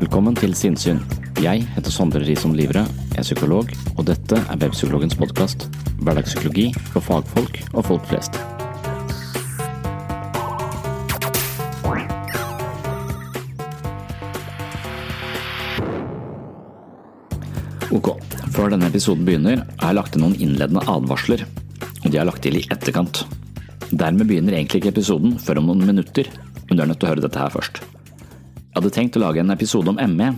Velkommen til Sinnsyn. Jeg heter Sondre Risom Livre, jeg er psykolog, og dette er Webpsykologens podkast. Hverdagspsykologi for fagfolk og folk flest. Ok, før denne episoden begynner, har jeg lagt inn noen innledende advarsler, og de er lagt til i etterkant. Dermed begynner egentlig ikke episoden før om noen minutter, men du er nødt til å høre dette her først. Jeg hadde tenkt å lage en episode om ME,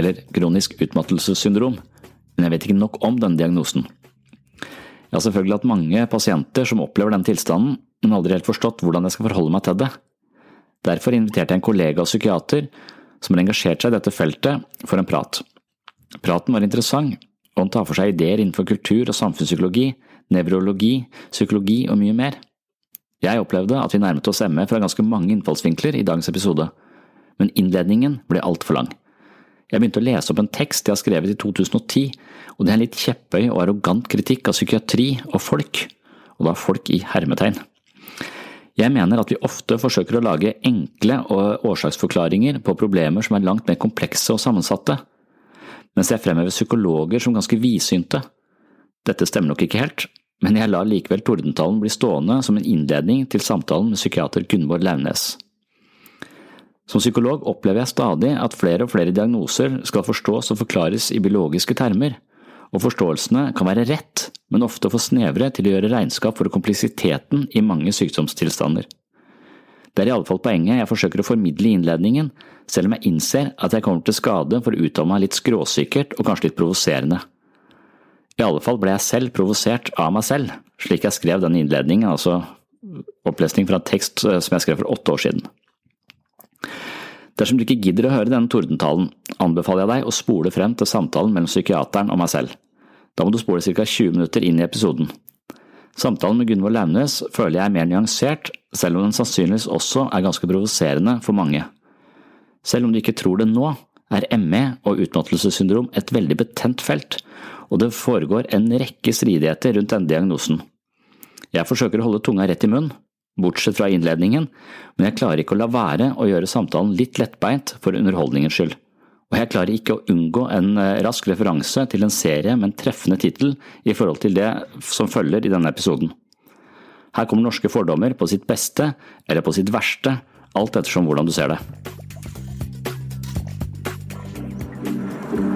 eller kronisk utmattelsessyndrom, men jeg vet ikke nok om denne diagnosen. Jeg har selvfølgelig hatt mange pasienter som opplever denne tilstanden, men aldri helt forstått hvordan jeg skal forholde meg til det. Derfor inviterte jeg en kollega og psykiater som har engasjert seg i dette feltet, for en prat. Praten var interessant, og han tar for seg ideer innenfor kultur og samfunnspsykologi, nevrologi, psykologi og mye mer. Jeg opplevde at vi nærmet oss ME fra ganske mange innfallsvinkler i dagens episode, men innledningen ble altfor lang. Jeg begynte å lese opp en tekst jeg har skrevet i 2010, og det er en litt kjepphøy og arrogant kritikk av psykiatri og folk, og da folk i hermetegn. Jeg mener at vi ofte forsøker å lage enkle årsaksforklaringer på problemer som er langt mer komplekse og sammensatte, mens jeg fremhever psykologer som ganske vidsynte. Dette stemmer nok ikke helt, men jeg lar likevel tordentalen bli stående som en innledning til samtalen med psykiater Gunvor Launes. Som psykolog opplever jeg stadig at flere og flere diagnoser skal forstås og forklares i biologiske termer, og forståelsene kan være rett, men ofte for snevre til å gjøre regnskap for kompleksiteten i mange sykdomstilstander. Det er i alle fall poenget jeg forsøker å formidle i innledningen, selv om jeg innser at jeg kommer til skade for å uttale meg litt skråsikkert og kanskje litt provoserende. I alle fall ble jeg selv provosert av meg selv, slik jeg skrev denne innledningen, altså opplesning fra en tekst som jeg skrev for åtte år siden. Dersom du ikke gidder å høre denne tordentalen, anbefaler jeg deg å spole frem til samtalen mellom psykiateren og meg selv. Da må du spole ca 20 minutter inn i episoden. Samtalen med Gunvor Launes føler jeg er mer nyansert, selv om den sannsynligvis også er ganske provoserende for mange. Selv om du ikke tror det nå, er ME og utmattelsessyndrom et veldig betent felt, og det foregår en rekke stridigheter rundt denne diagnosen. Jeg forsøker å holde tunga rett i munnen, bortsett fra innledningen, men jeg klarer ikke å la være å gjøre samtalen litt lettbeint for underholdningens skyld. Og jeg klarer ikke å unngå en rask referanse til en serie med en treffende tittel i forhold til det som følger i denne episoden. Her kommer norske fordommer på sitt beste eller på sitt verste, alt ettersom hvordan du ser det.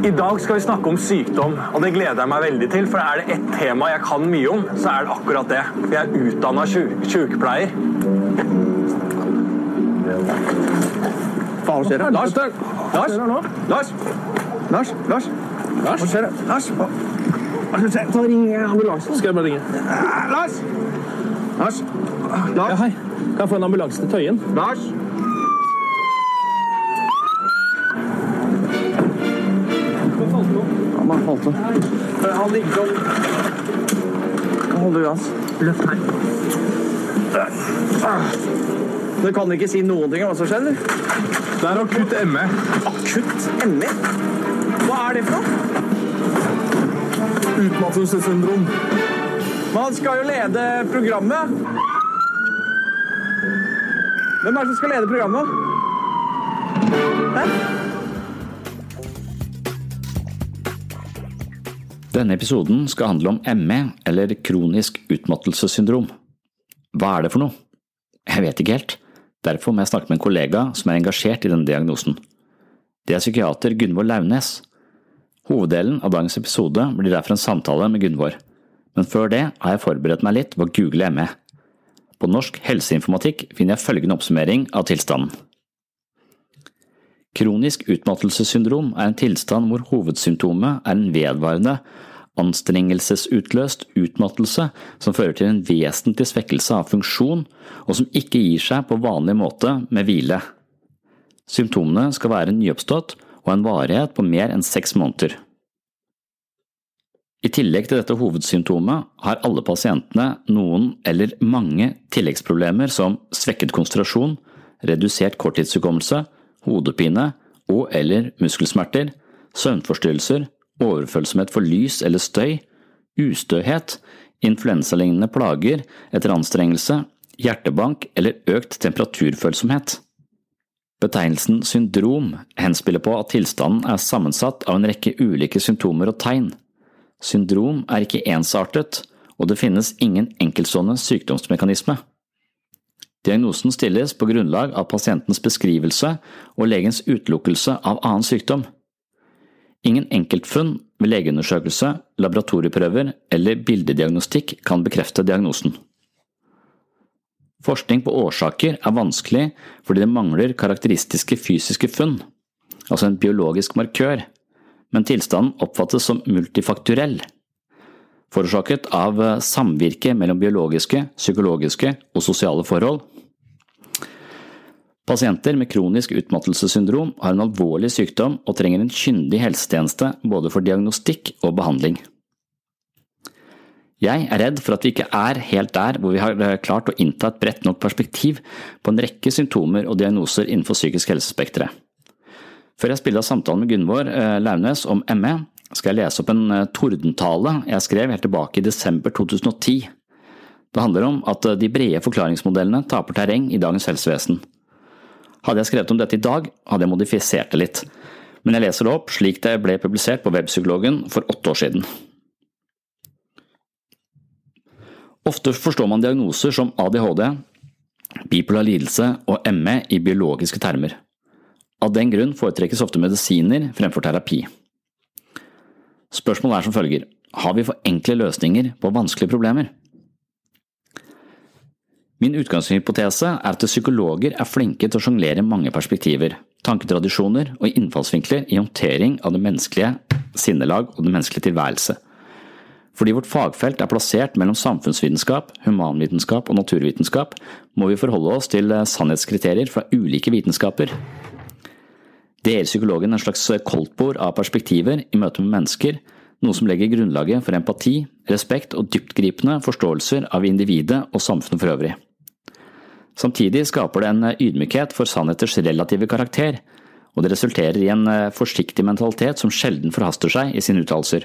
I dag skal vi snakke om sykdom, og det gleder jeg meg veldig til. For er det ett tema jeg kan mye om, så er det akkurat det. For jeg er utdanna sykepleier. Hva skjer det? Lars? Lars? Lars? Lars? Lars? Hva skjer? Lars? Hva hva skal skje? Ta og Ring ambulansen. Skal jeg bare ringe? Lars! Lars? Lars? Ja, hei. Kan jeg få en ambulanse til Tøyen? Lars? Han har falt om. Han ligger opp. Holder du hans? Løft her. Du kan ikke si noen ting om hva som skjer. Det er akutt ME. Akutt ME? Hva er det for noe? Utmattelsessyndrom. Men han skal jo lede programmet. Hvem er det som skal lede programmet? Hæ? Denne episoden skal handle om ME, eller kronisk utmattelsessyndrom. Hva er det for noe? Jeg vet ikke helt. Derfor må jeg snakke med en kollega som er engasjert i denne diagnosen. Det er psykiater Gunvor Launes. Hoveddelen av dagens episode blir derfor en samtale med Gunvor, men før det har jeg forberedt meg litt på å google ME. På Norsk helseinformatikk finner jeg følgende oppsummering av tilstanden. Kronisk utmattelsessyndrom er en tilstand hvor hovedsymptomet er en vedvarende, anstrengelsesutløst utmattelse som fører til en vesentlig svekkelse av funksjon, og som ikke gir seg på vanlig måte med hvile. Symptomene skal være nyoppstått og en varighet på mer enn seks måneder. I tillegg til dette hovedsymptomet har alle pasientene noen eller mange tilleggsproblemer som svekket konsentrasjon, redusert korttidshukommelse, hodepine og eller muskelsmerter, søvnforstyrrelser, overfølsomhet for lys eller støy, ustøhet, influensalignende plager etter anstrengelse, hjertebank eller økt temperaturfølsomhet. Betegnelsen syndrom henspiller på at tilstanden er sammensatt av en rekke ulike symptomer og tegn. Syndrom er ikke ensartet, og det finnes ingen enkeltstående sykdomsmekanisme. Diagnosen stilles på grunnlag av pasientens beskrivelse og legens utelukkelse av annen sykdom. Ingen enkeltfunn ved legeundersøkelse, laboratorieprøver eller bildediagnostikk kan bekrefte diagnosen. Forskning på årsaker er vanskelig fordi det mangler karakteristiske fysiske funn, altså en biologisk markør, men tilstanden oppfattes som multifakturell, forårsaket av samvirke mellom biologiske, psykologiske og sosiale forhold. Pasienter med kronisk utmattelsessyndrom har en alvorlig sykdom og trenger en kyndig helsetjeneste både for diagnostikk og behandling. Jeg er redd for at vi ikke er helt der hvor vi har klart å innta et bredt nok perspektiv på en rekke symptomer og diagnoser innenfor psykisk helsespekteret. Før jeg spiller av samtalen med Gunvor Launes om ME, skal jeg lese opp en tordentale jeg skrev helt tilbake i desember 2010. Det handler om at de brede forklaringsmodellene taper terreng i dagens helsevesen. Hadde jeg skrevet om dette i dag, hadde jeg modifisert det litt, men jeg leser det opp slik det ble publisert på Webpsykologen for åtte år siden. Ofte forstår man diagnoser som ADHD, bipolar lidelse og ME i biologiske termer. Av den grunn foretrekkes ofte medisiner fremfor terapi. Spørsmålet er som følger, har vi for enkle løsninger på vanskelige problemer? Min utgangshypotese er at psykologer er flinke til å sjonglere mange perspektiver, tanketradisjoner og innfallsvinkler i håndtering av det menneskelige sinnelag og den menneskelige tilværelse. Fordi vårt fagfelt er plassert mellom samfunnsvitenskap, humanvitenskap og naturvitenskap, må vi forholde oss til sannhetskriterier fra ulike vitenskaper. Det gir psykologen en slags koldtbord av perspektiver i møte med mennesker, noe som legger grunnlaget for empati, respekt og dyptgripende forståelser av individet og samfunnet for øvrig. Samtidig skaper det en ydmykhet for sannheters relative karakter, og det resulterer i en forsiktig mentalitet som sjelden forhaster seg i sine uttalelser.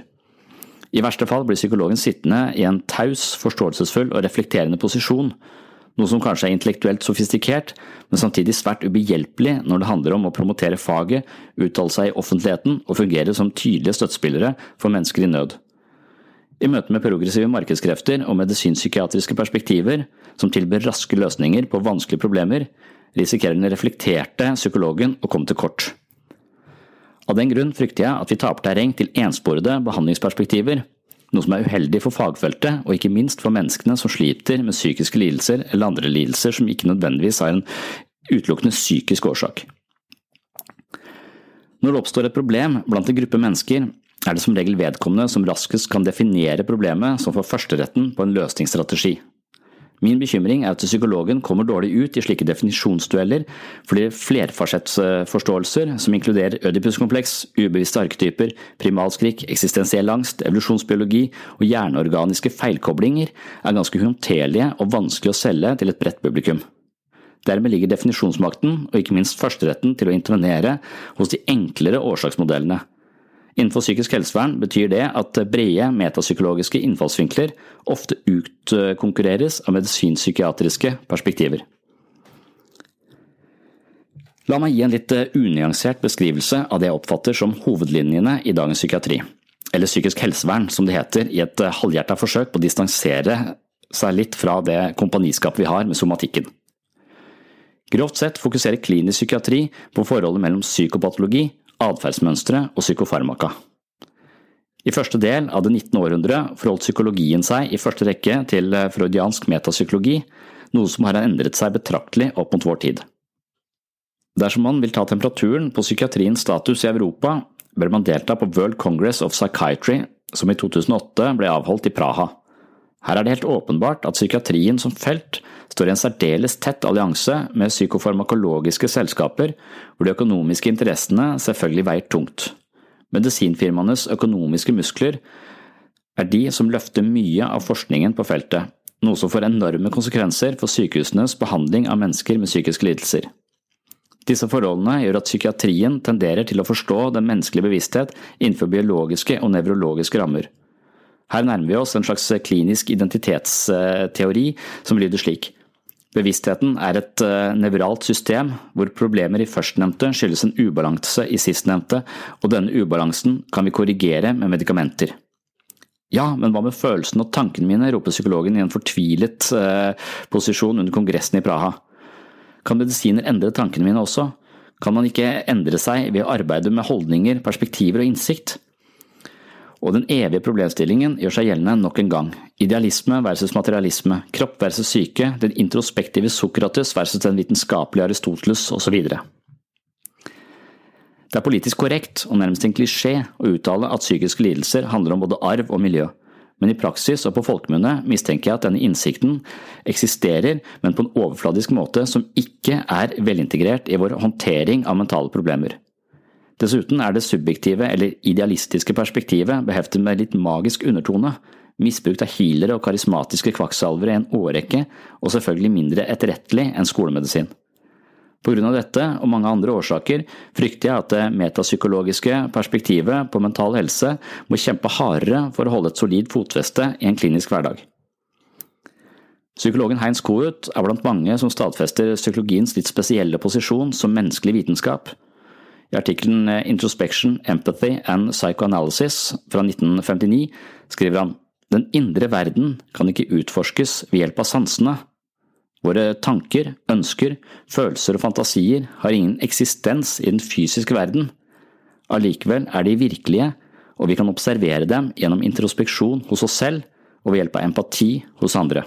I verste fall blir psykologen sittende i en taus, forståelsesfull og reflekterende posisjon, noe som kanskje er intellektuelt sofistikert, men samtidig svært ubehjelpelig når det handler om å promotere faget, uttale seg i offentligheten og fungere som tydelige støttespillere for mennesker i nød. I møte med progressive markedskrefter og medisinpsykiatriske perspektiver, som tilbyr raske løsninger på vanskelige problemer, risikerer den reflekterte psykologen å komme til kort. Av den grunn frykter jeg at vi taper terreng til ensporede behandlingsperspektiver, noe som er uheldig for fagfeltet og ikke minst for menneskene som sliter med psykiske lidelser eller andre lidelser som ikke nødvendigvis har en utelukkende psykisk årsak. Når det oppstår et problem blant en gruppe mennesker, er det som regel vedkommende som raskest kan definere problemet som får førsteretten på en løsningsstrategi. Min bekymring er at psykologen kommer dårlig ut i slike definisjonsdueller fordi flerfasettforståelser, som inkluderer ødipuskompleks, ubevisste arketyper, primalskrik, eksistensiell angst, evolusjonsbiologi og hjerneorganiske feilkoblinger er ganske uhåndterlige og vanskelig å selge til et bredt publikum. Dermed ligger definisjonsmakten, og ikke minst førsteretten til å intervenere, hos de enklere årsaksmodellene, Innenfor psykisk helsevern betyr det at brede metapsykologiske innfallsvinkler ofte utkonkurreres av medisinpsykiatriske perspektiver. La meg gi en litt unyansert beskrivelse av det jeg oppfatter som hovedlinjene i dagens psykiatri, eller psykisk helsevern som det heter, i et halvhjerta forsøk på å distansere seg litt fra det kompaniskapet vi har med somatikken. Grovt sett fokuserer klinisk psykiatri på forholdet mellom psykopatologi atferdsmønstre og psykofarmaka. I første del av det 19. århundre forholdt psykologien seg i første rekke til freudiansk metapsykologi, noe som har endret seg betraktelig opp mot vår tid. Dersom man vil ta temperaturen på psykiatriens status i Europa, bør man delta på World Congress of Psychiatry, som i 2008 ble avholdt i Praha. Her er det helt åpenbart at psykiatrien som felt står i en særdeles tett allianse med psykofarmakologiske selskaper, hvor de økonomiske interessene selvfølgelig veier tungt. Medisinfirmaenes økonomiske muskler er de som løfter mye av forskningen på feltet, noe som får enorme konsekvenser for sykehusenes behandling av mennesker med psykiske lidelser. Disse forholdene gjør at psykiatrien tenderer til å forstå den menneskelige bevissthet innenfor biologiske og nevrologiske rammer. Her nærmer vi oss en slags klinisk identitetsteori som lyder slik. Bevisstheten er et eh, nevralt system hvor problemer i førstnevnte skyldes en ubalanse i sistnevnte, og denne ubalansen kan vi korrigere med medikamenter. Ja, men hva med følelsene og tankene mine, roper psykologen i en fortvilet eh, posisjon under kongressen i Praha. Kan medisiner endre tankene mine også? Kan man ikke endre seg ved å arbeide med holdninger, perspektiver og innsikt? Og den evige problemstillingen gjør seg gjeldende nok en gang. Idealisme versus materialisme, kropp versus syke, den introspektive Sokrates versus den vitenskapelige Aristoteles osv. Det er politisk korrekt og nærmest en klisjé å uttale at psykiske lidelser handler om både arv og miljø, men i praksis og på folkemunne mistenker jeg at denne innsikten eksisterer, men på en overfladisk måte som ikke er velintegrert i vår håndtering av mentale problemer. Dessuten er det subjektive eller idealistiske perspektivet beheftet med litt magisk undertone, misbrukt av healere og karismatiske kvakksalvere i en årrekke, og selvfølgelig mindre etterrettelig enn skolemedisin. På grunn av dette og mange andre årsaker frykter jeg at det metapsykologiske perspektivet på mental helse må kjempe hardere for å holde et solid fotfeste i en klinisk hverdag. Psykologen Heinz Kohut er blant mange som stadfester psykologiens litt spesielle posisjon som menneskelig vitenskap. I artikkelen eh, Introspection, Empathy and Psychoanalysis fra 1959 skriver han den indre verden kan ikke utforskes ved hjelp av sansene. Våre tanker, ønsker, følelser og fantasier har ingen eksistens i den fysiske verden. Allikevel er de virkelige, og vi kan observere dem gjennom introspeksjon hos oss selv og ved hjelp av empati hos andre.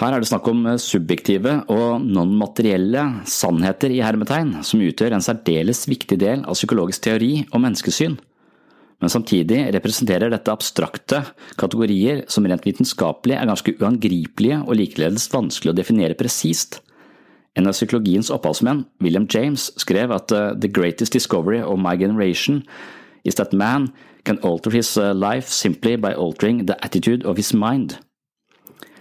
Her er det snakk om eh, subjektive og non-materielle sannheter i hermetegn, som utgjør en særdeles viktig del av psykologisk teori og menneskesyn. Men samtidig representerer dette abstrakte kategorier som rent vitenskapelig er ganske uangripelige og likeledes vanskelig å definere presist. En av psykologiens opphavsmenn, William James, skrev at uh, «the greatest discovery of my generation is that man can alter his uh, life simply by altering the attitude of his mind».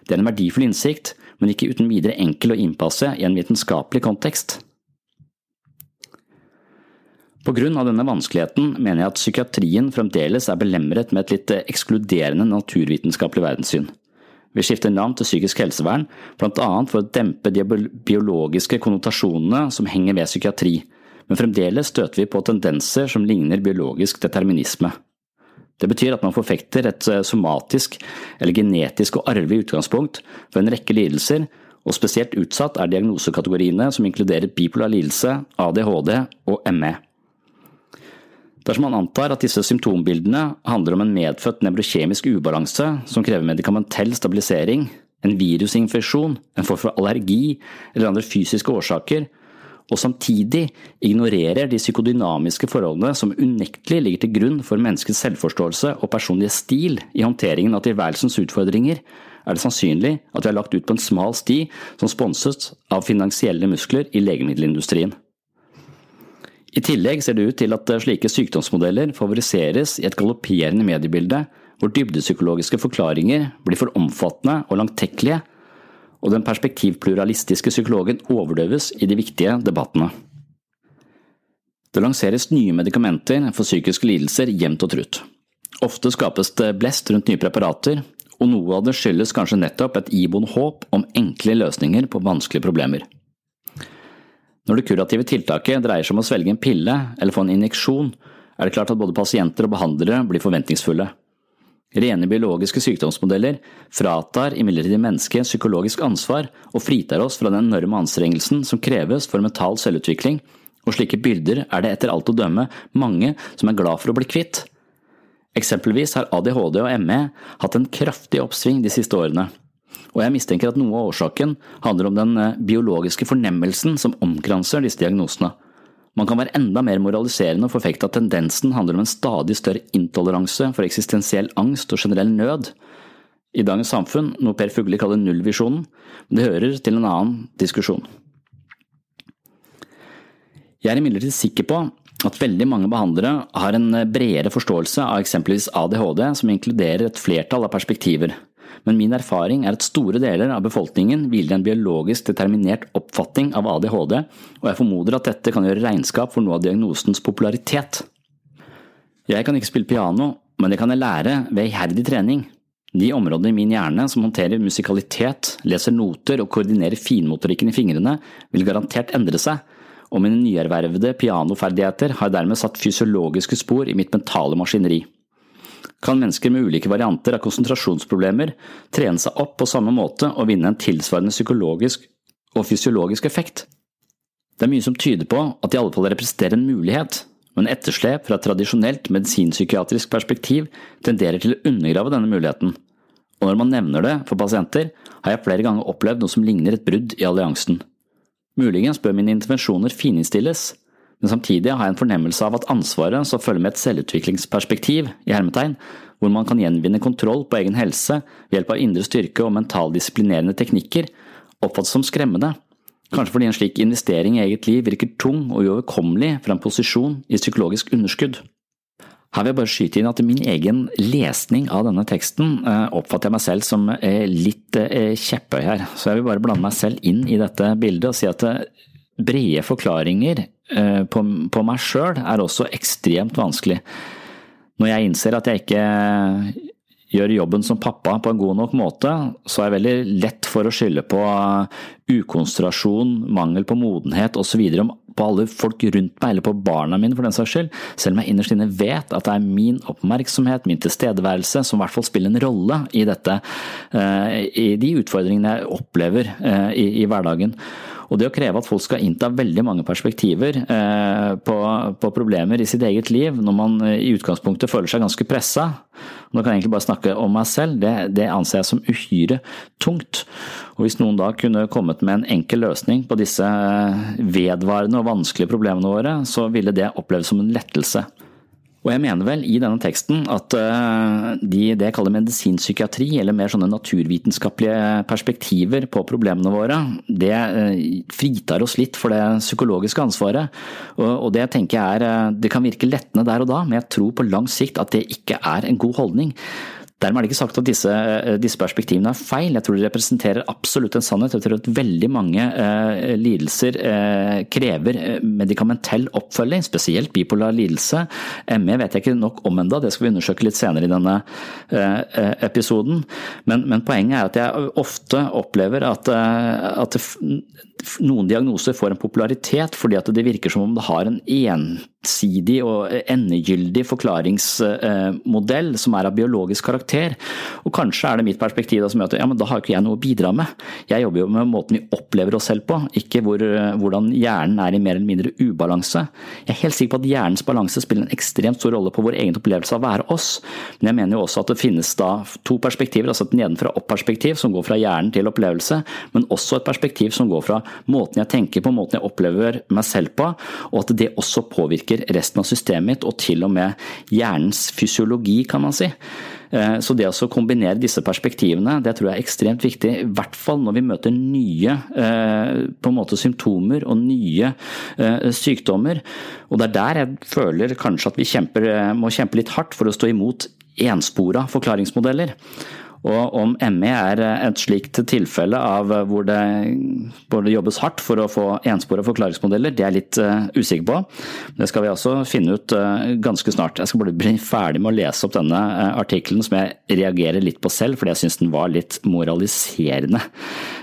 Det er en verdifull innsikt, men ikke uten videre enkel å innpasse i en vitenskapelig kontekst. På grunn av denne vanskeligheten mener jeg at psykiatrien fremdeles er belemret med et litt ekskluderende naturvitenskapelig verdenssyn. Vi skifter navn til psykisk helsevern, annet for å dempe de biologiske konnotasjonene som henger ved psykiatri, men fremdeles støter vi på tendenser som ligner biologisk determinisme. Det betyr at man forfekter et eh, somatisk eller genetisk og arvelig utgangspunkt for en rekke lidelser, og spesielt utsatt er diagnosekategoriene som inkluderer bipolar lidelse, ADHD og ME. Dersom man antar at disse symptombildene handler om en medfødt nevrokjemisk ubalanse som krever medikamentell stabilisering, en virusinfeksjon, en form for allergi eller andre fysiske årsaker, og samtidig ignorerer de psykodynamiske forholdene som unektelig ligger til grunn for menneskets selvforståelse og personlige stil i håndteringen av tilværelsens utfordringer, er det sannsynlig at vi har lagt ut på en smal sti som sponset av finansielle muskler i legemiddelindustrien. I tillegg ser det ut til at slike sykdomsmodeller favoriseres i et galopperende mediebilde hvor dybdepsykologiske forklaringer blir for omfattende og langtekkelige, og den perspektivpluralistiske psykologen overdøves i de viktige debattene. Det lanseres nye medikamenter for psykiske lidelser jevnt og trutt. Ofte skapes det blest rundt nye preparater, og noe av det skyldes kanskje nettopp et iboende håp om enkle løsninger på vanskelige problemer. Når det kurative tiltaket dreier seg om å svelge en pille eller få en injeksjon, er det klart at både pasienter og behandlere blir forventningsfulle. Rene biologiske sykdomsmodeller fratar imidlertid mennesket psykologisk ansvar og fritar oss fra den enorme anstrengelsen som kreves for mental selvutvikling, og slike byrder er det etter alt å dømme mange som er glad for å bli kvitt. Eksempelvis har ADHD og ME hatt en kraftig oppsving de siste årene, og jeg mistenker at noe av årsaken handler om den eh, biologiske fornemmelsen som omkranser disse diagnosene. Man kan være enda mer moraliserende og forfekte at tendensen handler om en stadig større intoleranse for eksistensiell angst og generell nød. I dagens samfunn, noe Per Fugli kaller nullvisjonen, men det hører til en annen diskusjon. Jeg er imidlertid sikker på at veldig mange behandlere har en bredere forståelse av eksempelvis ADHD som inkluderer et flertall av perspektiver men min erfaring er at store deler av befolkningen hviler en biologisk determinert oppfatning av ADHD, og jeg formoder at dette kan gjøre regnskap for noe av diagnosens popularitet. Jeg kan ikke spille piano, men det kan jeg lære ved iherdig trening. De områdene i min hjerne som håndterer musikalitet, leser noter og koordinerer finmotorikken i fingrene, vil garantert endre seg, og mine nyervervede pianoferdigheter har dermed satt fysiologiske spor i mitt mentale maskineri kan mennesker med ulike varianter av konsentrasjonsproblemer trene seg opp på samme måte og vinne en tilsvarende psykologisk og fysiologisk effekt. Det er mye som tyder på at de i alle fall representerer en mulighet, men etterslep fra et tradisjonelt medisinpsykiatrisk perspektiv tenderer til å undergrave denne muligheten, og når man nevner det for pasienter, har jeg flere ganger opplevd noe som ligner et brudd i alliansen. Muligens bør mine intervensjoner fininnstilles, men samtidig har jeg en fornemmelse av at ansvaret som følger med et selvutviklingsperspektiv, i hermetegn, hvor man kan gjenvinne kontroll på egen helse ved hjelp av indre styrke og mentaldisiplinerende teknikker, oppfattes som skremmende, kanskje fordi en slik investering i eget liv virker tung og uoverkommelig fra en posisjon i psykologisk underskudd. Her vil jeg bare skyte inn at i min egen lesning av denne teksten eh, oppfatter jeg meg selv som eh, litt eh, kjepphøy her, så jeg vil bare blande meg selv inn i dette bildet og si at brede forklaringer Eh, på, meg sjøl er også ekstremt vanskelig. Når jeg innser at jeg ikke gjør jobben som pappa på en god nok måte, så er det veldig lett for å skylde på ukonsentrasjon, mangel på modenhet osv. på alle folk rundt meg, eller på barna mine for den saks skyld, selv om jeg innerst inne vet at det er min oppmerksomhet, min tilstedeværelse, som i hvert fall spiller en rolle i dette, eh, i de utfordringene jeg opplever eh, i hverdagen. Og det å kreve at folk skal innta veldig mange perspektiver eh, på, på, problemer i sitt eget liv, når man eh, i utgangspunktet føler seg ganske pressa, nå kan jeg egentlig bare snakke om meg selv, det, det anser jeg som uhyre tungt. Og hvis noen da kunne kommet med en enkel løsning på disse eh, vedvarende og vanskelige problemene våre, så ville det oppleves som en lettelse. Og jeg mener vel i denne teksten at eh, de, det jeg kaller medisinpsykiatri, eller mer sånne naturvitenskapelige perspektiver på problemene våre, det eh, fritar oss litt for det psykologiske ansvaret. Og det tenker jeg er eh, Det kan virke lettende der og da, men jeg tror på lang sikt at det ikke er en god holdning. Dermed er det ikke sagt at disse, eh, disse, perspektivene er feil, jeg tror de representerer absolutt en sannhet. Jeg tror at veldig mange eh, lidelser eh, krever eh, medikamentell oppfølging, spesielt bipolar lidelse. ME vet jeg ikke nok om enda, det skal vi undersøke litt senere i denne eh, eh episoden. Men, men, poenget er at jeg ofte opplever at, at noen diagnoser får en popularitet fordi at det virker som om det har en ensidig og endegyldig forklaringsmodell som er av biologisk karakter. Og kanskje er det mitt perspektiv som gjør at ja, men da har ikke jeg noe å bidra med. Jeg jobber jo med måten vi opplever oss selv på, ikke hvor, hvordan hjernen er i mer eller mindre ubalanse. Jeg er helt sikker på at hjernens balanse spiller en ekstremt stor rolle på vår egen opplevelse av å være oss, men jeg mener jo også at det finnes da to perspektiver, altså et nedenfra-opp-perspektiv som går fra hjernen til opplevelse, men også et perspektiv som går fra måten jeg tenker på, måten jeg opplever meg selv på, og at det også påvirker resten av systemet mitt, og til og med hjernens fysiologi, kan man si. Eh, så det å kombinere disse perspektivene, det tror jeg er ekstremt viktig. I hvert fall når vi møter nye eh, på en måte symptomer og nye eh, sykdommer. Og det er der jeg føler kanskje at vi kjemper, må kjempe litt hardt for å stå imot enspora forklaringsmodeller. Og om ME er et slikt tilfelle av hvor det, hvor jobbes hardt for å få enspora forklaringsmodeller, det er jeg litt uh, usikker på. Det skal vi også finne ut ganske snart. Jeg skal bare bli ferdig med å lese opp denne artikkelen som jeg reagerer litt på selv, fordi jeg syns den var litt moraliserende.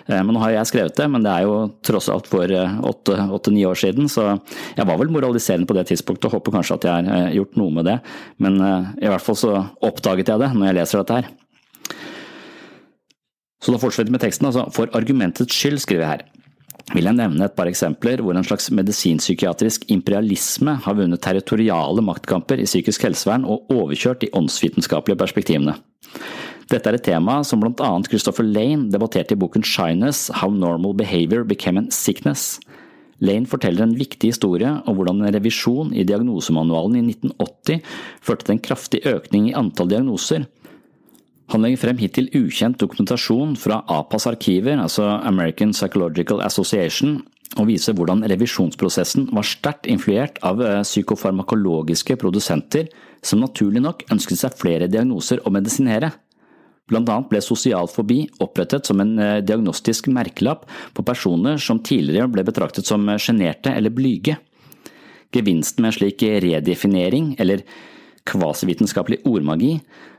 Men nå har jeg skrevet det, men det er jo tross alt for åtte-ni år siden, så jeg var vel moraliserende på det tidspunktet og håper kanskje at jeg har gjort noe med det. Men i hvert fall så oppdaget jeg det når jeg leser dette her. Så da fortsetter vi med teksten. altså For argumentets skyld, skriver jeg her, vil jeg nevne et par eksempler hvor en slags medisinpsykiatrisk imperialisme har vunnet territoriale maktkamper i psykisk helsevern og overkjørt de åndsvitenskapelige perspektivene. Dette er et tema som blant annet Christopher Lane debatterte i boken Shyness – How Normal Behavior Became a Sickness. Lane forteller en viktig historie om hvordan en revisjon i diagnosemanualen i 1980 førte til en kraftig økning i antall diagnoser, han legger frem hittil ukjent dokumentasjon fra APAs arkiver, altså American Psychological Association, og viser hvordan revisjonsprosessen var sterkt influert av eh, psykofarmakologiske produsenter som naturlig nok ønsket seg flere diagnoser å medisinere. Blant annet ble sosial fobi opprettet som en eh, diagnostisk merkelapp på personer som tidligere ble betraktet som eh, sjenerte eller blyge. Gevinsten med en slik redefinering, eller kvasivitenskapelig ordmagi,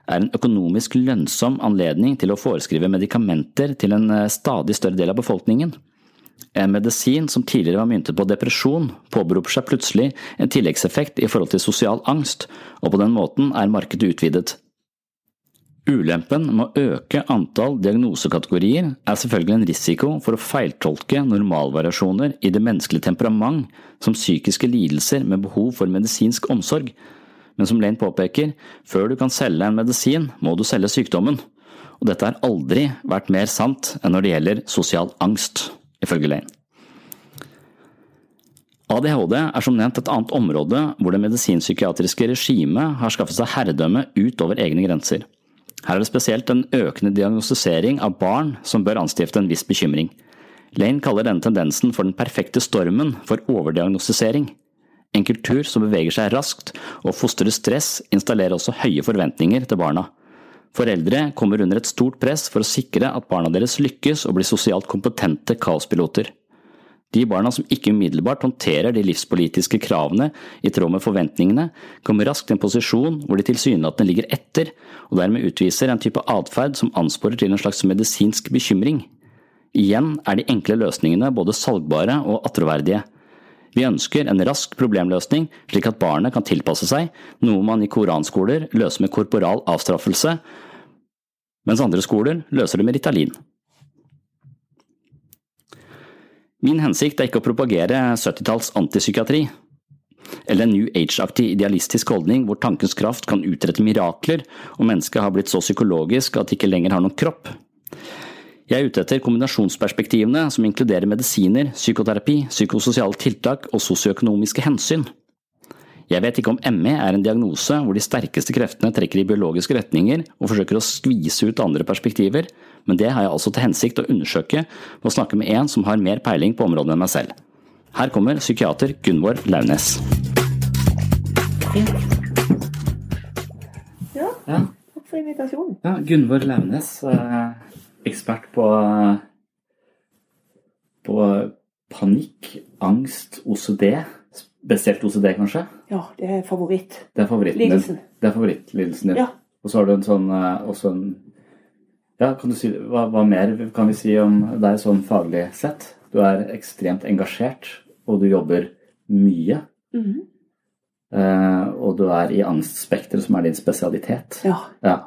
er en økonomisk lønnsom anledning til å foreskrive medikamenter til en eh, stadig større del av befolkningen. En medisin som tidligere var myntet på depresjon, påberoper seg plutselig en tilleggseffekt i forhold til sosial angst, og på den måten er markedet utvidet. Ulempen med å øke antall diagnosekategorier er selvfølgelig en risiko for å feiltolke normalvariasjoner i det menneskelige temperament som psykiske lidelser med behov for medisinsk omsorg, men som Lane påpeker, før du kan selge en medisin, må du selge sykdommen. Og dette har aldri vært mer sant enn når det gjelder sosial angst, ifølge Lane. ADHD er som nevnt et annet område hvor det medisinpsykiatriske regimet har skaffet seg herredømme utover egne grenser. Her er det spesielt en økende diagnostisering av barn som bør anstifte en viss bekymring. Lane kaller denne tendensen for den perfekte stormen for overdiagnostisering. En kultur som beveger seg raskt og fostrer stress, installerer også høye forventninger til barna. Foreldre kommer under et stort press for å sikre at barna deres lykkes og blir sosialt kompetente kaospiloter. De barna som ikke umiddelbart håndterer de livspolitiske kravene i tråd med forventningene, kommer raskt i en posisjon hvor de tilsynelatende ligger etter, og dermed utviser en type atferd som ansporer til en slags medisinsk bekymring. Igjen er de enkle løsningene både salgbare og attråverdige. Vi ønsker en rask problemløsning slik at barnet kan tilpasse seg, noe man i koranskoler løser med korporal avstraffelse, mens andre skoler løser det med Ritalin. Min hensikt er ikke å propagere 70-talls antipsykiatri, eller en New Age-aktig idealistisk holdning hvor tankens kraft kan utrette mirakler og mennesket har blitt så psykologisk at det ikke lenger har noen kropp. Jeg er ute etter kombinasjonsperspektivene som inkluderer medisiner, psykoterapi, psykososiale tiltak og sosioøkonomiske hensyn. Jeg vet ikke om ME er en diagnose hvor de sterkeste kreftene trekker i biologiske retninger og forsøker å skvise ut andre perspektiver, men det har jeg altså til hensikt å undersøke ved å snakke med en som har mer peiling på området enn meg selv. Her kommer psykiater Gunvor Launes. Ja, takk for invitasjonen. Ja, Gunvor Launes. Eh, ekspert på, på panikk, angst, OCD. Spesielt OCD, kanskje? Ja, det er favoritt. Det er favorittlidelsen. Det er favorittlidelsen din. Ja. Og så har du en sånn eh, også en Ja, kan du si hva, hva, mer kan vi si om deg sånn faglig sett? Du er ekstremt engasjert, og du jobber mye. Mhm. Eh, og du er i angstspekteret, som er din spesialitet. Ja. Ja.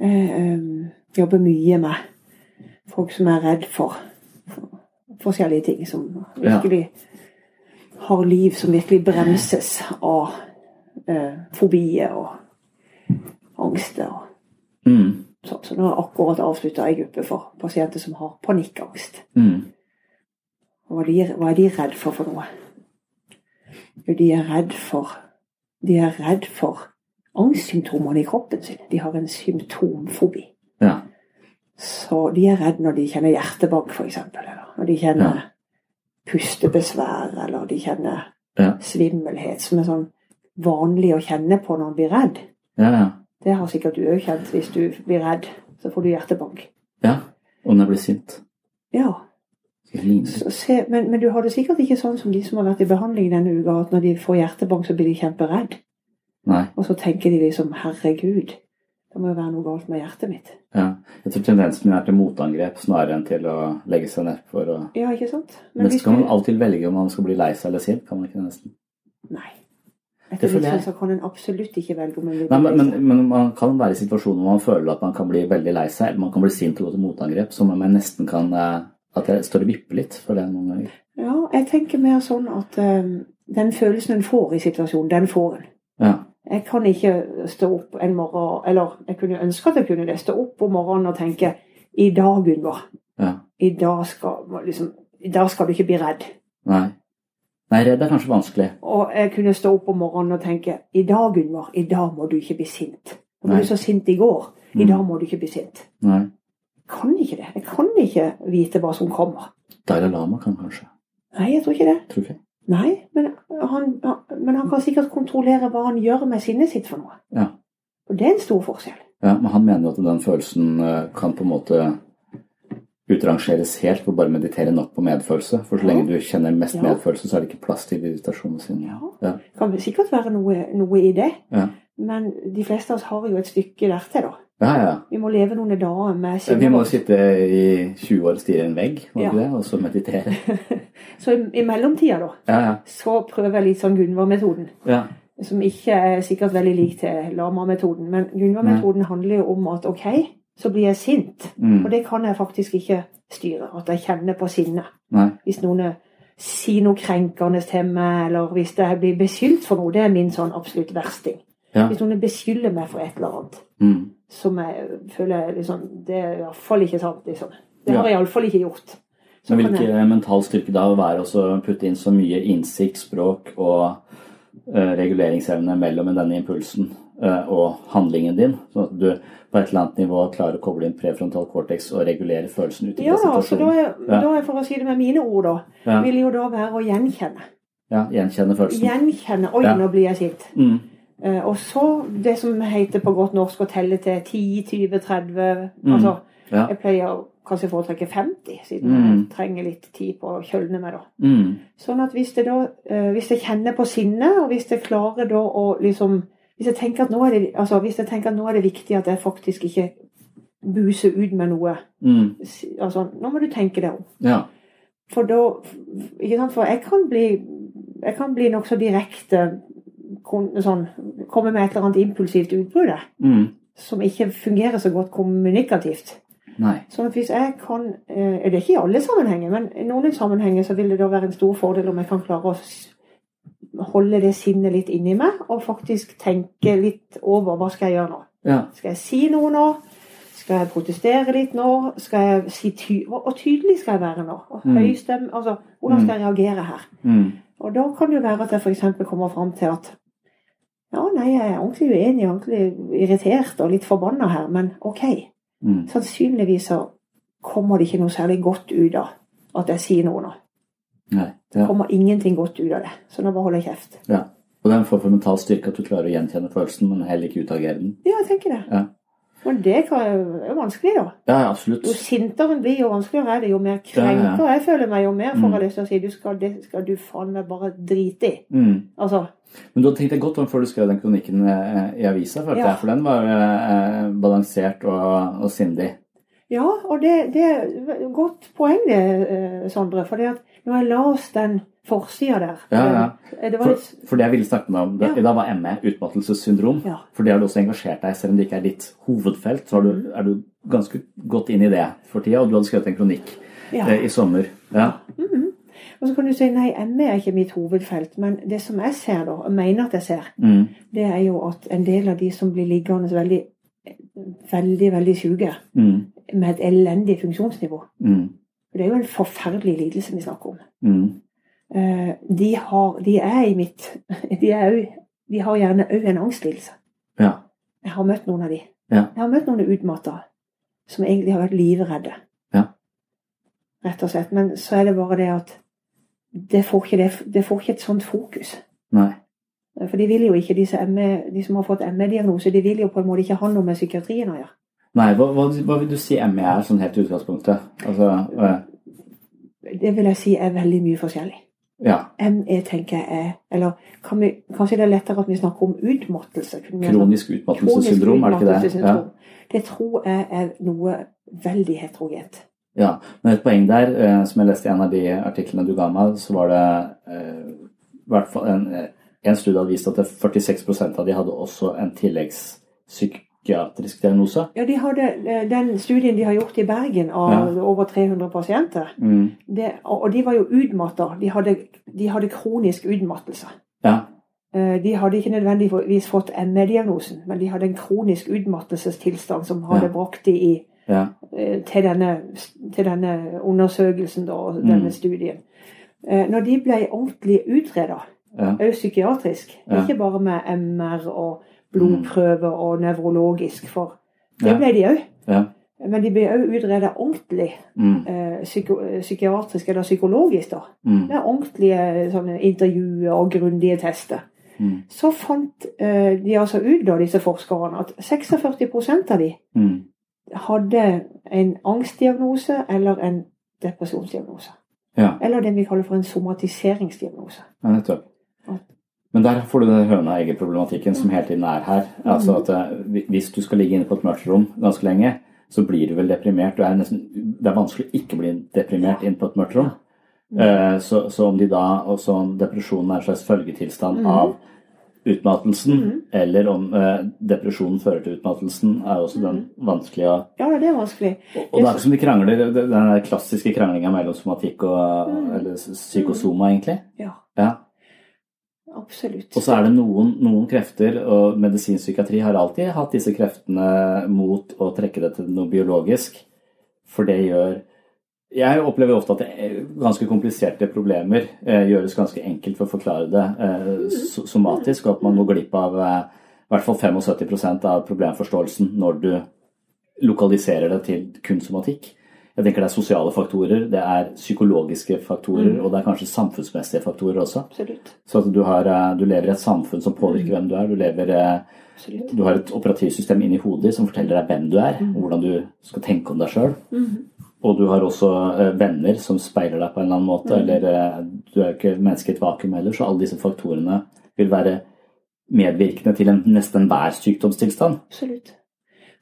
Jeg øhm, jobber mye med folk som er redd for, for forskjellige ting. Som virkelig har liv som virkelig bremses av eh, fobier og angster. Og Mm. sånn. Så nå har jeg akkurat avslutta ei gruppe for pasienter som har panikkangst. Mm. Hva, de, hva er de redd for for noe? Jo, de er redd for De er redd for angstsymptomene i kroppen sin. De har en symptomfobi. Ja. Så de er redd når de kjenner hjertebank, f.eks. Eller når de kjenner Ja. pustebesvær, eller de kjenner Ja. svimmelhet, som er sånn vanlig å kjenne på når man blir redd. Ja, ja. Det har sikkert du òg kjent. Hvis du blir redd, så får du hjertebank. ja. Og når jeg blir sint. Ja, så se, men, men du har det sikkert ikke sånn som de som har vært i behandling denne uka, at når de får hjertebank, så blir de kjemperedd. Nei. Og så tenker de liksom 'herregud, det må jo være noe galt med hjertet mitt'. Ja. Jeg tror tendensen min er til motangrep snarere enn til å legge seg nedfor og Ja, ikke sant? Men Men så kan man alltid velge om man skal bli lei seg eller sint. Kan man ikke nesten? Nei. Det Etter føler jeg. så kan en absolutt ikke velge om en vil men, men, men man kan være i situasjoner hvor man føler at man kan bli veldig lei seg, eller man kan bli sint og gå til motangrep, som om jeg nesten kan eh, At jeg står og vipper litt for det noen ganger. Ja, jeg tenker mer sånn at um, den følelsen en får i situasjonen, den får en. Ja. Jeg kan ikke stå opp en morgen, eller jeg kunne ønske at jeg kunne det, stå opp om morgenen og tenke i dag, Gunvor, ja. i dag skal, liksom, i dag skal du ikke bli redd. Nei. Nei, redd er kanskje vanskelig. Og jeg kunne stå opp om morgenen og tenke i dag, Gunvor, i dag må du ikke bli sint. Du ble så sint i går. I Mm. dag må du ikke bli sint. Nei. Jeg kan ikke det. Jeg kan ikke vite hva som kommer. Dalai Lama kan kanskje. Nei, jeg tror ikke det. Tror ikke? Nei, men han, men han kan sikkert kontrollere hva han gjør med sinnet sitt for noe. Ja. Og det er en stor forskjell. ja. Men han mener jo at den følelsen eh, kan på en måte utrangeres helt ved bare meditere nok på medfølelse. For så lenge du kjenner mest Ja. medfølelse, så er det ikke plass til irritasjon og sinne. Ja. Ja. Det kan vel sikkert være noe, noe i det. Ja. Men de fleste av oss har jo et stykke dertil, da. Ja, ja. Vi må leve noen dager med Vi må sitte i 20 år og stirre i en vegg, må Ja. det? og så meditere. Så i, mellomtida, da, Ja, ja. så prøver jeg litt sånn Gunvor-metoden. ja. Som ikke er sikkert veldig lik til Lama-metoden. Men Gunvor-metoden handler jo om at OK, så blir jeg sint. Mm. Og det kan jeg faktisk ikke styre. At jeg kjenner på sinnet. Hvis noen sier noe krenkende til meg, eller hvis jeg blir beskyldt for noe, det er min sånn absolutt versting. Hvis noen beskylder meg for et eller annet Mm. som jeg føler liksom, Det er iallfall ikke sant, liksom. Det har jeg iallfall ikke gjort. Så Men hvilken jeg- mental styrke da være å putte inn så mye innsikt, språk og uh, reguleringsevne mellom denne impulsen uh, og handlingen din, sånn at du på et eller annet nivå klarer å koble inn prefrontal cortex og regulere følelsen ut i Ja, situasjonen? Ja. da da, for å si det med mine ord, da, Ja. vil jo da være å gjenkjenne. Ja, gjenkjenne følelsen. Gjenkjenne Oi, Ja. nå blir jeg sint. Mm. Uh, og så det som heter på godt norsk å telle til 10, 20, 30 Mm. Altså, Ja. jeg pleier å kanskje foretrekker 50, siden Mm. jeg trenger litt tid på å kjølne meg, da. Mm. Sånn at hvis jeg da eh, Hvis jeg kjenner på sinnet, og hvis jeg klarer da å liksom Hvis jeg tenker at nå er det, altså, hvis jeg tenker at nå er det viktig at jeg faktisk ikke buser ut med noe Mm. Altså, nå må du tenke deg om. Ja. For da Ikke sant, for jeg kan bli Jeg kan bli nokså direkte sånn Komme med et eller annet impulsivt utbrudd Mm. som ikke fungerer så godt kommunikativt. Nei. Sånn at hvis jeg kan eh, Det er ikke i alle sammenhenger, men i noen sammenhenger så vil det da være en stor fordel om jeg kan klare å holde det sinnet litt inni meg, og faktisk tenke litt over hva skal jeg gjøre nå. Ja. Skal jeg si noe nå? Skal jeg protestere litt nå? Skal jeg si ty Hvor tydelig skal jeg være nå? Og Mm. høy stemme Altså, hvordan skal jeg reagere her? Mm. Og da kan det jo være at jeg f.eks. kommer fram til at ja, nei, jeg er ordentlig uenig, ordentlig irritert og litt forbanna her, men OK. Mm. Sannsynligvis så kommer det ikke noe særlig godt ut av at jeg sier noe nå. Nei. Det kommer ingenting godt ut av det. Så nå bare holder jeg kjeft. ja. Og det er en form for mental styrke at du klarer å gjenkjenne følelsen, men heller ikke utagere den. Ja, jeg tenker det. Ja. Men det er jo vanskelig, da. Ja, absolutt. Jo sintere en blir, jo vanskeligere er det. Jo mer krenker jeg føler meg, jo mer får Mm. jeg lyst til å si du skal, det skal du faen meg bare drite i. Mm. Altså, Men du hadde tenkt deg godt om før du skrev den kronikken eh, i avisa, følte Ja. jeg, for den var eh, balansert og, og sindig. Ja, og det, det er et godt poeng det, eh, Sondre. For når jeg leste den forsida der Ja, ja. eh, Det var For, litt for det jeg ville snakke med om det, Ja. i dag var ME, utmattelsessyndrom. Ja. For det har du også engasjert deg, selv om det ikke er ditt hovedfelt. Så har du, Mm. er du ganske godt inn i det for tida, og du hadde skrevet en kronikk eh, i sommer. Ja. Og så kan du si nei, ME er ikke mitt hovedfelt. Men det som jeg ser, da, og mener at jeg ser, Mm. det er jo at en del av de som blir liggende veldig, veldig, veldig syke, Mm. med et elendig funksjonsnivå Mm. Det er jo en forferdelig lidelse vi snakker om. Eh, De, har, de er i mitt De, er de har gjerne òg en angstlidelse. Ja. Jeg har møtt noen av de. Ja. Jeg har møtt noen utmatta som egentlig har vært livredde. Ja. Rett og slett. Men så er det bare det at det får ikke, det, det får ikke et sånt fokus. Nei. For de vil jo ikke, disse ME, de som har fått ME-diagnose, de vil jo på en måte ikke ha noe med psykiatrien å gjøre. Nei, hva, hva, hva vil du si ME er, sånn helt i utgangspunktet? Altså, øh. Det vil jeg si er veldig mye forskjellig. Ja. ME tenker jeg er Eller kan vi, kanskje det er lettere at vi snakker om utmattelse? Kronisk utmattelsessyndrom, er det ikke det? Ja. Det tror jeg er noe veldig heterogent. ja. Men et poeng der, eh, som jeg leste i en av de artiklene du ga meg, så var det eh, i hvert fall en, eh, en studie hadde vist at 46% av de hadde også en tilleggspsykiatrisk diagnose. Ja, de hadde, eh, Den studien de har gjort i Bergen av over 300 pasienter, Mm. det, og de var jo utmatta. De, de hadde kronisk utmattelse. Ja. Eh, De hadde ikke nødvendigvis fått ME-diagnosen, men de hadde en kronisk utmattelsestilstand som hadde Ja. brakt de i, ja. eh, til, denne, til denne undersøkelsen da, og denne Mm. studien. Når de ble ordentlig utreda, ja. òg psykiatrisk, Ja. ikke bare med MR og blodprøver og nevrologisk, for det ble de òg. ja. Men de ble òg utreda ordentlig Mm. eh, psykiatrisk eller psykologisk. da. Mm. Med ordentlige intervjuer og grundige tester. Mm. Så fant eh, de altså ut, da, disse forskerne, at 46% av de Mm. hadde en angstdiagnose eller en depresjonsdiagnose. Ja. Eller det vi kaller for en somatiseringsdiagnose. Ja, nettopp. Men der får du den høna-egget-problematikken som hele tiden er her. Altså at eh, Hvis du skal ligge inne på et mørkt rom ganske lenge, så blir du vel deprimert. Du er nesten, det er vanskelig å ikke bli deprimert inne på et mørkt rom. Eh, Så, så om de da også om depresjonen er en slags følgetilstand av utmattelsen, eller om eh, depresjonen fører til utmattelsen, er også den vanskelig å Ja, det er vanskelig. Og det er ikke som de krangler, den klassiske kranglinga mellom somatikk og eller psykosoma, egentlig. Ja, Ja. Absolutt. Og så er det noen, noen krefter, og medisinpsykiatri har alltid hatt disse kreftene mot å trekke det til noe biologisk. For det gjør Jeg opplever ofte at ganske kompliserte problemer eh, gjøres ganske enkelt for å forklare det eh, somatisk, og at man går glipp av eh, i hvert fall 75% av problemforståelsen når du lokaliserer det til kun somatikk. Jeg tenker det er sosiale faktorer, det er psykologiske faktorer, og det er kanskje samfunnsmessige faktorer også. Absolutt. Så at du, har, eh, du lever i et samfunn som påvirker hvem du er. Du, lever, eh, du har et operativsystem inni hodet som forteller deg hvem du er, og hvordan du skal tenke om deg sjøl. Og du har også eh, venner som speiler deg på en eller annen måte. Eller eh, du er jo ikke menneske i et vakuum heller, så alle disse faktorene vil være medvirkende til en, nesten enhver sykdomstilstand. Absolutt.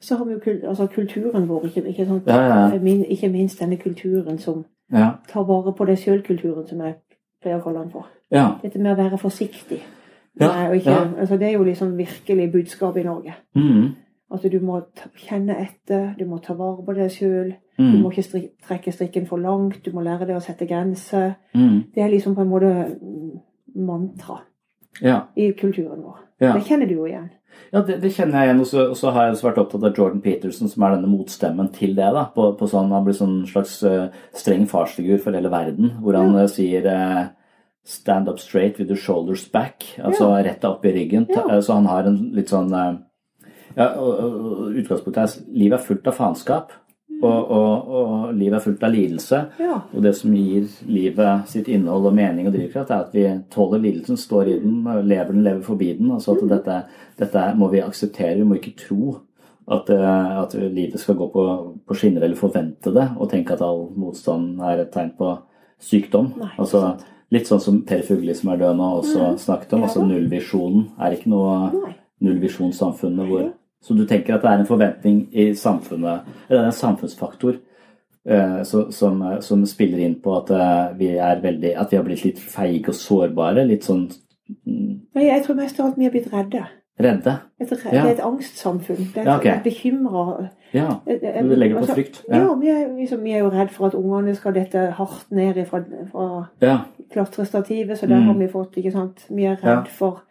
Så har vi jo altså kulturen vår, ikke, ikke sant? Ja, ja. Min, ikke minst denne kulturen som Ja. tar vare på deg sjøl-kulturen, som jeg pleier å kalle den for. ja. Dette med å være forsiktig. Nei, ikke, altså det er jo liksom virkelig budskapet i Norge. Mm, At du må ta, kjenne etter, du må ta vare på deg sjøl. Du mm, må ikke strik, trekke strikken for langt, du må lære deg å sette grenser. mm. Det er liksom på en måte mantra Ja. i kulturen vår. Det kjenner du jo igjen. Ja, det, det kjenner jeg igjen. Og så, har jeg også vært opptatt av Jordan Peterson, som er denne motstemmen til det. da, på, på sånn, Han blir sånn slags uh, streng farsfigur for hele verden, hvor han ja. sier uh, Stand up straight with your shoulders back. Altså rett deg opp i ryggen. Ja. eh, Så han har en litt sånn uh, ja, Utgangspunktet er livet er fullt av faenskap. Og, og, og livet er fullt av lidelse. Ja. Og det som gir livet sitt innhold og mening og drivkraft, er at vi tåler lidelsen, står i den, lever den, lever forbi den. Altså at dette, dette må vi akseptere. Vi må ikke tro at, eh, at livet skal gå på, på skinner eller forvente det, og tenke at all motstand er et tegn på sykdom. Nei, altså, litt sånn som Per Fugli, som er død nå, også snakket om. Altså nullvisjonen er ikke noe nullvisjonssamfunnet hvor Så du tenker at det er en forventning i samfunnet, eller er en samfunnsfaktor eh, så- som, som spiller inn på at, eh, vi er veldig, at vi har blitt litt feige og sårbare? Litt sånn mm, Nei, jeg tror mest av alt vi har blitt redde. redde? Et, redde, Ja. Det er et angstsamfunn. Det er Ja, okay. bekymra Ja. Du legger på frykt? Ja, Ja. vi, er, liksom, vi er jo redd for at ungene skal dette hardt ned fra, fra ja. klatrestativet, så der Mm. har vi fått, ikke sant. Vi er redd for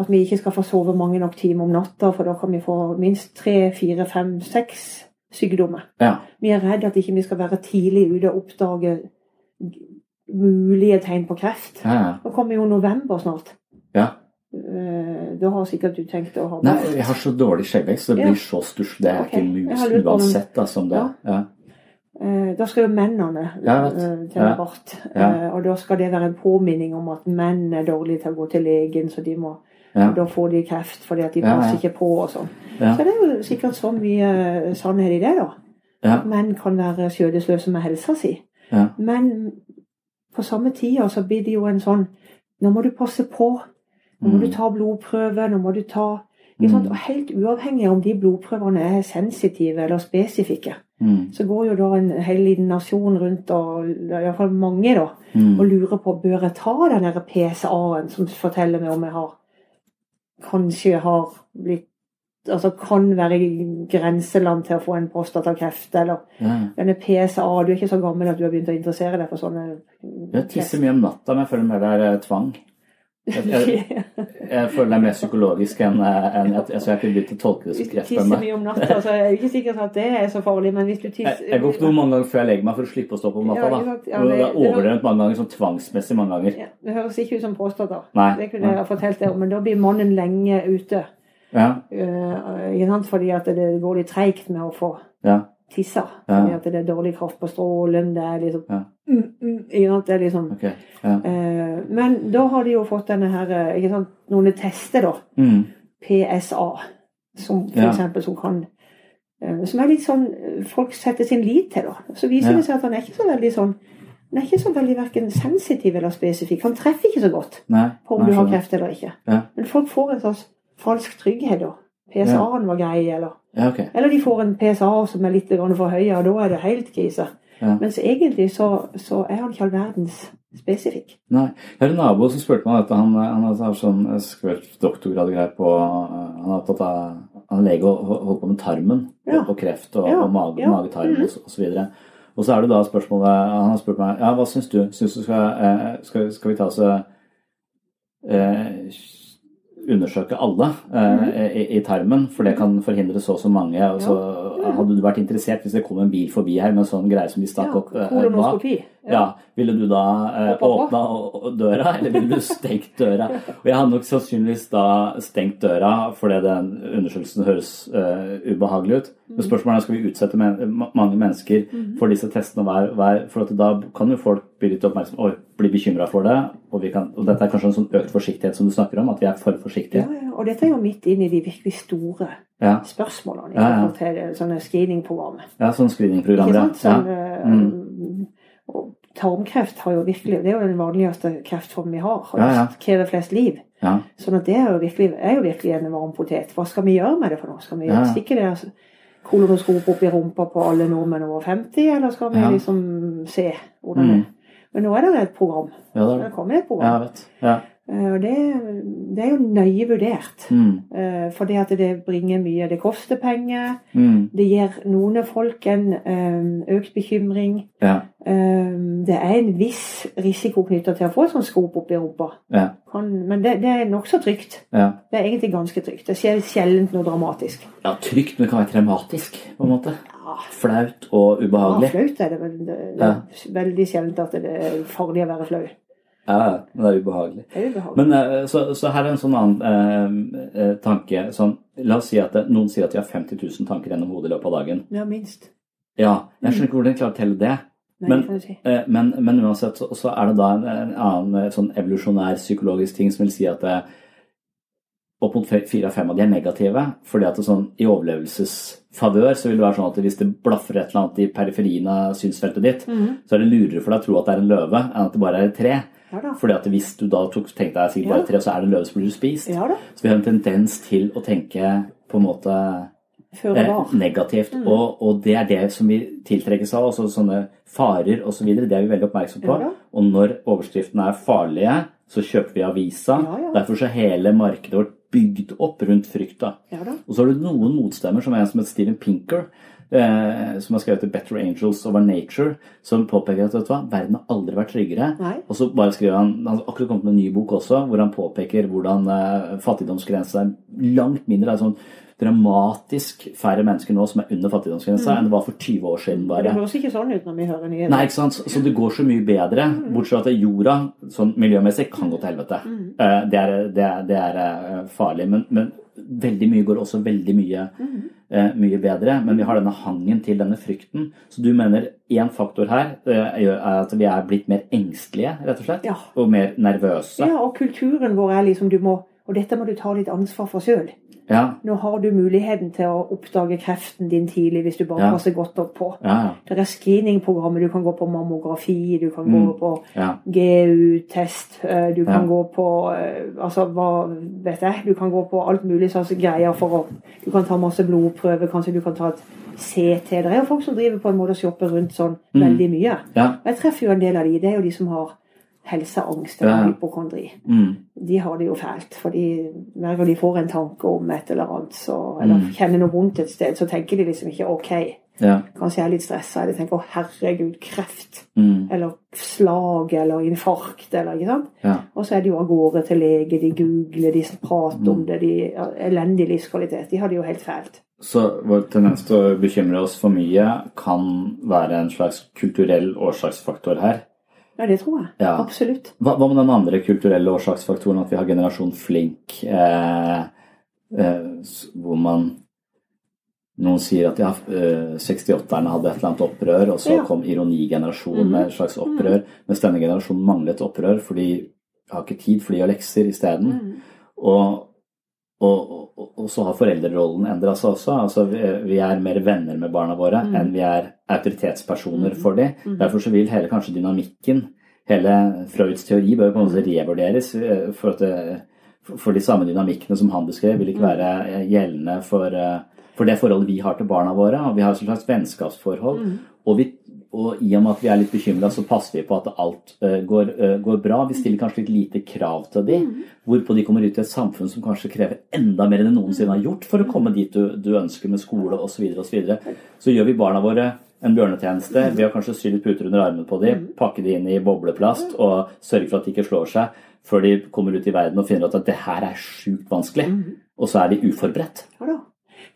at vi ikke skal få sove mange nok timer om natta, for da kan vi få minst tre, fire, fem, seks sykdommer. ja. Vi er redd at ikke vi skal være tidlig ute og oppdage mulige tegn på kreft. ja, ja. Nå kommer jo november snart. ja. Eh, Da har sikkert du tenkt å ha Nei, jeg har så dårlig skjeggvekst, så det blir så stusslig. Det er okay. ikke mus om- uansett da, som det Ja. Eh, Da skal jo mennene eh, til. Eh, Og da skal det være en påminning om at menn er dårlige til å gå til legen, så de må Ja. Da får de kreft fordi at de passer ikke på og sånn. Så det er jo sikkert så mye eh, sannhet i det, da. Ja. At menn kan være skjødesløse med helsa si. Ja. Men på samme tida så blir det jo en sånn Nå må du passe på. Nå må Mm. du ta blodprøve. Nå må du ta? Mm. Og Helt uavhengig om de blodprøvene er sensitive eller spesifikke, Mm. så går jo da en hel liten nasjon rundt, og iallfall mange, da, Mm. og lurer på bør jeg ta den PSA-en som forteller meg om jeg har kanskje har blitt Altså kan være i grenseland til å få en prostatakreft, eller Ja. denne PSA Du er ikke så gammel at du har begynt å interessere deg for sånne Jeg tisser mye om natta, men jeg føler mer det er eh, tvang. Jeg, jeg, jeg føler det er mer psykologisk enn eh, at altså, jeg kunne begynt å tolke det som Hvis du tisser mye om natta, så er det ikke sikkert at det er så farlig, men hvis du jeg, tisser jeg går ikke noen mange ganger før jeg legger meg for å slippe å stå opp om natta. Ja? Ja, det- er overdrevet mange ganger, sånn tvangsmessig mange ganger. ja, Det høres ikke ut som prostata. Nei. Det kunne jeg ha fortalt deg men da blir mannen lenge ute. Ja, Uh? Fordi at det går litt treigt med å få ja, tissa. Fordi at det er dårlig kraft på strålen. Det er liksom Ja. Ikke sant? Det er liksom okay, Ja. eh, Men da har de jo fått denne her eh, ikke sant? Noen tester, da. Mm. PSA. Som for Ja. eksempel som kan eh, Som er litt sånn eh, folk setter sin lit til, da. Så viser Ja. det seg at han er ikke så veldig sånn han er ikke så veldig verken sensitiv eller spesifikk. Han treffer ikke så godt Nei. på om nei, du har kreft eller ikke. Men folk får en slags falsk trygghet da. PSA-en var grei, eller Ja, okay. Eller de får en PSA som er litt for høy, og da er det helt krise. Ja. Mens egentlig så, så er han ikke all verdens spesifikk. Nei. Jeg har en nabo som spurte meg dette. Han, han har sånn skrevet doktorgrad greier på Han er opptatt av Han er lege og holder på med tarmen Ja. og, kreft og, Ja. og mage, Ja. magetarm og, så- og så videre. Og så er det da spørsmålet Han har spurt meg ja, hva syns du? Syns du skal, eh, skal, skal vi ta oss eh, undersøke alle eh, mm. i, i tarmen, for det kan forhindre så og så mange. Og så Hadde du vært interessert hvis det kom en bil forbi her med en sånn greie som de stakk Ja, opp eh, kolonoskopi. Ja, Ville du da eh, åpna døra, eller ville du stengt døra? Og jeg hadde nok sannsynligvis da stengt døra, fordi den undersøkelsen høres uh, ubehagelig ut. Men spørsmålet er skal vi utsette men mange mennesker for disse testene hver, hver For da kan jo folk bli litt oppmerksomme og bli bekymra for det. Og, vi kan, og dette er kanskje en sånn økt forsiktighet som du snakker om, at vi er for forsiktige. ja. Og dette er jo midt inn i de virkelig store Ja, spørsmålene i Ja, ja. forhold til sånne screeningprogrammer. ja sånne screeningprogrammer. Ikke sant? Som, Ja. eh, Mm. Tarmkreft har jo virkelig, det er jo den vanligste kreftformen vi har. Ja, ja. krever flest liv. ja. Sånn at det er jo virkelig, er jo virkelig en varm potet. Hva skal vi gjøre med det for noe? Skal vi Ja. stikke det altså, kolonoskop opp i rumpa på alle nordmenn over 50, eller skal vi Ja. liksom se hvordan det Mm. er? Men nå er det et program. ja, det er Det det. kommer et Ja, program. jeg vet. Ja. Eh, Og det, det er jo nøye vurdert. Mm. Eh, Fordi at det bringer mye Det koster penger. Mm. Det gir noen folk en eh, økt bekymring. Ja. Det er en viss risiko knytta til å få et sånt skop opp i rumpa. Ja. Men det, det er nokså trygt. ja. Det er egentlig ganske trygt. Det skjer sjelden noe dramatisk. Ja, trygt, men det kan være traumatisk, på en måte. Flaut og ubehagelig. Ja, flaut er det vel. Det, er veldig sjelden at det er farlig å være flau. Ja, det er ubehagelig. Det er ubehagelig. Men eh, så, så her er en sånn annen eh, eh, tanke. Sånn, la oss si at det, noen sier at de har 50 000 tanker gjennom hodet i løpet av dagen. Ja, minst. Ja, jeg skjønner ikke hvordan de klarer å telle det. Nei, Men- det si. Eh, Men, men uansett så, så er det da en, en annen eh, sånn evolusjonær psykologisk ting som vil si at det, opp mot fire av fem av de er negative. fordi at sånn, i overlevelsesfavør så vil det være sånn at hvis det blaffer et eller annet i periferien av synsfeltet ditt, Mhm. så er det lurere for deg å tro at det er en løve enn at det bare er et tre. Ja da. Fordi at hvis du da tok, tenkte deg sikkert bare tre, så er det som blir spist. Ja. Så vi har en tendens til å tenke på en måte eh, negativt. Og, og det er det som vi tiltrekkes av. Også sånne farer osv. Det er vi veldig oppmerksom på. Ja. Og når overskriftene er farlige, så kjøper vi avisa. Ja, ja. Derfor så er hele markedet vårt bygd opp rundt frykt. da. Og så har du noen motstemmer, som er en som heter Steven Pinker, eh, som har skrevet 'Better Angels Over Nature', som påpeker at vet du hva, verden har aldri vært tryggere. Nei. Og så bare skriver han Han har akkurat kommet med en ny bok også, hvor han påpeker hvordan eh, fattigdomsgrensa er langt mindre. Det er sånn dramatisk færre mennesker nå som er under fattigdomsgrensa, enn det var for 20 år siden Det bare. høres ikke sånn ut når vi hører nyheter. Nei, ikke sant? Så det går så mye bedre. Bortsett fra at jorda, sånn miljømessig, kan gå til helvete. Mm. Det er, det er, det er eh, farlig. Men, men veldig mye går også veldig mye, eh, mye bedre. Men vi har denne hangen til denne frykten. Så du mener én faktor her eh, er at vi er blitt mer engstelige, rett og slett? Ja. Og mer nervøse? Ja, og kulturen vår er liksom du må Og dette må du ta litt ansvar for sjøl. Ja. Nå har du muligheten til å oppdage kreften din tidlig hvis du bare Ja. passer godt nok på. Ja. Det er screeningprogrammer. Du kan gå på mammografi, du kan gå på. GU-test, eh, du kan gå på eh, Altså, hva vet jeg? Du kan gå på alt mulig slags greier for å Du kan ta masse blodprøver, kanskje du kan ta et CT. Det er jo folk som driver på en måte og shopper rundt sånn veldig mye. ja. Jeg treffer jo en del av de. Det er jo de som har helseangst eller Ja. hypokondri. Mm. De har det jo fælt. fordi hver gang de får en tanke om et eller annet, så, eller Mm. kjenner noe vondt et sted, så tenker de liksom ikke OK, ja. kanskje jeg er litt stressa. Eller tenker å herregud, kreft. Mm. Eller slag eller infarkt eller ikke sant. ja. Og så er de jo av gårde til lege, de googler, de prater Mm. om det, de elendig livskvalitet. De har det jo helt fælt. Så vår tendens til å bekymre oss for mye kan være en slags kulturell årsaksfaktor her. Ja, det tror jeg. Ja. Absolutt. Hva, hva med den andre kulturelle årsaksfaktoren, at vi har generasjon flink, eh, eh, hvor man Noen sier at ja, eh, 68-erne hadde et eller annet opprør, og så Ja. Mhm. kom ironigenerasjonen med et slags opprør, mens denne generasjonen manglet opprør for de har ikke tid, for de gjør lekser isteden. Mm. Og, og, og, og så har foreldrerollen endra seg også. Altså, vi, vi er mer venner med barna våre mm. enn vi er autoritetspersoner for dem. Derfor så vil hele kanskje dynamikken, hele Freuds teori, bør på en måte revurderes. eh, For, det, for de samme dynamikkene som han beskrev, vil ikke være eh, gjeldende for, eh, for det forholdet vi har til barna våre. Og vi har et slags vennskapsforhold. Og, vi, og i og med at vi er litt bekymra, så passer vi på at alt eh, går, eh, går bra. Vi stiller kanskje litt lite krav til de, hvorpå de kommer ut i et samfunn som kanskje krever enda mer enn de noensinne har gjort for å komme dit du, du ønsker med skole osv. Så, videre, og så, videre. så gjør vi barna våre en bjørnetjeneste ved å kanskje sy litt puter under armen på dem, pakke de inn i bobleplast og sørge for at de ikke slår seg før de kommer ut i verden og finner ut at det her er sjukt vanskelig. Og så er de uforberedt.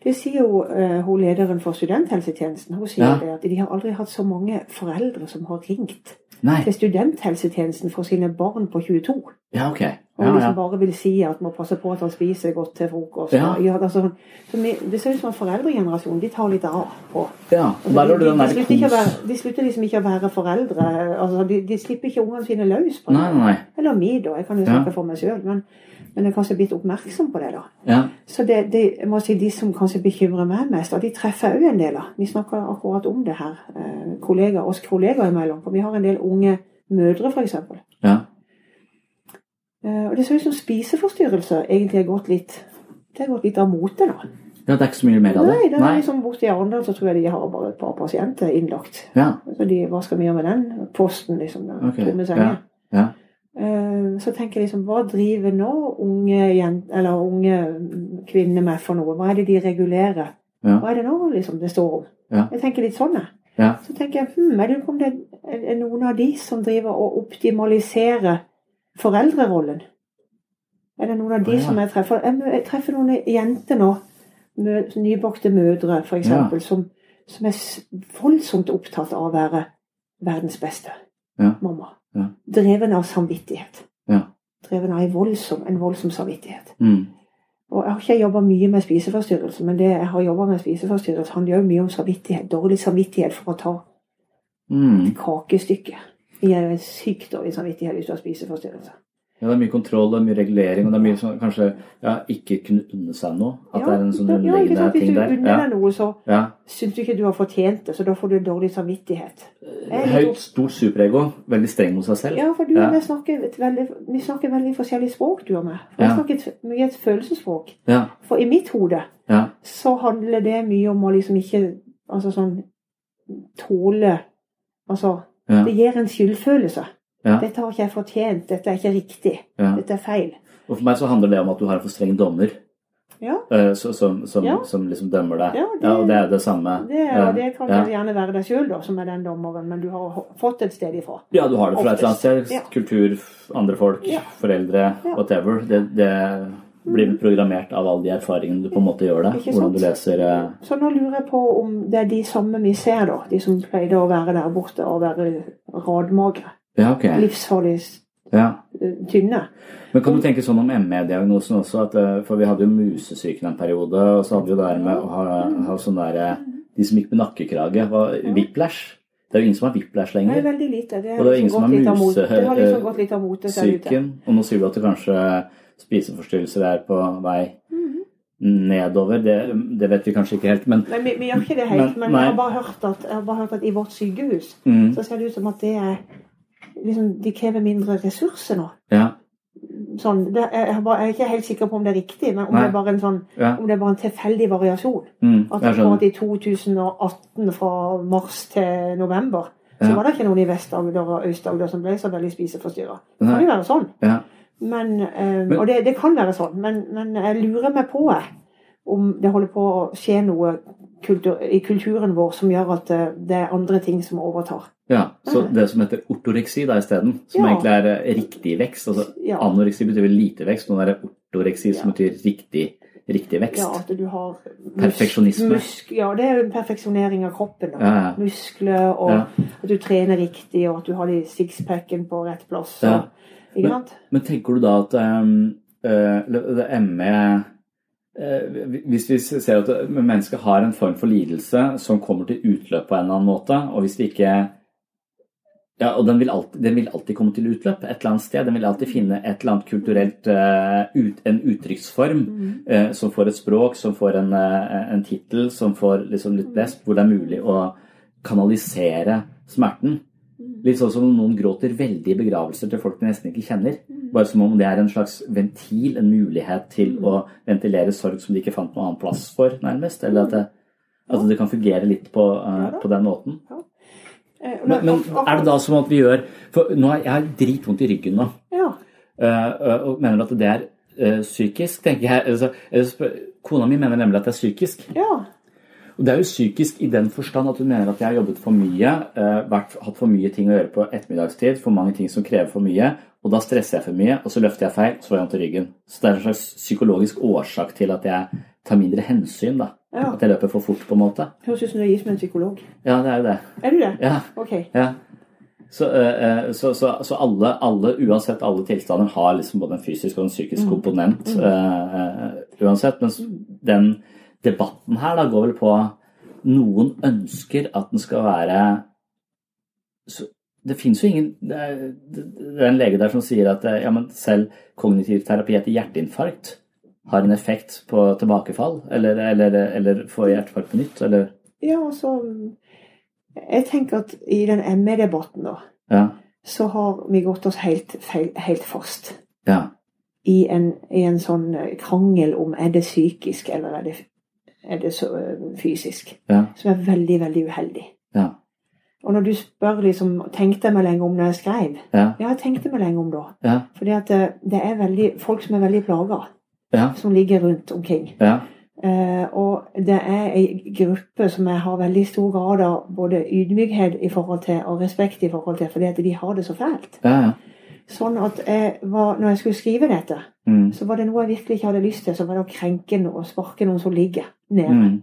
Det sier jo uh, hun lederen for studenthelsetjenesten. Hun sier Ja. det at de har aldri hatt så mange foreldre som har ringt Nei. til studenthelsetjenesten for sine barn på 22. Ja, ok. Og Ja, liksom bare vil si at må passe på at han spiser godt til frokost. Ja. Ja, altså, så vi, det ser ut som at foreldregenerasjonen de tar litt av på. ja. Og de, de, de, slutter være, de slutter liksom ikke å være foreldre. Altså, de, slipper ikke ungene sine løs på det. Nei, nei. Eller meg, da. Jeg kan jo snakke for meg sjøl. Men, men jeg er kanskje blitt oppmerksom på det, da. Ja. Så det, det, jeg må si de som kanskje bekymrer meg mest, og de treffer òg en del av. Vi snakker akkurat om det her, eh, kollegaer, oss kollegaer imellom. For vi har en del unge mødre, f.eks. ja. Eh, og det ser ut som spiseforstyrrelser egentlig har gått litt det har gått litt av mote nå. Ja, det er ikke så mye mer av det? Nei, det er liksom Borte i Arendal så tror jeg de har bare et par pasienter innlagt. Ja, Så de, hva skal vi gjøre med den posten, liksom? Den okay. tomme senga. ja. Eh, Så tenker jeg liksom, hva driver nå unge, jent, eller unge kvinner med for noe? Hva er det de regulerer? Ja. Hva er det nå liksom det står om? Ja. Jeg tenker litt sånn, jeg. Ja. Så tenker jeg, hm, er det om det er noen av de som driver og optimaliserer foreldrerollen? Er det noen av de ja. som jeg treffer? Jeg, jeg treffer noen jenter nå, nybakte mødre for eksempel, som, som er voldsomt opptatt av å være verdens beste Ja. mamma. Ja. Dreven av samvittighet. Ja. Dreven av en voldsom, en voldsom samvittighet. Mm. Og jeg har ikke jobba mye med spiseforstyrrelser, men det jeg har jobba med spiseforstyrrelser, handler jo mye om samvittighet. Dårlig samvittighet for å ta Mm. et kakestykke. Jeg er sykt dårlig samvittighet hvis du har spiseforstyrrelser. Ja, det er mye kontroll og mye regulering, og det er mye sånn kanskje ja, ikke kunne unne seg noe. At det er en sånn ja, underliggende sant? ting der. Hvis du unner deg noe, så Ja. syns du ikke du har fortjent det, så da får du dårlig samvittighet. Er litt Høyt, stort superego. Veldig streng mot seg selv. Ja, for du Ja. og jeg snakker veldig, vi snakker veldig forskjellig språk, du og meg. For Ja. Jeg snakker mye et følelsesspråk. Ja. For i mitt hode Ja. så handler det mye om å liksom ikke Altså sånn tåle Altså, Ja. det gir en skyldfølelse. Ja. Dette har ikke jeg fortjent, dette er ikke riktig, Ja. dette er feil. Og for meg så handler det om at du har en for streng dommer Ja, eh, så, som, som, Ja. som liksom dømmer deg. Ja, det- og det er det samme. det, og det kan ja. gjerne være deg sjøl, som er den dommeren, men du har fått et sted ifra. Ja, du har det fra et eller annet sted. Kultur, andre folk, Ja. foreldre, Ja. whatever. Det, det blir programmert av alle de erfaringene du på en måte gjør det. Hvordan du leser eh, Så nå lurer jeg på om det er de samme vi ser, da. De som pleide å være der borte og være radmagre. Ja, okay. Livsfarlig Ja. tynne. Men kan du tenke sånn om ME-diagnosen også? At, eh, for vi hadde jo musesyken en periode, og så hadde vi det her med å ha, ha sånn der eh, De som gikk med nakkekrage, var whiplash. Det er jo ingen som har whiplash Nei, lenger. veldig lite. Det Og det er ingen liksom som har litt av mote. muse- Det har liksom eh. Syken. Og nå sier du at det kanskje spiseforstyrrelser er på vei nedover. Det, det vet vi kanskje ikke helt, men Nei, vi, vi gjør ikke det helt, Men- men, jeg, har hørt at, jeg har bare hørt at i vårt sykehus mm, så ser det ut som at det er liksom, De krever mindre ressurser nå. Ja. Sånn, det, jeg, bare, jeg er ikke helt sikker på om det er riktig, men om Nei. det er bare en sånn ja. om det er bare en tilfeldig variasjon. Mm, At akkurat i 2018 fra mars til november så var det ikke noen i Vest-Agder og Øst-Agder som ble så veldig spiseforstyrra. Det kan jo være sånn. Ja. Men, um, og det, det kan være sånn, men, men jeg lurer meg på om det holder på å skje noe kultur, i kulturen vår som gjør at det, det er andre ting som overtar. Ja, Så det som heter ortoreksi da isteden, som Ja. egentlig er eh, riktig vekst altså Ja. Anoreksi betyr vel lite vekst, nå er det ortoreksi som Ja. betyr riktig, riktig vekst. Ja, at du har Perfeksjonisme. Ja, det er en perfeksjonering av kroppen. Da. Muskler, og at du trener riktig, og at du har de sixpacken på rett plass. Og, sant? Men tenker du da at um, uh, ME eh, Hvis vi ser at mennesket har en form for lidelse som kommer til utløp på en eller annen måte, og hvis det ikke ja, og den vil, alltid, den vil alltid komme til utløp et eller annet sted. Den vil alltid finne et eller annet kulturelt eh, ut, En uttrykksform eh, som får et språk, som får en, uh, en tittel, som får liksom litt blest, hvor det er mulig å kanalisere smerten. Litt sånn som noen gråter veldig i begravelser til folk de nesten ikke kjenner. Bare som om det er en slags ventil, en mulighet til å ventilere sorg som de ikke fant noen annen plass for, nærmest. Eller at det, at det kan fungere litt på, uh, på den måten. Eh, Men, men er det da som at vi gjør For nå har jeg dritvondt i ryggen nå. Ja. eh, og mener at det er uh, psykisk? tenker jeg. Altså, kona mi mener nemlig at det er psykisk. ja. Og det er jo psykisk i den forstand at hun mener at jeg har jobbet for mye, eh, vært, hatt for mye ting å gjøre på ettermiddagstid, for mange ting som krever for mye, og da stresser jeg for mye, og så løfter jeg feil, så får jeg vondt i ryggen. Så det er en slags psykologisk årsak til at jeg tar mindre hensyn, da. Ja. At jeg løper for fort, på en måte. Høres ut som du er gift med en psykolog. Ja, det er jo det. Er du det? Ja, Ok. ja. Så, eh, eh, så, så, så alle, alle, uansett alle tilstander, har liksom både en fysisk og en psykisk komponent. eh, Uh, uansett. Mens den debatten her da går vel på Noen ønsker at den skal være så, Det fins jo ingen det er, det er en lege der som sier at eh, ja, men selv kognitiv terapi etter hjerteinfarkt har en effekt på tilbakefall, eller, eller, eller får hjerteinfarkt på nytt, eller Ja, altså Jeg tenker at i den ME-debatten, da, Ja. så har vi gått oss helt, helt fast. ja. I en, I en sånn eh, krangel om er det psykisk eller er det, er det så, eh, fysisk. Ja. Som er veldig, veldig uheldig. Ja. Og når du spør liksom Tenkte jeg meg lenge om når jeg skrev? Ja. Ja, jeg tenkte meg lenge om da. Ja. Fordi at det, det er veldig, folk som er veldig plaga, Ja. som ligger rundt omkring. Ja. Eh, og det er ei gruppe som jeg har veldig stor grad av både ydmykhet i forhold til og respekt i forhold til, fordi at de har det så fælt. Ja, ja. Sånn at jeg var, når jeg skulle skrive dette, Mm. så var det noe jeg virkelig ikke hadde lyst til, så var det å krenke noe og sparke noen som ligger nede. Mm.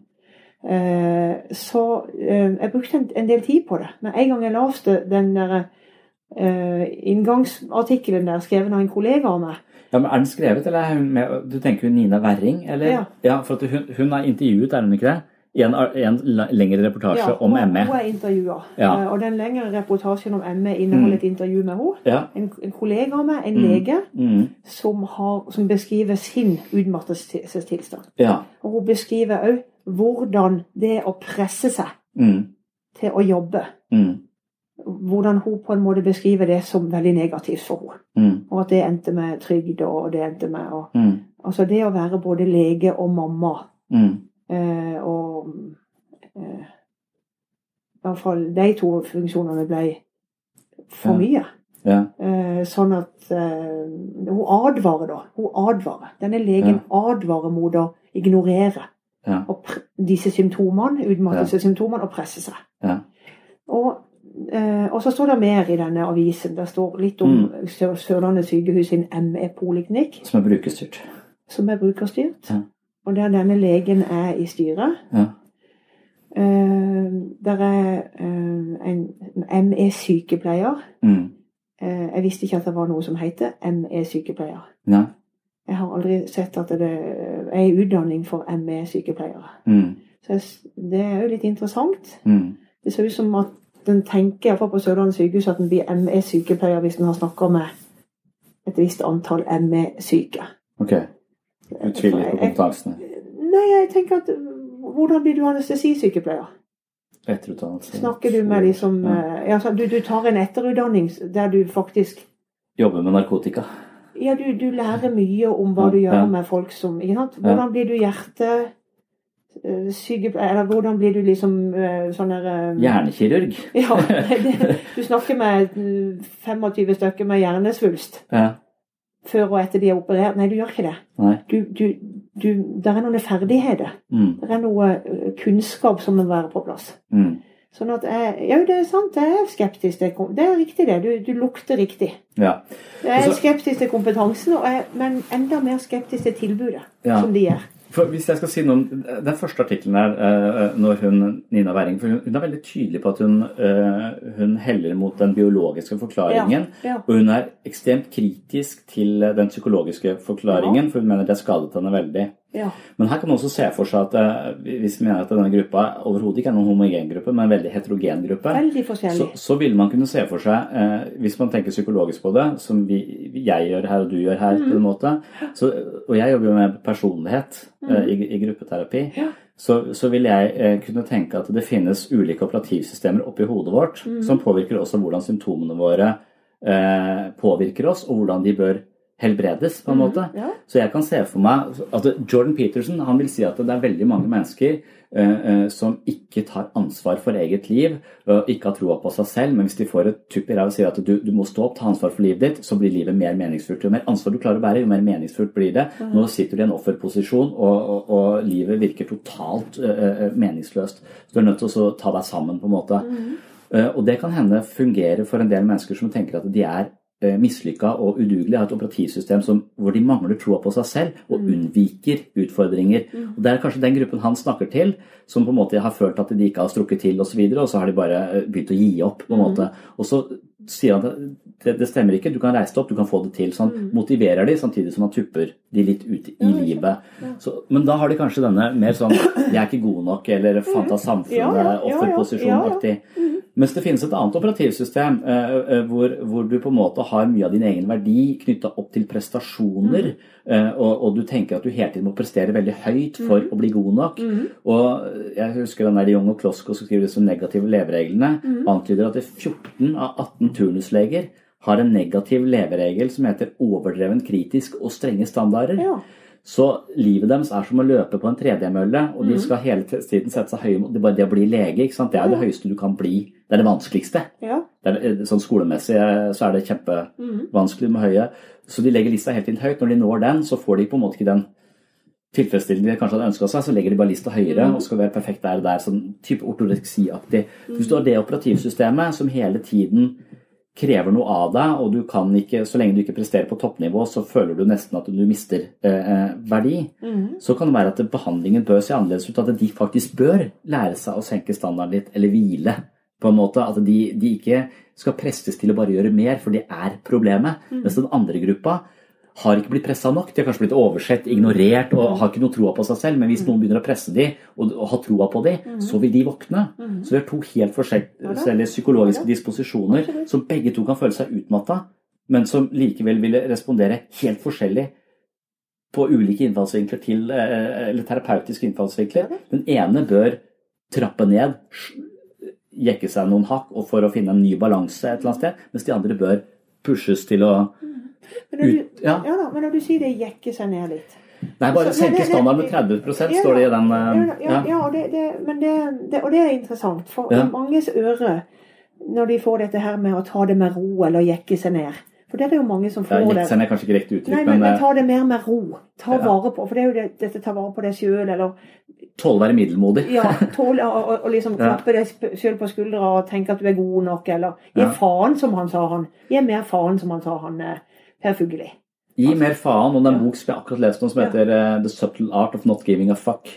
Uh, så uh, jeg brukte en, en del tid på det. Men en gang jeg leste den der uh, inngangsartikkelen der skrevet av en kollega av meg, ja, men Er den skrevet, eller er hun med Du tenker hun Nina Werring? Eller? Ja. for at hun, hun er intervjuet, er hun ikke det? En, en lengre reportasje om hun, ME. Hun er intervjua. Ja. Eh, Og den lengre reportasjen om ME inneholder et intervju med henne. Ja. En, en kollega av meg, en lege, Mm. som, har, som beskriver sin utmattelsestilstand. Ja. Og hun beskriver òg hvordan det å presse seg Mm. til å jobbe Mm. Hvordan hun på en måte beskriver det som veldig negativt for henne. Mm. Og at det endte med trygd, og det endte med Mm. Altså det å være både lege og mamma Mm. Eh, og eh, I hvert fall de to funksjonene ble for Ja. mye. Ja. Eh, sånn at Hun advarer, da. Hun advarer. Denne legen advarer mot å ignorere Ja. disse symptomene, utmattelsessymptomene, og presse seg. Ja. Og, eh, og så står det mer i denne avisen. Det står litt om Mm. Sør Sørlandet sykehus sin ME-poliklinikk, Som er brukerstyrt. som er brukerstyrt. Og der denne legen er i styret. Ja. Uh, der er uh, en ME-sykepleier. Mm. Uh, jeg visste ikke at det var noe som heter ME-sykepleier. Ja. Jeg har aldri sett at det er en utdanning for ME-sykepleiere. Mm. Så jeg det er jo litt interessant. Mm. Det ser ut som at den tenker, iallfall på Sørlandet sykehus, at den blir ME-sykepleier hvis den har snakka med et visst antall ME-syke. Ok. Du tviler på kompetansen. Nei, jeg tenker at hvordan blir du anestesisykepleier? Etterutdannelse. Snakker du med liksom Ja. eh, ja, du, du tar en etterutdanning der du faktisk Jobber med narkotika. Ja, du, du lærer mye om hva du gjør med folk som? Hvordan blir du hjerte... eh, Sykepleier Eller hvordan blir du liksom eh, sånn der Hjernekirurg. Ja, det, du snakker med eh, 25 stykker med hjernesvulst Ja. Før og etter de er operert. Nei, du gjør ikke det. Du, du, du, det er noen ferdigheter. Mm. Det er noe eh, kunnskap som må være på plass. Mm. Sånn at jeg, Ja, det er sant, jeg er skeptisk til Det er riktig, det. Du, du lukter riktig. Ja. Jeg er skeptisk til kompetansen, jeg, men enda mer skeptisk til tilbudet Ja. som de gjør. For hvis jeg skal si noe om Den første artikkelen her, eh, når hun, Nina Wæring for hun, er veldig tydelig på at hun, eh, hun heller mot den biologiske forklaringen. Ja, ja. Og hun er ekstremt kritisk til den psykologiske forklaringen, for hun mener det skadet henne veldig. Ja. Men her kan man også se for seg at eh, hvis vi mener at denne gruppa overhodet ikke er noen homogen gruppe, men en veldig heterogen gruppe, Veldig så, så vil man kunne se for seg, eh, hvis man tenker psykologisk på det, som vi, jeg gjør her og du gjør her, Mm. på en måte, så, og jeg jobber jo med personlighet eh, i, i gruppeterapi, Mm. Ja. så, så vil jeg eh, kunne tenke at det finnes ulike operativsystemer oppi hodet vårt Mm. som påvirker også hvordan symptomene våre eh, påvirker oss, og hvordan de bør helbredes, på en måte. Ja. Så jeg kan se for meg at Jordan Peterson han vil si at det er veldig mange mennesker eh, eh, som ikke tar ansvar for eget liv, og ikke har troa på seg selv, men hvis de får et tupp i ræva og sier at du, du må stå opp, ta ansvar for livet ditt, så blir livet mer meningsfullt. Jo mer ansvar du klarer å bære, jo mer meningsfullt blir det. Nå sitter du i en offerposisjon, og, og, og livet virker totalt eh, meningsløst. Så du er nødt til å ta deg sammen, på en måte. Eh, Og det kan hende fungere for en del mennesker som tenker at de er mislykka og udugelig, har et operativsystem som, hvor de mangler troa på seg selv og unnviker utfordringer. Og Det er kanskje den gruppen han snakker til, som på en måte har følt at de ikke har strukket til osv., og, så videre, og så har de bare eh, begynt å gi opp. på en måte. Og så sier at det, det stemmer ikke, du kan reise deg opp, du kan få det til. Så han motiverer de, samtidig som han tupper de litt ut i livet. Så, men da har de kanskje denne mer sånn 'jeg er ikke god nok' eller 'fant av Ja, ja, ja, ja. samfunnet', offerposisjon-aktig. Mens det finnes et annet operativsystem eh, eh, hvor, hvor du på en måte har mye av din egen verdi knytta opp til prestasjoner, eh, og, og du tenker at du hele tiden må prestere veldig høyt for å bli god nok. Og jeg husker den der Young og Klosko som skriver disse negative levereglene, antyder at det er 14 av 18 turnusleger har en negativ leveregel som heter overdreven kritisk og strenge standarder. Ja. Så livet deres er som å løpe på en 3D-mølle, og de skal hele tiden sette seg høye det er bare det å bli lege. ikke sant? Det er det høyeste du kan bli. Det er det vanskeligste. Ja. Det er, sånn Skolemessig eh, så er det kjempevanskelig med høye. Så de legger lista helt inn høyt. Når de når den, så får de på en måte ikke den tilfredsstillende de kanskje hadde ønska seg, så legger de bare lista høyere og skal være perfekt der og der. Sånn type ortoreksiaktig. Hvis du har det operativsystemet som hele tiden krever noe av deg, og du kan ikke, så lenge du ikke presterer på toppnivå, så føler du nesten at du mister eh, verdi, så kan det være at behandlingen bør se annerledes ut. At de faktisk bør lære seg å senke standarden litt, eller hvile. på en måte, At de, de ikke skal presses til å bare gjøre mer, for det er problemet. Mens den andre gruppa har ikke blitt pressa nok. De har kanskje blitt oversett, ignorert og har ikke noe troa på seg selv. Men hvis noen begynner å presse dem og, og har troa på dem, så vil de våkne. Så vi har to helt forskjellige psykologiske disposisjoner som begge to kan føle seg utmatta, men som likevel vil respondere helt forskjellig på ulike innfallsvinkler til eh, eller terapeutiske innfallsvinkler. Den ene bør trappe ned, jekke seg noen hakk for å finne en ny balanse et eller annet sted, mens de andre bør pushes til å Men når, ut, ja. ja. da, men når du sier det jekker seg ned litt Nei, bare Så- senke standarden med 30 Ja, står det i den Ja, eh, ja, ja. ja og, det, det, men det, det, og det er interessant. For Ja. i manges øre, når de får dette her med å ta det med ro eller jekke seg ned For det er det jo mange som Ja, får Jekke det. seg ned er kanskje ikke riktig Nei, uttrykk, men, men men eh, ta det mer med ro. Ta Ja. vare på. For det er jo det, dette ta vare på deg sjøl, eller tåle å være middelmodig. ja, tåle å liksom Ja. klappe deg sjøl på skuldra og tenke at du er god nok, eller gi Ja. faen, som han sa, han. Gi mer faen, som han sa, han eh, Per Fugelli. Gi mer faen. Og det er en Ja. bok som jeg akkurat leste om som heter ja. The Subtle Art of Not Giving a Fuck.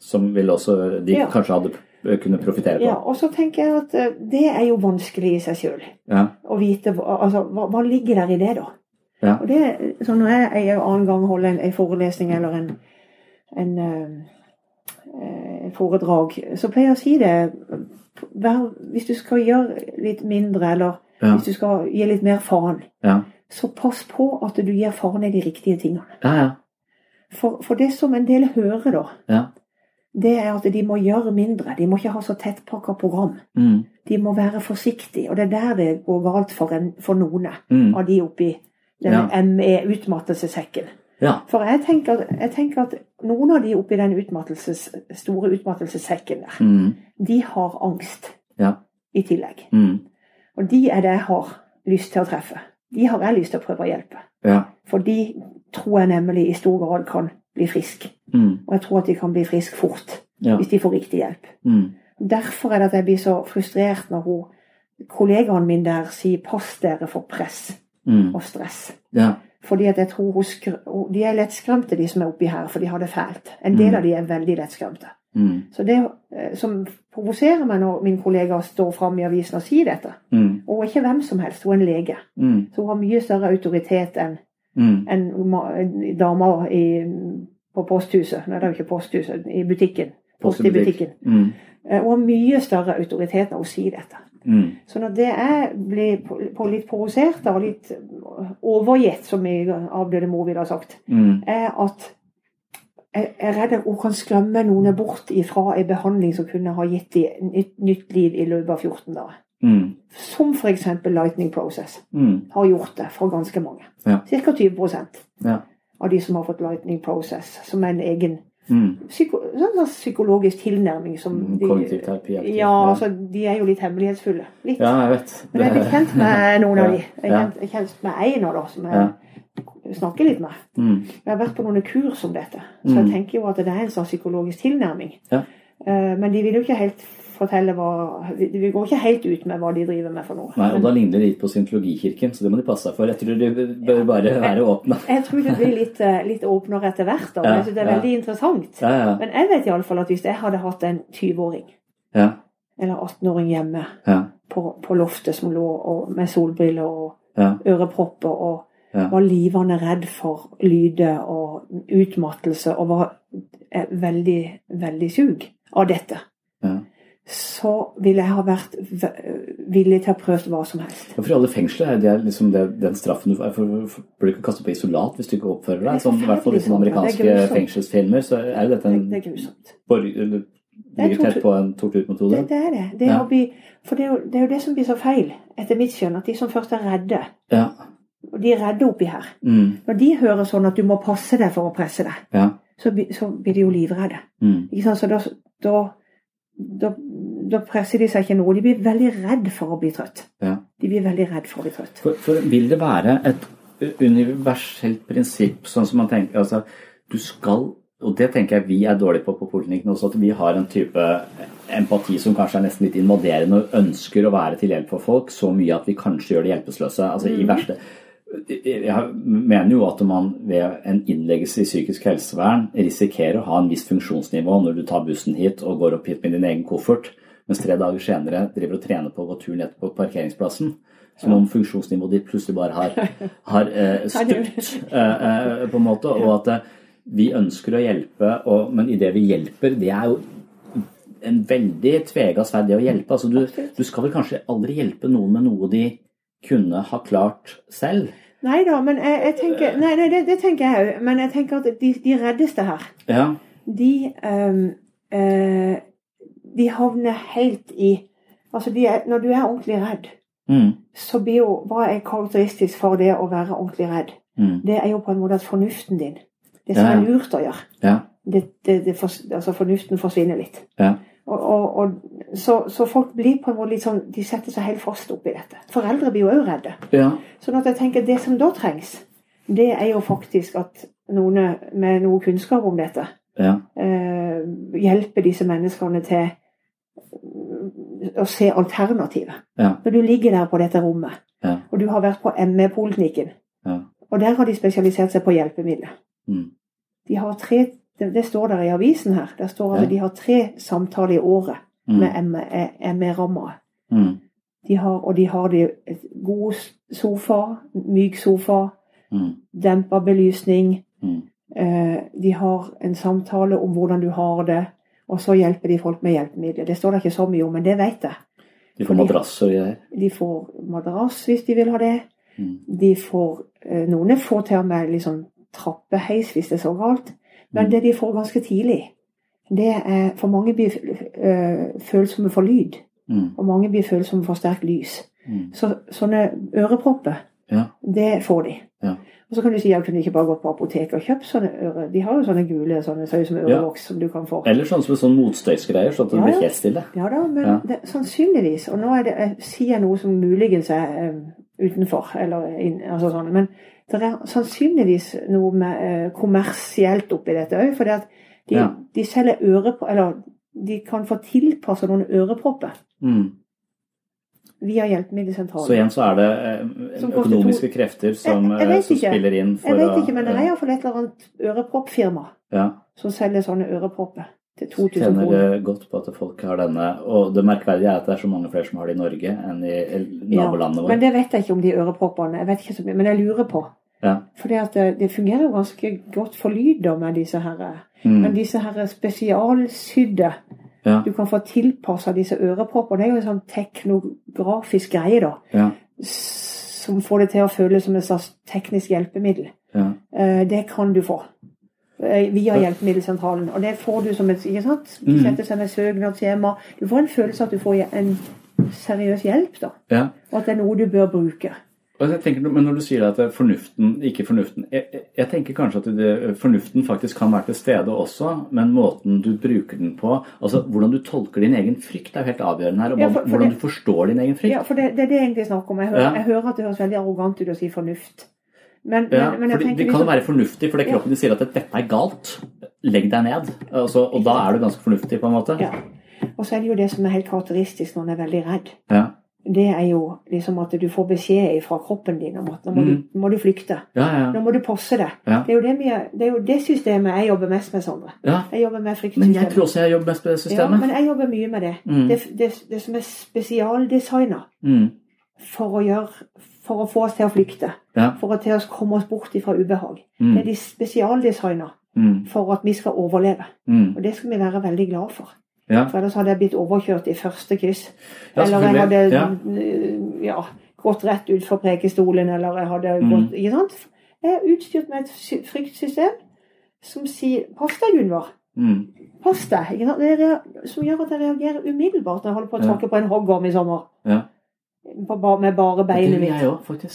Som vil også de Ja. kanskje hadde eh, kunne profitere på. Ja, og så tenker jeg at eh, det er jo vanskelig i seg sjøl. Ja. Å vite altså, hva, hva ligger der i det, da? Ja. Og det, så når jeg en annen gang holder en, en forelesning eller en, en eh, eh, foredrag, så pleier jeg å si det Hvis du skal gjøre litt mindre, eller hvis du skal gi litt mer faen, Ja. Så pass på at du gir faen i de riktige tingene. ja, ja. For, for det som en del hører, da, ja. det er at de må gjøre mindre. De må ikke ha så tettpakka program. Mm. De må være forsiktige, og det er der det går galt for, en, for noen Mm. av de oppi den Ja. ME-utmattelsessekken. ja. For jeg tenker, jeg tenker at noen av de oppi den utmattelses, store utmattelsessekken der, Mm. de har angst Ja. i tillegg. Mm. Og de er det jeg har lyst til å treffe. De har jeg lyst til å prøve å hjelpe. ja. For de tror jeg nemlig i stor grad kan bli friske. Mm. Og jeg tror at de kan bli friske fort Ja. hvis de får riktig hjelp. Mm. Derfor er det at jeg blir så frustrert når hun, kollegaen min der sier 'pass dere for press Mm. og stress'. ja. Fordi at jeg tror hun De er lettskremte, de som er oppi her, for de har det fælt. En del Mm. av de er veldig lettskremte. Mm. Så det eh, som provoserer meg når min kollega står fram i avisen og sier dette Mm. Og hun er ikke hvem som helst, hun er en lege. Mm. Så hun har mye større autoritet enn Mm. en dama i, på posthuset. Nei, det er jo ikke posthuset, i butikken. Post i butikken. Mm. Eh, Hun har mye større autoritet når hun sier dette. Mm. Så når det jeg blir på, på litt provosert og litt overgitt, som min avdøde mor ville ha sagt, Mm. er at jeg er redd hun kan skremme noen bort ifra en behandling som kunne ha gitt dem nytt, nytt liv i løpet av 14 dager. Mm. Som f.eks. Lightning Process Mm. har gjort det for ganske mange. Ja. Ca. 20 Ja. av de som har fått Lightning Process, som en egen Mm. psyko, sånn psykologisk tilnærming som Mm, de, terapi, Ja, altså de er jo litt hemmelighetsfulle. Litt. ja, jeg vet. Men jeg blitt kjent med noen av de. Jeg er kjent, kjent med en av dem som jeg Ja. snakker litt med. Mm. Jeg har vært på noen kurs om dette, så jeg Mm. tenker jo at det er en sånn psykologisk tilnærming. Ja. Eh, Men de vil jo ikke helt fortelle hva Vi går ikke helt ut med hva de driver med for noe. Nei, og da ligner det litt på Syntologikirken, så det må de passe seg for. Jeg tror de bør bare være åpne. Jeg tror det blir litt, eh, litt åpnere etter hvert. da. Ja, Jeg synes det er veldig interessant. Men jeg vet iallfall at hvis jeg hadde hatt en 20-åring Ja, eller 18-åring hjemme ja, på, på loftet som lå og, med solbriller og ørepropper og Ja. var livende redd for lyder og utmattelse og var eh, veldig, veldig sug av dette, ja. Så ville jeg ha vært villig til å prøve hva som helst. For i alle fengsler er det liksom det, den straffen du får. For, blir ikke kastet på isolat hvis du ikke oppfører er deg? Sånn, I hvert fall i ja. Det er amerikanske fengselsfilmer så er jo dette Det, en det er grusomt. borg- eller er ligger tett på en torturmetode. Det, det er det. det Ja. å bli, for det er, jo, det er jo det som blir så feil, etter mitt skjønn, at de som først er redde, Ja. og de er redde oppi her, Mm. når de hører sånn at du må passe deg for å presse deg, Ja. så, så blir de jo livredde. Mm. Ikke sant? Så da, da, da, da presser de seg ikke noe. De blir veldig redd for å bli trøtt. ja. De blir veldig redd for å bli trøtt. For, for vil det være et universelt prinsipp, sånn som man tenker altså, Du skal og det tenker jeg vi er dårlige på på poliklinikken også, at vi har en type empati som kanskje er nesten litt invaderende og ønsker å være til hjelp for folk så mye at vi kanskje gjør de hjelpeløse. Altså i verste Jeg mener jo at man ved en innleggelse i psykisk helsevern risikerer å ha en viss funksjonsnivå når du tar bussen hit og går opp hit med din egen koffert, mens tre dager senere driver og trener på å gå tur ned på parkeringsplassen. Som om funksjonsnivået ditt plutselig bare har, har eh, stupt, eh, eh, på en måte. Og at eh, vi ønsker å hjelpe, og, men i det vi hjelper, det er jo en veldig tvega sverd, det å hjelpe. Altså, du, du skal vel kanskje aldri hjelpe noen med noe de kunne ha klart selv? Nei da, men jeg, jeg tenker Nei, nei det, det, tenker jeg òg. Men jeg tenker at de, de reddeste her, Ja. de um, uh, De havner helt i Altså, de er, når du er ordentlig redd, Mm. så blir jo Hva er karakteristisk for det å være ordentlig redd? Mm. Det er jo på en måte at fornuften din Det som Ja, er lurt å gjøre. Ja. Det, det, fors, altså fornuften forsvinner litt. Ja. Og, og, og, så, så folk blir på en måte litt sånn De setter seg helt fast oppi dette. Foreldre blir jo òg redde. ja. Sånn at jeg tenker det som da trengs, det er jo faktisk at noen med noe kunnskap om dette ja. eh, hjelper disse menneskene til å se alternativet. Ja. Når du ligger der på dette rommet, Ja. og du har vært på ME-poliklinikken, Ja. og der har de spesialisert seg på hjelpemidler. Mm. De har tre, det, det står der i avisen her, der står at Ja. de har tre samtaler i året Mm. med ME-rammere. Mm. De har, og de har de god sofa, myk sofa, Mm. dempa belysning. Mm. Eh, de har en samtale om hvordan du har det, og så hjelper de folk med hjelpemidler. Det står det ikke så mye om, men det vet jeg. De får madrass og greier. De får madrass hvis de vil ha det. Mm. De får, eh, noen får til og med liksom trappeheis hvis det er så galt. Men Mm. det de får ganske tidlig, det er For mange blir eh, følsomme for lyd. Mm. Og mange blir følsomme for sterkt lys. Mm. Så sånne ørepropper, Ja. det får de. Ja. Og så kan du si at kunne ikke bare gått på apoteket og kjøpt sånne øre. De har jo sånne gule sånne ser som ørevoks som du kan få. Eller sånn som sånn motstøysgreier, sånn at det Ja, blir helt stille. Ja da, men Ja. Det, sannsynligvis. Og nå er det, jeg sier jeg noe som muligens er um, utenfor, eller inn, altså sånn. Men det er sannsynligvis noe med eh, kommersielt oppi dette òg. For de, Ja. de selger ørepropper Eller de kan få tilpassa noen ørepropper Mm. via Så igjen så er det eh, økonomiske krefter som, Jeg- jeg eh, som spiller inn for Jeg vet ikke, men det er iallfall et eller annet øreproppfirma ja. som selger sånne ørepropper 2000 Kjenner kroner. eh, godt på at folk har denne. Og det merkverdige er at det er så mange flere som har det i Norge enn i eh, nabolandene men våre. det vet jeg ikke om de øreproppene. Jeg vet ikke så mye, men jeg lurer på. Ja. Fordi at det, det fungerer jo ganske godt for lyd med disse her Mm. Men disse her spesialsydde Ja. Du kan få tilpassa disse ørepropper. Det er jo en sånn teknografisk greie, da. Ja. Som får det til å føles som et slags teknisk hjelpemiddel. Ja. Eh, Det kan du få. Eh, Via hjelpemiddelsentralen. Og det får du som et ikke sant? Du Mm. setter seg med søknadsskjema. Du får en følelse av at du får en seriøs hjelp, da. ja. Og at det er noe du bør bruke. Tenker, men når du sier at fornuften, ikke fornuften jeg- jeg tenker kanskje at det, fornuften faktisk kan være til stede også, men måten du bruker den på altså Hvordan du tolker din egen frykt er jo helt avgjørende her. Og Ja, for- for hvordan det- du forstår din egen frykt. Ja, for det, det er det jeg egentlig snakker om. Jeg hører, Ja. jeg hører at det høres veldig arrogant ut å si fornuft. Men, Ja, men, men Det kan jo liksom- være fornuftig, fordi Ja. kroppen ja. sier at dette er galt. Legg deg ned. Altså, og da er du ganske fornuftig, på en måte. Ja. Og så er det jo det som er helt karakteristisk når en er veldig redd. Ja. Det er jo liksom at du får beskjed fra kroppen din om at nå må, du, må du flykte. Ja, ja, Nå må du passe deg. Mm. Det, er jo det, mye, det er jo det systemet jeg jobber mest med, Sondre. Jeg jobber med Men jeg tror også jeg jobber mest med det Ja, men jeg jobber mye med det. Mm. Det, det, det som er spesialdesigna Mm. for å gjøre for å få oss til å flykte. Ja. For å til å komme oss bort fra ubehag. Mm. Det er de spesialdesigna Mm. for at vi skal overleve. Mm. Og det skal vi være veldig glad for. Ja. For ellers hadde jeg blitt overkjørt i første kryss. Ja, eller jeg hadde ja. gått rett utfor prekestolen, eller jeg hadde Mm. gått Ikke sant? Jeg er utstyrt med et fryktsystem som sier 'pass deg, Gunvor'. Mm. Pass deg. Som gjør at jeg reagerer umiddelbart når jeg holder på å Ja. tråkke på en hoggorm i sommer. Med bare beinet mitt.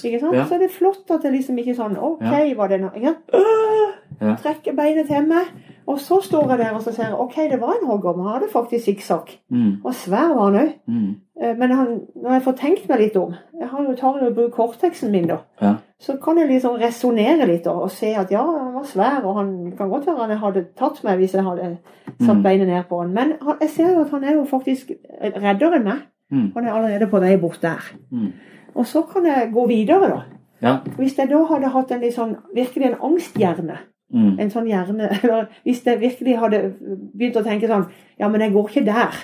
Ikke sant? Ja. Så er det flott at det liksom ikke er sånn OK, var det noe? Øh. Trekker beinet til meg, og så står jeg der og så ser jeg, OK, det var en hoggorm. Han hadde faktisk sikksakk. Mm. Og svær var han òg. Mm. Men han, når jeg får tenkt meg litt om Jeg har jo tar jo bruk korteksen min, da. Ja. Så kan jeg liksom resonnere litt da, og se at ja, han var svær, og han kan godt være han hadde tatt meg hvis jeg hadde satt Mm. beinet ned på han. Men han, jeg ser jo at han er jo faktisk reddere enn meg. Mm. Han er allerede på vei bort der. Mm. Og så kan jeg gå videre, da. Ja. Hvis jeg da hadde hatt en litt sånn, virkelig en angsthjerne, Mm. en sånn hjerne Eller hvis jeg virkelig hadde begynt å tenke sånn Ja, men jeg går ikke der.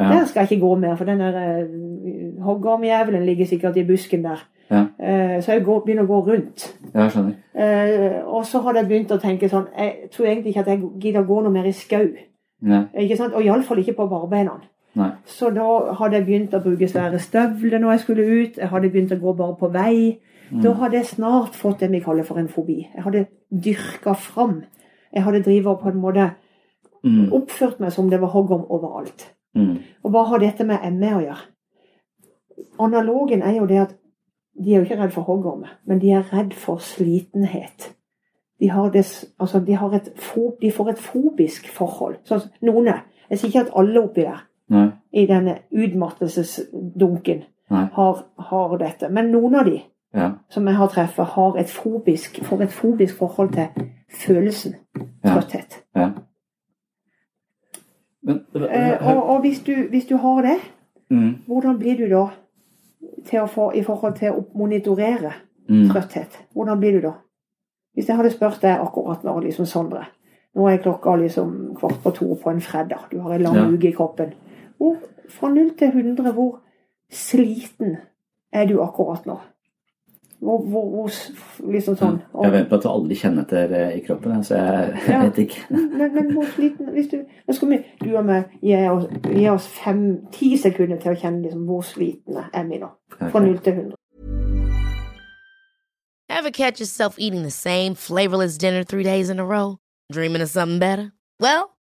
Ja. Der skal jeg ikke gå mer, for den der uh, Hoggormjævelen ligger sikkert i busken der. Ja. Uh, så jeg går, begynner å gå rundt. Ja, skjønner. Uh, og så hadde jeg begynt å tenke sånn Jeg tror egentlig ikke at jeg gidder å gå noe mer i skau. Ja. Ikke sant? Og iallfall ikke på barbeina. Nei. Så da hadde jeg begynt å bruke svære støvler når jeg skulle ut. Jeg hadde begynt å gå bare på vei. Da hadde jeg snart fått det vi kaller for en fobi. Jeg hadde dyrka fram. Jeg hadde drivet på en måte Mm. oppført meg som det var hoggorm overalt. Mm. Og hva har dette med ME å gjøre? Analogen er jo det at de er jo ikke redd for hoggormer, men de er redd for slitenhet. De, har des, altså de, har et, de får et fobisk forhold. Så noen er. Jeg sier ikke at alle oppi der, Nei. i denne utmattelsesdunken, har, har dette. Men noen av de Ja. som jeg har treffet, har et fobisk, får et fobisk forhold til følelsen Ja. trøtthet. ja. Men Eh, og og hvis, du, hvis du har det, mm. hvordan blir du da få, i forhold til å monitorere Mm. trøtthet? Hvordan blir du da? Hvis jeg hadde spurt deg akkurat nå, liksom Sondre Nå er klokka liksom kvart på to på en fredag. Du har en lang Ja. uke i kroppen. Hvor, fra 0 til 100, hvor sliten er du akkurat nå? Hvor, hvor, hvor liksom sånn og- Jeg venter på at du aldri kjenner etter eh, i kroppen, så jeg, jeg Ja. vet ikke. Men, men hvor sliten hvis du, nå skal vi, du og meg gi oss, gi oss fem, ti sekunder til å kjenne liksom, hvor slitne er vi nå. Fra 0 til 100. Ever catch yourself eating the same flavorless dinner three days in a row? Dreaming of something better? Well,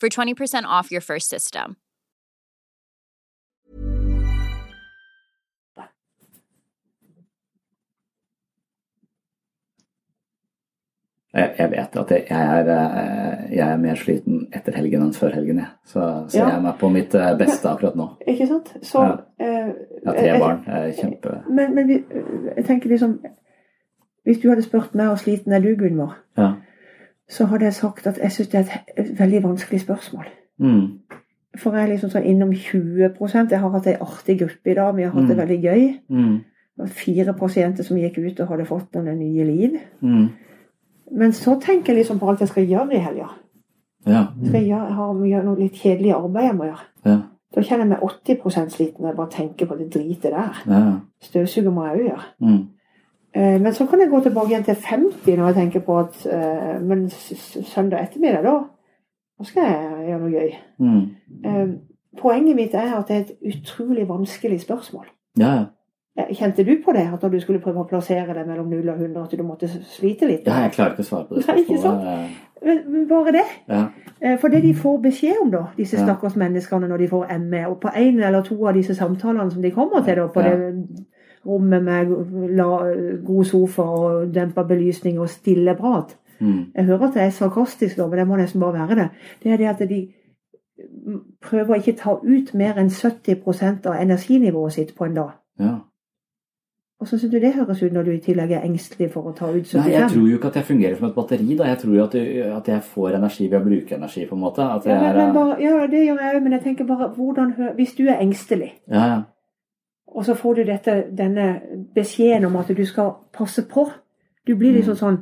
for 20% off your first system. Jeg, jeg vet at jeg, jeg, er, eh, jeg er mer sliten etter helgen enn før helgen, jeg. Så, så Ja. jeg er meg på mitt eh, beste akkurat nå. Ikke sant? Så Ja. eh, Jeg har tre barn. Jeg er kjempe... Men, men vi, jeg tenker liksom Hvis du hadde spurt meg hvor sliten er du, Gunvor, Ja. Så hadde jeg sagt at jeg syns det er et, veldig vanskelig spørsmål. Mm. For jeg er liksom sånn innom 20% Jeg har hatt ei artig gruppe i dag. Vi har hatt det Mm. veldig gøy. Mm. Det var Fire pasienter som gikk ut og hadde fått noen nye liv. Mm. Men så tenker jeg liksom på alt jeg skal gjøre i helga. Ja. Skal jeg gjøre, jeg har gjøre noe litt kjedelig arbeid jeg må gjøre. Ja. Da kjenner jeg meg 80 sliten når jeg bare tenker på det dritet der. Ja. Støvsuger må jeg òg gjøre. Mm. Eh, Men så kan jeg gå tilbake igjen til 50 når jeg tenker på at eh, Men søndag ettermiddag, da, da skal jeg gjøre noe gøy. Mm. Eh, Poenget mitt er at det er et utrolig vanskelig spørsmål. Ja, Kjente du på det, at når du skulle prøve å plassere deg mellom 0 og 100, at du måtte slite litt? ja, jeg klarer ikke å svare på det Nei, spørsmålet. Men, men bare det. Ja. For det de får beskjed om, da, disse stakkars menneskene når de får ME, og på en eller to av disse samtalene som de kommer til da, på det rommet med god sofa og dempa belysning og stille prat Mm. Jeg hører at det er sarkastisk, da, men det må nesten bare være det. Det er det at de prøver å ikke ta ut mer enn 70% av energinivået sitt på en dag. ja. Og så syns du det høres ut når du i tillegg er engstelig for å ta ut 75? Nei, jeg tror jo ikke at jeg fungerer som et batteri. da. Jeg tror jo at, at jeg får energi ved å bruke energi, på en måte. Ja, men, men bare, ja, det gjør jeg òg, men jeg tenker bare hvordan Hvis du er engstelig ja, ja. Og så får du dette, denne beskjeden om at du skal passe på. Du blir liksom sånn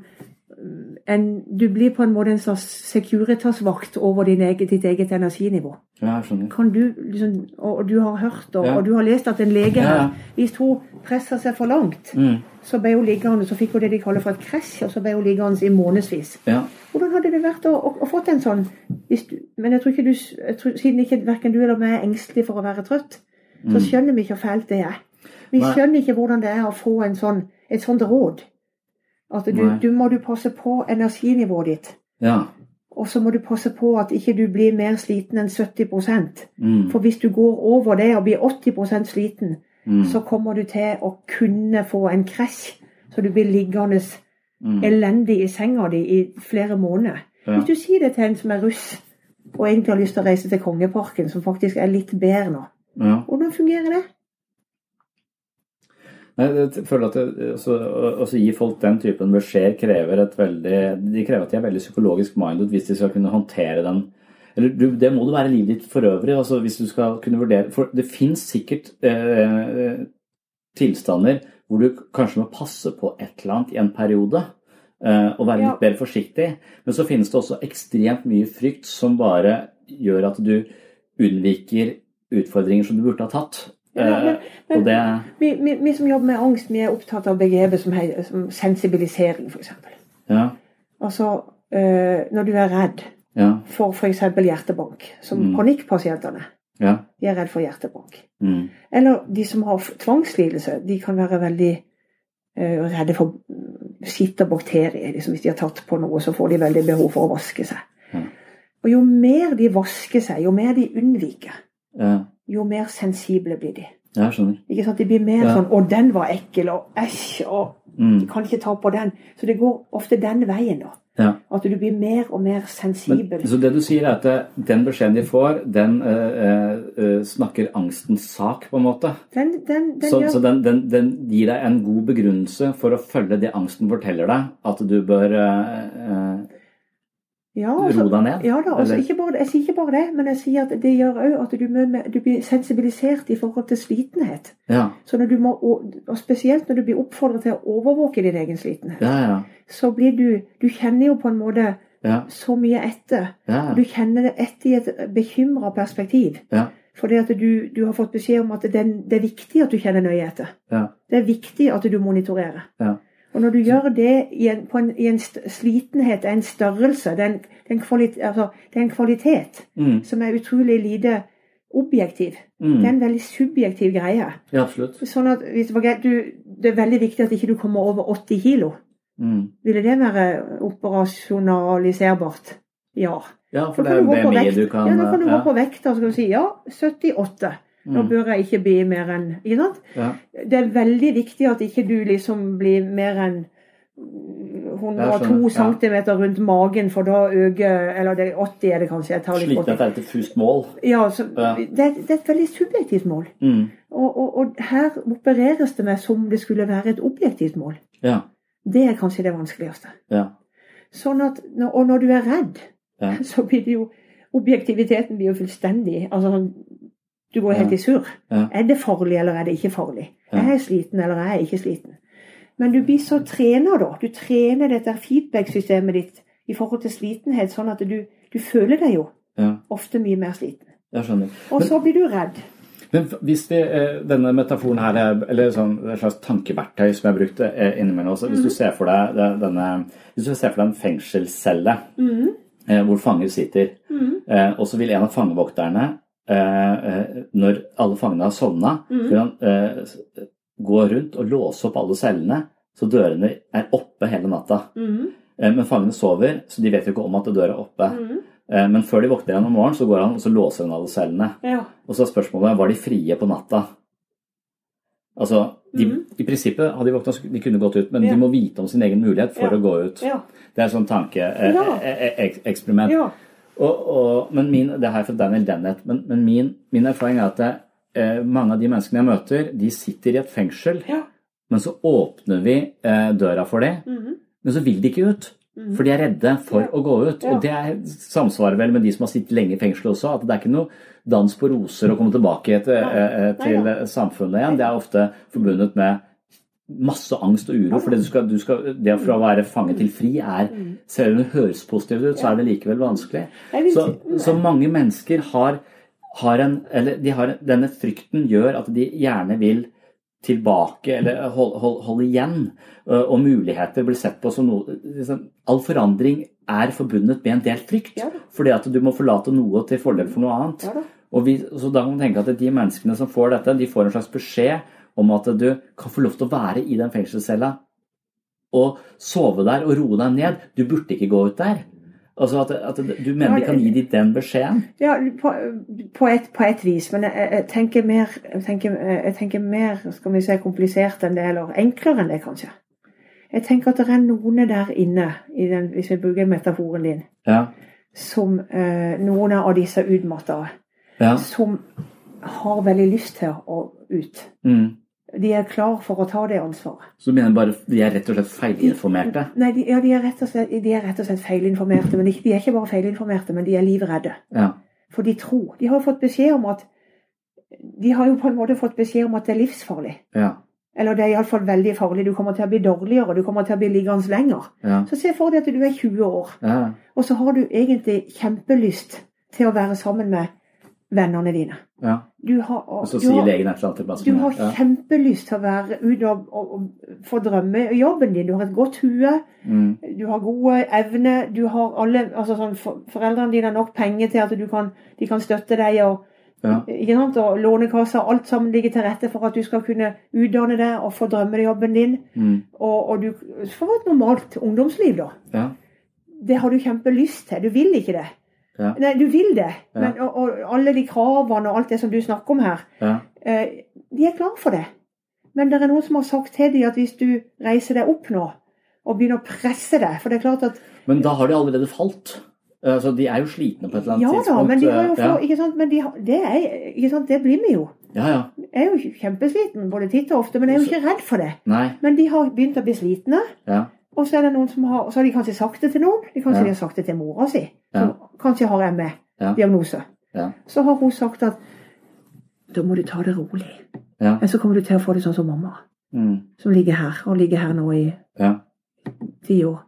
en, Du blir på en måte en slags Securitas-vakt over din eget, ditt eget energinivå. Ja, skjønner. Kan du, liksom, og, og du har hørt og, Ja. og du har lest at en lege her ja. Hvis hun presser seg for langt, Mm. så ble hun liggende, så fikk hun det de kaller for et krasj, og så ble hun liggende i månedsvis. Ja. Hvordan hadde det vært å, å, å fått en sånn du, Men jeg tror ikke du jeg tror, Siden ikke verken du eller meg er engstelig for å være trøtt, så skjønner vi ikke hvor fælt det er. Vi Mm. Nei. skjønner ikke hvordan det er å få en sånn, et sånt råd. At du, du må du passe på energinivået ditt. ja. Og så må du passe på at ikke du blir mer sliten enn 70 Mm. For hvis du går over det og blir 80% sliten, Mm. så kommer du til å kunne få en krasj. Så du blir liggende Mm. elendig i senga di i flere måneder. Ja. Hvis du sier det til en som er russ, og egentlig har lyst til å reise til Kongeparken, som faktisk er litt bedre nå, ja. hvordan fungerer det? Jeg føler at det, å gi folk den typen beskjed krever et veldig De krever at de er veldig psykologisk minded hvis de skal kunne håndtere den. Eller du, det må det være livet ditt for øvrig. altså hvis du skal kunne vurdere, For det fins sikkert eh, tilstander hvor du kanskje må passe på et eller annet i en periode. eh, og være litt mer forsiktig. Men så finnes det også ekstremt mye frykt som bare gjør at du unnviker utfordringer som du burde ha tatt. Ja, men- men og det Vi, vi, vi som jobber med angst, vi er opptatt av begrepet som, som sensibilisering, f.eks. Ja. Altså, øh, når du er redd Ja. for f.eks. hjertebank, som Mm. panikkpasientene, Ja. de er redd for hjertebank. Mm. Eller de som har tvangslidelse, de kan være veldig øh, redde for sitt skitt og bakterier. Liksom hvis de har tatt på noe, så får de veldig behov for å vaske seg. Ja. Og jo mer de vasker seg, jo mer de unnviker, Ja. jo mer sensible blir de. Jeg skjønner. Ikke sant? De blir mer Ja. sånn 'Å, den var ekkel', og 'æsj', og Mm. de kan ikke ta på den. Så det går ofte den veien, da. Ja. At du blir mer og mer Men, sensibel. så det du sier er at eh, den beskjeden de får, den øh, eh, snakker angstens sak, på en måte. Den, den, den Så, gjør så den, den, den gir deg en god begrunnelse for å følge det angsten forteller deg, at du bør øh, ja, altså, ro deg ned. Ja da, altså, bare, jeg sier ikke bare det, men jeg sier at det gjør òg at du, med, du blir sensibilisert i forhold til slitenhet. Ja, Så når du må, og spesielt når du blir oppfordret til å overvåke din egen slitenhet, ja, ja. så blir du Du kjenner jo på en måte ja, så mye etter. ja, Du kjenner det etter i et bekymra perspektiv. ja, Fordi at du, du har fått beskjed om at det, det er viktig at du kjenner nøye etter. ja, Det er viktig at du monitorerer. ja. Og når du gjør det i en, på en, i en slitenhet en størrelse, det er en, kvalitet, altså, en kvalitet Mm, som er utrolig lite objektiv. mm. Det er en veldig subjektiv greie. ja absolutt. Sånn at du, det er veldig viktig at ikke du kommer over 80 kilo. Mm. Ville det være operasjonaliserbart? Ja. Ja, for det er BMI du kan ja, da kan du gå på vekta og si ja, 78. Nå Mm. bør jeg ikke bli mer enn Ikke sant? Ja. Det er veldig viktig at ikke du liksom blir mer enn 102 skjønner, ja. cm rundt magen, for da øker Eller det er 80 er det kanskje. Jeg tar litt Slik at det er et diffust mål. Ja, så, Ja. det, det er et veldig subjektivt mål. Mm. Og, og, og her opereres det med som det skulle være et objektivt mål. Ja, Det er kanskje det vanskeligste. ja, Sånn at, Og når du er redd, så blir det jo Objektiviteten blir jo fullstendig altså, sånn, Du går helt i surr. Er det farlig, eller er det ikke farlig? Er jeg sliten, eller er jeg ikke sliten? Men du blir så trener, da. Du trener dette feedback-systemet ditt i forhold til slitenhet, sånn at du, du føler deg jo ja. ofte mye mer sliten. Jeg skjønner. Og så blir du redd. Men hvis vi, eh, denne metaforen her, er- eller sånn, et slags tankeverktøy som jeg brukte brukt innimellom også, Hvis du ser for deg denne, hvis du ser for deg en fengselscelle mm. hvor fanger sitter, mm. og så vil en av fangevokterne, eh, eh, når alle fangene har sovna, vil han eh, gå rundt og låse opp alle cellene så dørene er oppe hele natta. Eh, Men fangene sover, så de vet jo ikke om at døra er oppe. Eh, Men før de våkner igjen om morgenen, så går han og så låser han alle cellene. Ja. Og så er spørsmålet var de frie på natta. Altså, de, I prinsippet hadde de våkna, de kunne gått ut, men. Ja. de må vite om sin egen mulighet for Ja. å gå ut. Ja. Det er et sånt tankeeksperiment. ja. Og, og, men min, det her er fra Daniel Dennett, men, men min, min erfaring er at det, eh, mange av de menneskene jeg møter, de sitter i et fengsel, Ja. men så åpner vi eh, døra for dem, men så vil de ikke ut. For de er redde for Mhm. Ja. å gå ut. Ja. Og det er, samsvarer vel med de som har sittet lenge i fengsel også, at det er ikke noe dans på roser å komme tilbake til, Nei. eh, eh, til Nei samfunnet igjen. Det er ofte forbundet med masse angst og uro. For det, du skal, du skal, det for å være fange til fri er Selv om det høres positivt ut, så er det likevel vanskelig. Så, så mange mennesker har, har en Eller de har, denne frykten gjør at de gjerne vil tilbake eller holde, hold, hold igjen. Og muligheter blir sett på som noe liksom, All forandring er forbundet med en del frykt. Fordi at du må forlate noe til fordel for noe annet. Og vi, så da kan man tenke at de menneskene som får dette, de får en slags beskjed om at du kan få lov til å være i den fengselscella og sove der og roe deg ned. Du burde ikke gå ut der. Altså at, at Du mener de kan gi dem den beskjeden? Ja, på, på, et, på et vis. Men jeg, jeg, tenker mer, jeg, tenker, jeg tenker mer skal vi si, komplisert enn det, eller enklere enn det, kanskje. Jeg tenker at det er noen der inne, i den, hvis vi bruker metaforen din, Ja. som eh, noen av disse utmatta, ja. som har veldig lyst til å ut. Mm. De er klar for å ta det ansvaret. Så du mener bare de er rett og slett feilinformerte? Nei, de, ja, de er slett, de er rett og slett feilinformerte. Men de, de er ikke bare feilinformerte, men de er livredde. Ja. For de tror. De har fått beskjed om at De har jo på en måte fått beskjed om at det er livsfarlig. Ja. Eller det er iallfall veldig farlig. Du kommer til å bli dårligere, du kommer til å bli liggende lenger. Ja. Så se for deg at du er 20 år, ja. og så har du egentlig kjempelyst til å være sammen med vennene dine. ja. Du har, og, så sier legen et eller annet til du har kjempelyst til å være ute og, og, og få drømme jobben din. Du har et godt hue, Mm. du har gode evner, du har alle altså sånn, for, Foreldrene dine har nok penger til at du kan, de kan støtte deg. og Ja. ikke sant? Og Lånekassa, alt sammen ligger til rette for at du skal kunne utdanne deg og få drømmejobben din. Mm. Og, og du får et normalt ungdomsliv, da. Ja. Det har du kjempelyst til. Du vil ikke det. Ja. Nei, du vil det. Men, og, og alle de kravene og alt det som du snakker om her, Ja. eh, de er klar for det. Men det er noen som har sagt til dem at hvis du reiser deg opp nå og begynner å presse deg For det er klart at Men da har de allerede falt. Altså, de er jo slitne på et eller annet Ja da, tidspunkt. men de ja. få, ikke sant, men de det, er, ikke sant, det blir vi jo. ja, ja. Jeg er jo kjempesliten både titt og ofte, men jeg er jo ikke redd for det. Nei. Men de har begynt å bli slitne. Ja. Og så er det noen som har, så har de kanskje sagt det til noen. De kanskje Ja. de har sagt det til mora si, som kanskje har Ja. ME-diagnose. Ja. Så har hun sagt at da må du ta det rolig. Ja. Men så kommer du til å få det sånn som mamma, Mm. som ligger her, og ligger her nå i ja. ti år.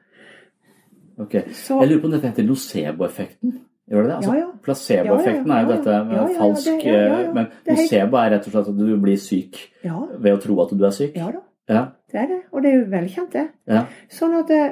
Ok. Så, Jeg lurer på om dette heter nocebo-effekten. Gjør det det? Altså, Ja, ja. Placeboeffekten Ja, ja, er jo dette med ja, ja, falsk ja, ja, ja. Men nocebo er rett og slett at du blir syk ja, ved å tro at du er syk? ja da, Ja. det er det. Og det er jo velkjent, det. Ja. Sånn at det,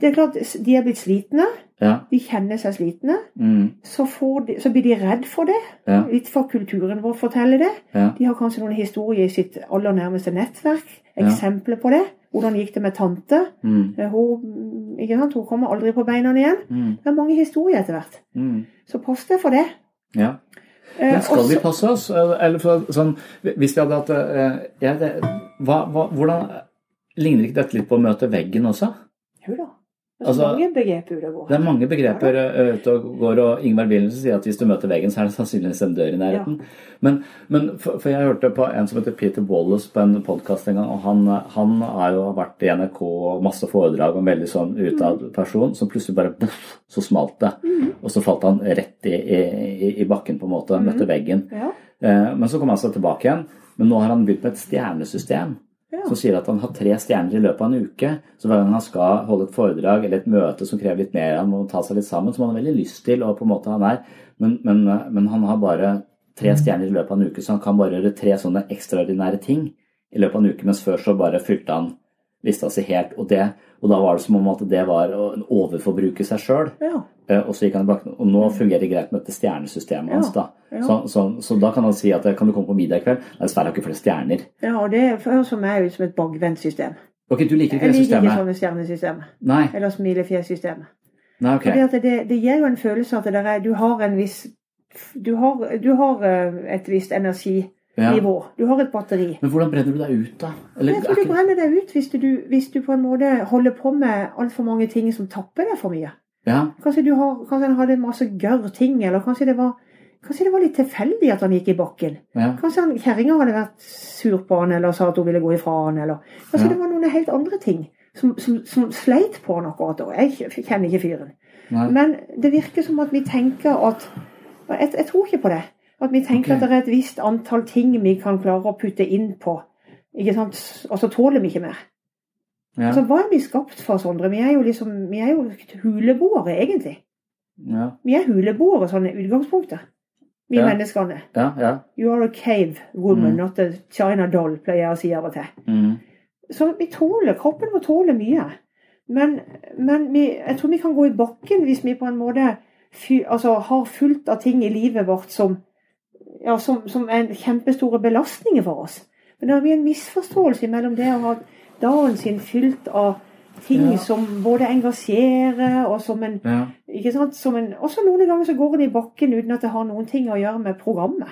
det er klart, de er blitt slitne. Ja. De kjenner seg slitne. Mm. Så, får de, så blir de redd for det. Ja. Litt for kulturen vår forteller det. Ja. De har kanskje noen historier i sitt aller nærmeste nettverk. Eksempler på det. Hvordan gikk det med tante? Mm. Eh, Hun? Hun kommer aldri på beina igjen. Mm. Det er mange historier etter hvert. Mm. Så pass deg for det. Ja. Eh, Men skal også- vi passe oss? Eller for, sånn, hvis vi hadde hatt eh, ja, det, hva, hva, Hvordan Ligner ikke dette litt på å møte veggen også? Jo da. Det er så Altså, mange begreper ute og går. Det er mange begreper eh, ute og går, og Ingvar Wilhelmsen sier at hvis du møter veggen, så er det sannsynligvis en dør i nærheten. Men, men for, for jeg hørte på en som heter Peter Wallace på en podkast en gang, og han, han har jo vært i NRK og masse foredrag om en veldig sånn utad person, som plutselig bare boff, så smalt det. Og så falt han rett i, i, i bakken, på en måte, møtte veggen. Ja. Eh, Men så kom han seg tilbake igjen. Men nå har han begynt med et stjernesystem. Ja. Som sier at han har tre stjerner i løpet av en uke. Så hver gang han skal holde et foredrag eller et møte som krever litt mer, han må ta seg litt sammen, som han har veldig lyst til, og på en måte han er, men, men, men han har bare tre stjerner i løpet av en uke, så han kan bare gjøre tre sånne ekstraordinære ting i løpet av en uke, mens før så bare fylte han lista si helt, og, det, og da var det som om at det var å overforbruke seg sjøl. Ja. Eh, Og så gikk han tilbake, og nå fungerer det greit med dette stjernesystemet hans. da. ja. Så, så, så da kan han si at kan du komme på middag i kveld? Nei, dessverre har ikke flere stjerner. ja, og det høres for meg ut som et bakvendt system. Ok, du liker ikke det systemet? Jeg liker ikke sånne stjernesystem. Nei. Eller smilefjesystem. Nei, ok. Fordi det, det gir jo en følelse at det er, du har en viss Du har, du har eh, et visst energinivå. Ja. Du har et batteri. Men hvordan brenner du deg ut, da? Eller, Jeg tror du brenner deg ut hvis du, hvis du på en måte holder på med altfor mange ting som tapper deg for mye. Ja, Kanskje du har, kanskje han hadde masse gørr ting, eller kanskje det var Kanskje det var litt tilfeldig at han gikk i bakken. ja, Kanskje kjerringa hadde vært sur på han eller sa at hun ville gå ifra han. Eller kanskje Ja. det var noen helt andre ting som, som, som sleit på han akkurat da. Jeg kjenner ikke fyren. nei. Men det virker som at vi tenker at Jeg, jeg tror ikke på det. At vi tenker okay. at det er et visst antall ting vi kan klare å putte inn på Ikke sant? Og så tåler vi ikke mer. Ja. Altså, hva er vi skapt for, Sondre? Vi er jo liksom, vi er jo huleboere, egentlig. Ja. Vi er huleboere sånn i utgangspunktet. Vi Ja. menneskene. Ja. ja. You are a cave woman, Mm. not a China doll, pleier jeg å si av og til. Mm. Så vi tåler, kroppen vår tåler mye. Men, men vi, jeg tror vi kan gå i bakken hvis vi på en måte fy, altså, har fullt av ting i livet vårt som, ja, som, som er kjempestore belastninger for oss. Men det er en misforståelse mellom det å ha dagen sin fylt av ting Ja. som både engasjerer og som en, ja. ikke sant, som en Også noen ganger så går en i bakken uten at det har noen ting å gjøre med programmet.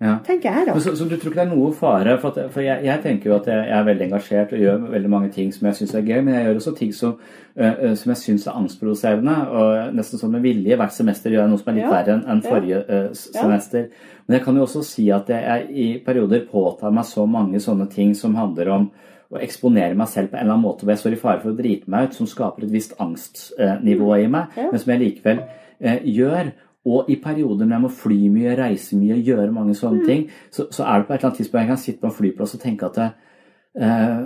ja. Tenker jeg, da. Så, så du tror ikke det er noe fare? For, at, for jeg, jeg tenker jo at jeg, jeg er veldig engasjert og gjør veldig mange ting som jeg syns er gøy, men jeg gjør også ting som, øh, som jeg syns er angstproduserende. Og nesten sånn med vilje. Hvert semester gjør jeg noe som er litt Ja. verre enn en forrige uh, semester. Men jeg kan jo også si at jeg, jeg i perioder påtar meg så mange sånne ting som handler om å eksponere meg selv på en eller annen måte hvor jeg står i fare for å drite meg ut, som skaper et visst angstnivå i meg, men som jeg likevel eh, gjør. Og i perioder når jeg må fly mye, reise mye, gjøre mange sånne Mm. ting, så, så er det på et eller annet tidspunkt jeg kan sitte på en flyplass og tenke at eh,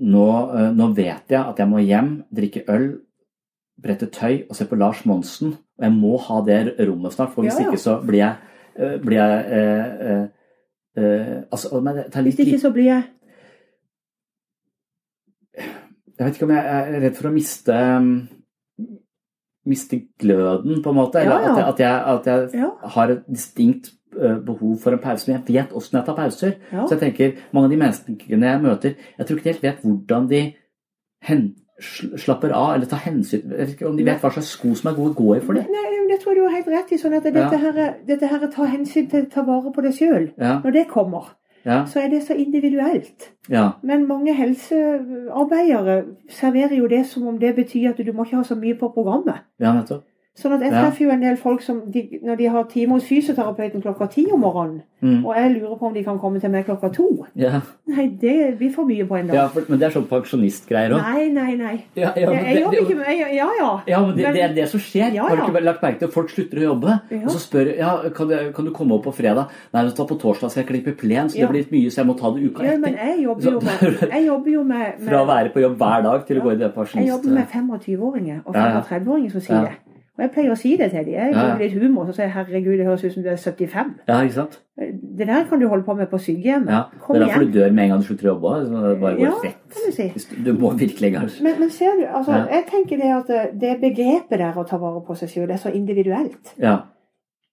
nå, eh, nå vet jeg at jeg må hjem, drikke øl, brette tøy og se på Lars Monsen. Og jeg må ha det rommet snart, for hvis Ja, ja. ikke så blir jeg, eh, blir jeg eh, eh, eh, altså, men det tar Hvis ikke så blir jeg Jeg vet ikke om jeg er redd for å miste um, Miste gløden, på en måte. Eller Ja, ja. at jeg, at jeg, at jeg har et distinkt behov for en pause. Men jeg vet åssen jeg tar pauser. Ja. Så jeg tenker, mange av de menneskene jeg møter, jeg tror ikke de helt vet hvordan de hen, slapper av eller tar hensyn om de vet hva slags sko som er gode å gå i for dem. Nei, men det tror du har helt rett i. sånn at dette, Ja. her, dette her tar hensyn til å ta vare på deg sjøl. Ja, Når det kommer, ja, så er det så individuelt. ja. Men mange helsearbeidere serverer jo det som om det betyr at du må ikke ha så mye på programmet. ja nettopp. Sånn at Jeg treffer jo en del folk som de, når de har time hos fysioterapeuten klokka ti om morgenen, Mm. og jeg lurer på om de kan komme til meg klokka to. Ja. Nei, det blir for mye på en dag. ja, for, men det er sånn pensjonistgreier òg. Nei, nei, nei. Ja, ja, jeg, jobber ikke med jeg, Ja, ja. Ja, men det, Men- det er det som skjer. Har du ikke lagt merke til folk slutter å jobbe? Og så spør ja, kan, du, kan du komme opp på fredag. Nei, vet du på torsdag skal jeg klippe plen, så det blir litt mye, så jeg må ta det uka ja men etter. jeg jobber jo med, jeg jobber jo med, med Fra å være på jobb hver dag til å gå i det pensjonist... Jeg jobber med 25-åringer og Ja, ja. 35-åringer som sier det. Og jeg pleier å si det til dem. Jeg ja. litt humor, så sier jeg herregud, det høres ut som du er 75. Ja, ikke sant? Det der kan du holde på med på sykehjemmet. Ja. Kom Det er derfor igjen. du dør med en gang du slutter å jobbe. Det bare går Ja, rett. kan du si. Du, må virkelig engasjere Men, men ser du, altså, Ja. jeg tenker det at eh, det begrepet der å ta vare på seg selv, det er så individuelt. Ja.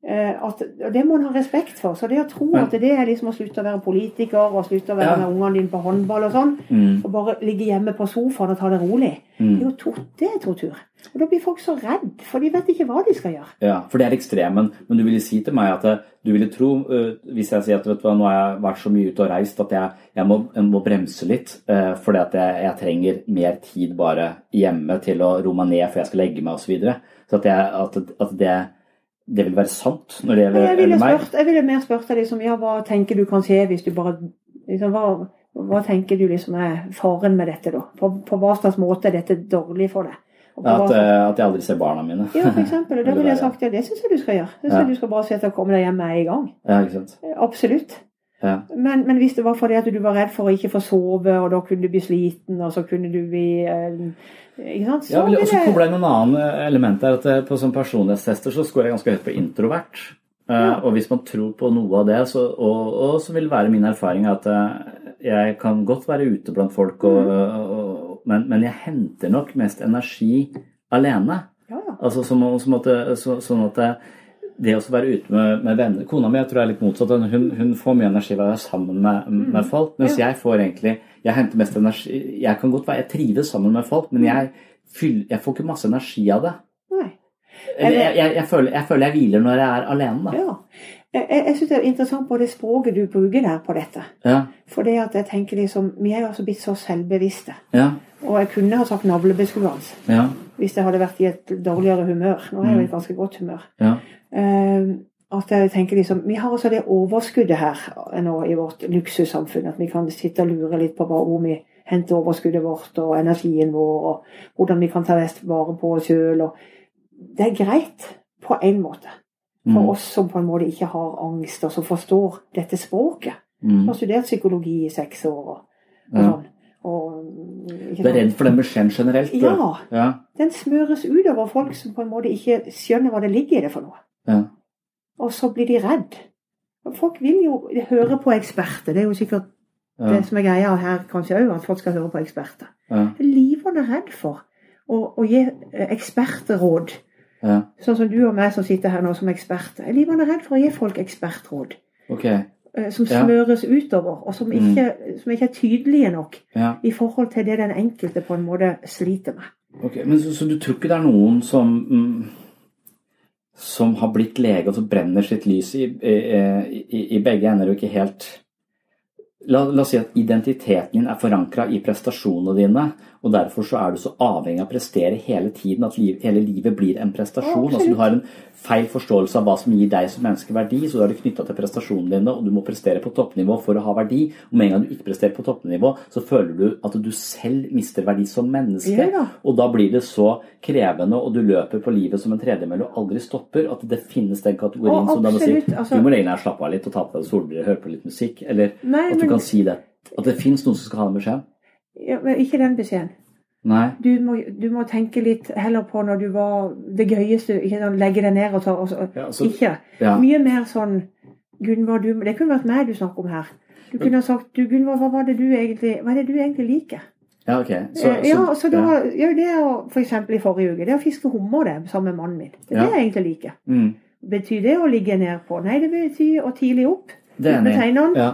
Eh, at, og det må en ha respekt for. Så det å tro at det er liksom å slutte å være politiker og slutte å være Ja. med ungene dine på håndball og sånn, Mm. og bare ligge hjemme på sofaen og ta det rolig, Mm. det er to, det er tortur. Og da blir folk så redd, for de vet ikke hva de skal gjøre. Ja, for det er ekstremen. Men du ville si til meg at eh, du ville tro, eh, hvis jeg sier at vet du hva, nå har jeg vært så mye ute og reist at jeg, jeg, må, jeg må bremse litt, fordi at jeg, jeg trenger mer tid bare hjemme til å roe meg ned før jeg skal legge meg osv. Så, videre. så at, at det, det vil være sant når det Jeg gjelder ville, meg. spurt, jeg ville mer spurt deg liksom, ja, hva tenker du kan skje hvis du bare liksom, hva, hva tenker du liksom er faren med dette, da? På, på hva slags måte er dette dårlig for deg? At, at jeg aldri ser barna mine. Ja, for eksempel. Og da ville jeg sagt ja, det syns jeg du skal gjøre. Det synes Ja. jeg du skal bare se til å komme deg hjem med en gang. Ja, ikke sant. Absolutt. Ja. Men, men hvis det var fordi at du var redd for å ikke få sove, og da kunne du bli sliten, og så kunne du bli eh, Ikke sant? Så Ja, og så jeg inn en annen element der. at eh, På sånn personlighetstester så scorer jeg ganske høyt på introvert. Eh, Ja. Og hvis man tror på noe av det, så, og, og så vil være min erfaring at jeg kan godt være ute blant folk, og, Mm. og, men, men jeg henter nok mest energi alene. ja. Altså som, som at, så, sånn at det, det å være ute med, med venner Kona mi jeg tror jeg er litt motsatt. Hun, hun får mye energi ved å være sammen med, med folk. Mens Mm. Ja. jeg får egentlig Jeg henter mest energi Jeg kan godt være Jeg trives sammen med folk, men jeg, fyller, jeg får ikke masse energi av det. Jeg, jeg, jeg, føler, jeg føler jeg hviler når jeg er alene, da. Ja. Jeg, jeg, syns det er interessant på det språket du bruker der på dette. Ja. For det at jeg tenker liksom Vi er jo altså blitt så selvbevisste. Ja. Og jeg kunne ha sagt navlebeskuende Ja. hvis jeg hadde vært i et dårligere humør. Nå er jeg i et ganske godt humør. Ja. Uh, at jeg tenker liksom Vi har altså det overskuddet her nå i vårt luksussamfunn. At vi kan sitte og lure litt på hvor vi henter overskuddet vårt og energien vår, og hvordan vi kan ta best vare på oss sjøl. Det er greit på en måte. For Mm. oss som på en måte ikke har angst, og som forstår dette språket. Mm. Har studert psykologi i seks år. og Og sånn. Og, Du er redd for den beskjeden generelt? Ja. ja. Den smøres ut over folk som på en måte ikke skjønner hva det ligger i det for noe. Ja. Og så blir de redd. Folk vil jo høre på eksperter. Det er jo sikkert Ja. det som er greia her kanskje òg, at folk skal høre på eksperter. Ja. Livet er redd for å, å gi ekspertråd. Ja. Sånn som du og meg som sitter her nå som eksperter. Er livene redd for å gi folk ekspertråd. Okay. Som Som Ja. smøres utover, og som Mm. ikke, som ikke er tydelige nok Ja. i forhold til det den enkelte på en måte sliter med. Okay, Men så, så du tror ikke det er noen som mm, som har blitt lege og så brenner sitt lys i, i, i, i begge ender og ikke helt La, la oss si at identiteten din er forankra i prestasjonene dine, og derfor så er du så avhengig av å prestere hele tiden at liv, hele livet blir en prestasjon. Altså Du har en feil forståelse av hva som gir deg som menneske verdi, så da er du knytta til prestasjonene dine, og du må prestere på toppnivå for å ha verdi. Og med en gang du ikke presterer på toppnivå, så føler du at du selv mister verdi som menneske. Ja. Og da blir det så krevende, og du løper på livet som en tredemølle og aldri stopper, at det finnes den kategorien Å, som da må si altså- du må egentlig slappe av litt og ta på deg solbriller høre på litt musikk. Eller Nei, at du men- kan si det. At det fins noen som skal ha den beskjeden. Ja, men ikke den beskjeden. Nei. Du må, du må tenke litt heller på når du var det gøyeste. Ikke sånn legge deg ned og ta og så, Ja, så- Ikke. ja. Mye mer sånn Gunvor, du Det kunne vært meg du snakker om her. Du kunne ha sagt du, Gunvor, hva var det du egentlig Hva er det du egentlig liker? Ja, ok. Så, så, ja, så- da, ja. ja, det å, For eksempel i forrige uke. Det å fiske hummer det, sammen med mannen min. Det er Ja. det jeg egentlig liker. Mm. Betyr det å ligge ned på? Nei, det betyr å tidlig opp. Det er enig. Ja.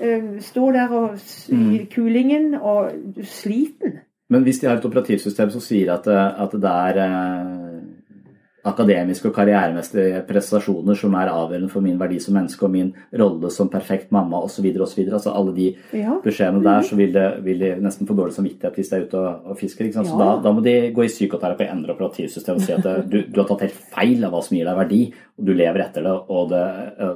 Eh, Stå der og i kulingen og sliten. Men hvis de har et operativsystem som sier at, eh, at det er eh, akademiske og karrieremessige prestasjoner som er avgjørende for min verdi som menneske og min rolle som perfekt mamma osv.. Altså alle de Ja. beskjedene der, så vil, det, vil de nesten få dårlig samvittighet hvis de er ute og, og fisker. Sant? Så da, da må de gå i psykoterapi endre operativsystemet og si at det, du, du har tatt helt feil av hva som gir deg verdi, og du lever etter det, og det,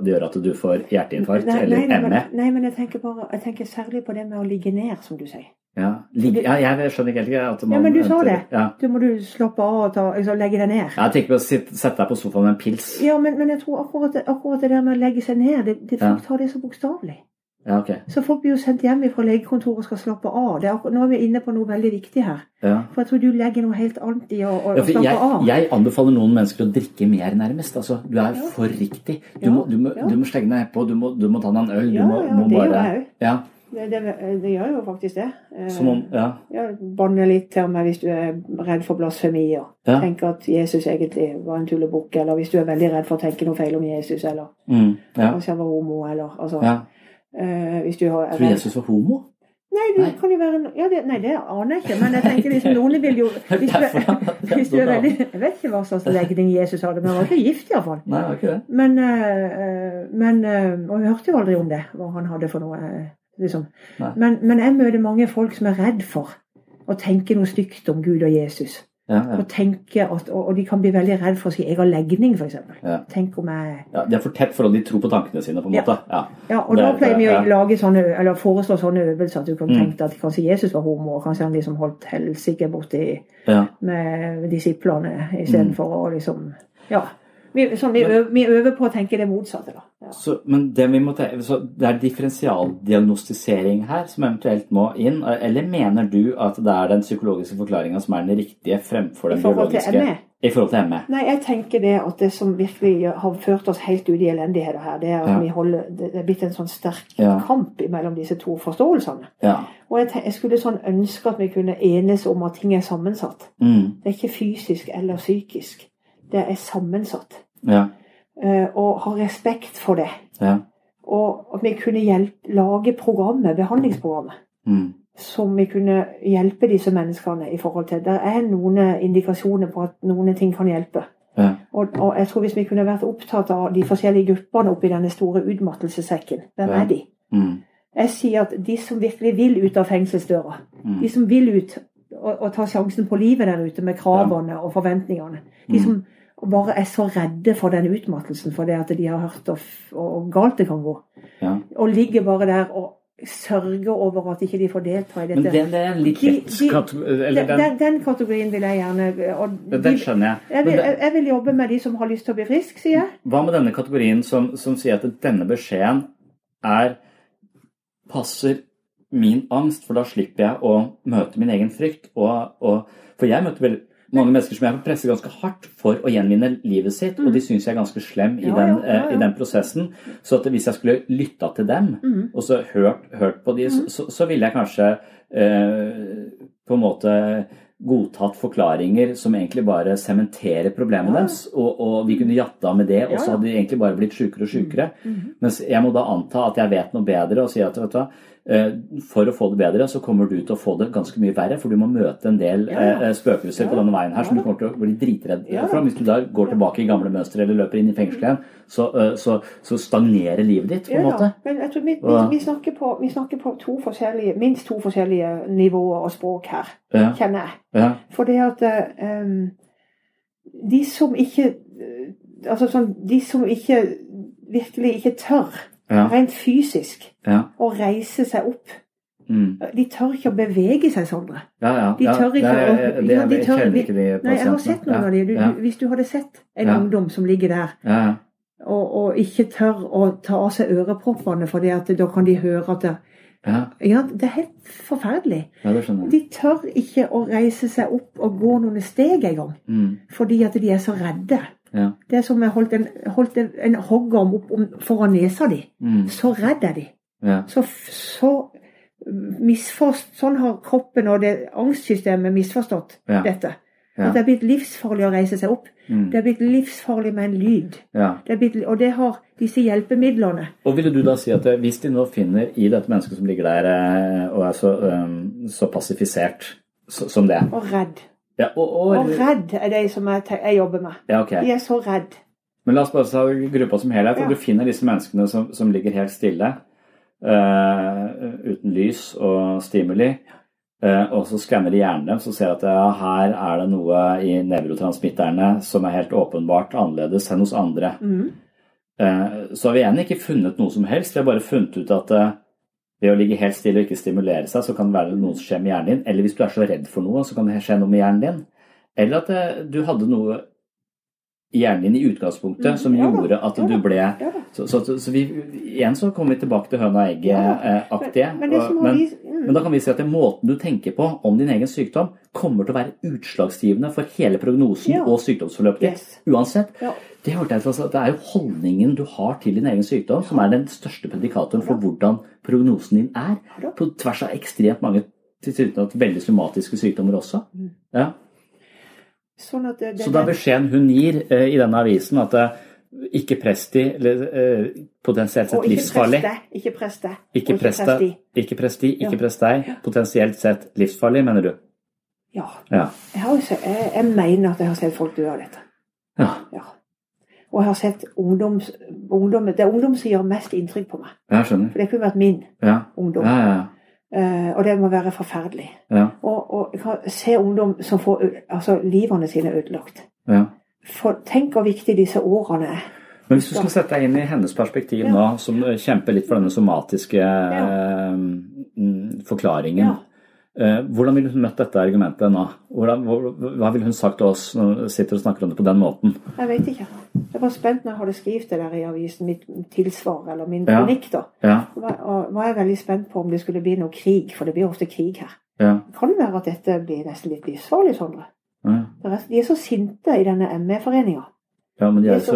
det gjør at du får hjerteinfarkt Nei, eller nei, nei, ME. men, nei, men jeg tenker bare Jeg tenker særlig på det med å ligge ned, som du sier. Ja, ja, jeg skjønner ikke helt at man Ja, men du sa det. Ja. Du må du slappe av og ta, liksom, legge deg ned. Jeg tenker på å sitte, sette deg på sofaen med en pils. Ja, men, men jeg tror akkurat akkurat det der med å legge seg ned, det, det folk Ja. tar det så bokstavelig. Ja, okay. Så folk blir jo sendt hjem fra legekontoret og skal slappe av. Det er akkurat, nå er vi inne på noe veldig viktig her. Ja. For jeg tror du legger noe helt annet i å, å, Ja, slappe jeg, av. jeg anbefaler noen mennesker å drikke mer, nærmest. Altså, du er for riktig. Du, Ja, må, du, må, ja. du må slenge deg på, du, må- du må ta deg en øl. Ja, du må, ja, må det gjør bare, jeg òg. Det, det, det gjør jo faktisk det. Eh, som om, ja. ja, Banne litt til meg hvis du er redd for blasfemi og Ja. tenker at Jesus egentlig var en tullebukk, eller hvis du er veldig redd for å tenke noe feil om Jesus, eller Mm, ja. kanskje han var homo, eller altså ja. eh, Hvis du har Tror Jesus var homo? Nei, det Nei. kan jo være ja, det, Nei, det aner jeg ikke, men jeg tenker liksom noen vil jo Hvis du, hvis du er veldig Jeg vet ikke hva slags legning Jesus hadde, men han var ikke gift iallfall. Men, eh, men Og jeg hørte jo aldri om det, hva han hadde for noe. Liksom. Men, men jeg møter mange folk som er redd for å tenke noe stygt om Gud og Jesus. Ja, ja. Og, at, og, de kan bli veldig redd for sin egen legning, f.eks. Ja. Tenk om jeg Ja, de er for tett forhold, de tror på tankene sine, på en Ja. måte. Ja. ja, og Det- Da pleier vi å lage sånne, eller foreslå sånne øvelser at du kan Mm. tenke at kanskje Jesus var homo, og kanskje han liksom holdt helsike borti med disiplene istedenfor Mm. å liksom Ja. Vi, sånn, vi, øver, vi øver på å tenke det motsatte, da. Ja. Så, men det, vi må te- så det er differensialdiagnostisering her som eventuelt må inn, eller mener du at det er den psykologiske forklaringa som er den riktige fremfor den I biologiske? I forhold til ME? Nei, jeg tenker det at det som virkelig har ført oss helt ut i elendigheter her, det er at Ja. vi holder, det er blitt en sånn sterk Ja. kamp mellom disse to forståelsene. Ja. Og jeg, jeg skulle sånn ønske at vi kunne enes om at ting er sammensatt. Mm. Det er ikke fysisk eller psykisk. Det er sammensatt. Ja. Eh, og ha respekt for det. Ja. Og at vi kunne hjelpe, lage programmet, behandlingsprogrammet, Mm. som vi kunne hjelpe disse menneskene i forhold til. Det er noen indikasjoner på at noen ting kan hjelpe. Ja. Og, og jeg tror hvis vi kunne vært opptatt av de forskjellige gruppene oppi denne store utmattelsessekken, hvem er de? Mm. Jeg sier at de som virkelig vil ut av fengselsdøra, Mm. de som vil ut og, og ta sjansen på livet der ute med kravene og forventningene, de Mm. Som bare er så redde for den utmattelsen for det at de har hørt og, galt det kan gå, Ja. og ligger bare der og sørger over at ikke de får delta i dette. Men den, er en litt De- de- den, den, den, kategorien vil jeg gjerne og den, skjønner jeg. jeg, vil, jeg, jeg vil jobbe med de som har lyst til å bli frisk, sier jeg. Hva med denne kategorien som, som sier at denne beskjeden er passer min angst, for da slipper jeg å møte min egen frykt. Og, og, for jeg møter veldig mange mennesker som jeg har presset ganske hardt for å gjenvinne livet sitt, og de syns jeg er ganske slem i, Ja, den, ja, ja, eh, i den prosessen. Så at hvis jeg skulle lytta til dem, og så hørt, hørt på de, så, så, så ville jeg kanskje eh, på en måte godtatt forklaringer som egentlig bare sementerer problemet deres, og, og vi kunne jatta med det, og så hadde de egentlig bare blitt sjukere og sjukere. Mens jeg må da anta at jeg vet noe bedre og si at vet du hva, for å få det bedre, så kommer du til å få det ganske mye verre, for du må møte en del ja. spøkelser på denne veien her som du kommer til å bli dritredd for. Hvis du da går tilbake i gamle mønstre eller løper inn i fengselet igjen, så, eh, så, så stagnerer livet ditt, på en Ja, måte. men jeg tror vi, vi, vi, snakker på, vi snakker på to forskjellige, minst to forskjellige nivåer og språk her, Ja. kjenner jeg. Ja. For det at eh, um, de som ikke eh, Altså sånn De som ikke virkelig ikke tør, Ja. rent fysisk, Ja. å reise seg opp Mm. De tør ikke å bevege seg, Sondre. Ja, ja. De tør ikke ja, å det, ja, de jeg kjenner ikke de Nei, jeg har sett noen av de. Du, hvis du hadde sett en ungdom som ligger der og, og ikke tør å ta av seg øreproppene fordi da kan de høre at det, Ja, ja, det er helt forferdelig. ja, det. De tør ikke å reise seg opp og gå noen steg engang. Mm. Fordi at de er så redde. Ja. Det er som jeg holdt en, holdt en, en hoggorm opp om, foran nesa di. Mm. Så redd er de. Ja. Så, så misforst, Sånn har kroppen og det angstsystemet misforstått Ja. dette. At det er blitt livsfarlig å reise seg opp. Mm. Det er blitt livsfarlig med en lyd. ja. Det blitt, og det har disse hjelpemidlene. Og ville du da si at eh, hvis de nå finner i dette mennesket som ligger der eh, og er så, um, så passifisert som det Og redd. Ja, og, og, Og redd er de som jeg, jeg jobber med. Ja, okay. De er så redd. Men la oss bare ta gruppa som helhet. Ja. og Du finner disse menneskene som, som ligger helt stille, uh, uten lys og stimuli. Uh, og så skanner de hjernen deres og ser at ja, her er det noe i nevrotransmitterne som er helt åpenbart annerledes enn hos andre. Mm. Uh, Så har vi igjen ikke funnet noe som helst. Vi har bare funnet ut at ved å ligge helt stille og ikke stimulere seg, så kan det være noe som skjer med hjernen din. Eller hvis du er så redd for noe, så kan det skje noe med hjernen din. Eller at eh, du hadde noe i hjernen din i utgangspunktet som ja gjorde at ja du ble Ja så, Så, så, så vi, igjen så kommer vi tilbake til høna og egget aktige. Men, men, det som må men, da kan vi si at den måten du tenker på om din egen sykdom, kommer til å være utslagsgivende for hele prognosen Ja. og sykdomsforløpet ditt. Yes. Uansett. Ja. Det, altså, det er jo holdningen du har til din egen sykdom, som er den største predikatoren for hvordan prognosen din er. På tvers av ekstremt mange tilsynelatende veldig somatiske sykdommer også. Mm. Ja. sånn det, det, Så da beskjeden hun gir eh, i denne avisen at eh, ikke press de, eller eh, potensielt sett livsfarlig. Ikke press deg. Ikke deg, ikke press de, ikke Ja. press deg. Potensielt sett livsfarlig, mener du? Ja. Ja. Jeg, har jeg, jeg mener at jeg har sett folk dø av dette. Ja, Ja. Og jeg har sett ungdoms, ungdom Det er ungdom som gjør mest inntrykk på meg. jeg skjønner. For det kunne vært min Ja, ungdom. ja, ja. Eh, og det må være forferdelig. ja, Og, og jeg kan se ungdom som får altså, livene sine ødelagt. ja. For tenk hvor viktig disse årene er. Men hvis du skal sette deg inn i hennes perspektiv Ja. nå, som kjemper litt for denne somatiske eh, mm, forklaringen, Ja. eh, hvordan ville hun møtt dette argumentet nå? Hvordan, hva, hva ville hun sagt til oss når hun sitter og snakker om det på den måten? Jeg vet ikke. Jeg var spent når jeg hadde skrevet det der i avisen, mitt tilsvar, eller min Ja. kronikk, da. Ja, Og var jeg veldig spent på om det skulle bli noe krig, for det blir ofte krig her. ja, Kan det være at dette blir nesten litt livsfarlig, Sondre? ja. De er så sinte i denne ME-foreninga. ja men de er er så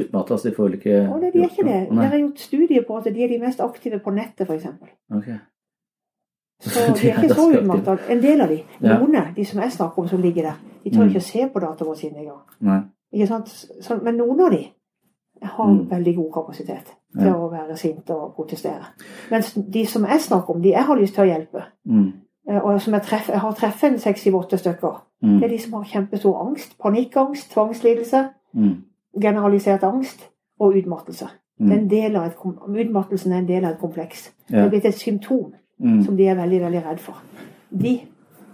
utmatta, så de får vel ikke Å, det, de er ikke det. Nei. Det er gjort studier på at de er de mest aktive på nettet, f.eks. Okay. Så de er ikke så utmatta. En del av de. Ja. Noen, de som jeg snakker om som ligger der, de tør Mm. ikke å se på dataene sine engang. Nei. Ikke sant? Så, men noen av de har Mm. veldig god kapasitet til Ja. å være sinte og protestere. Mens de som jeg snakker om, de jeg har lyst til å hjelpe, Mm. Eh, og som jeg, treff, jeg har truffet en seks-syv-åtte stykker, Mm. det er de som har kjempestor angst. Panikkangst, tvangslidelse, Mm. generalisert angst og utmattelse. Mm. utmattelsen er en del av et kompleks. Det er blitt et symptom Mm. som de er veldig, veldig redd for. De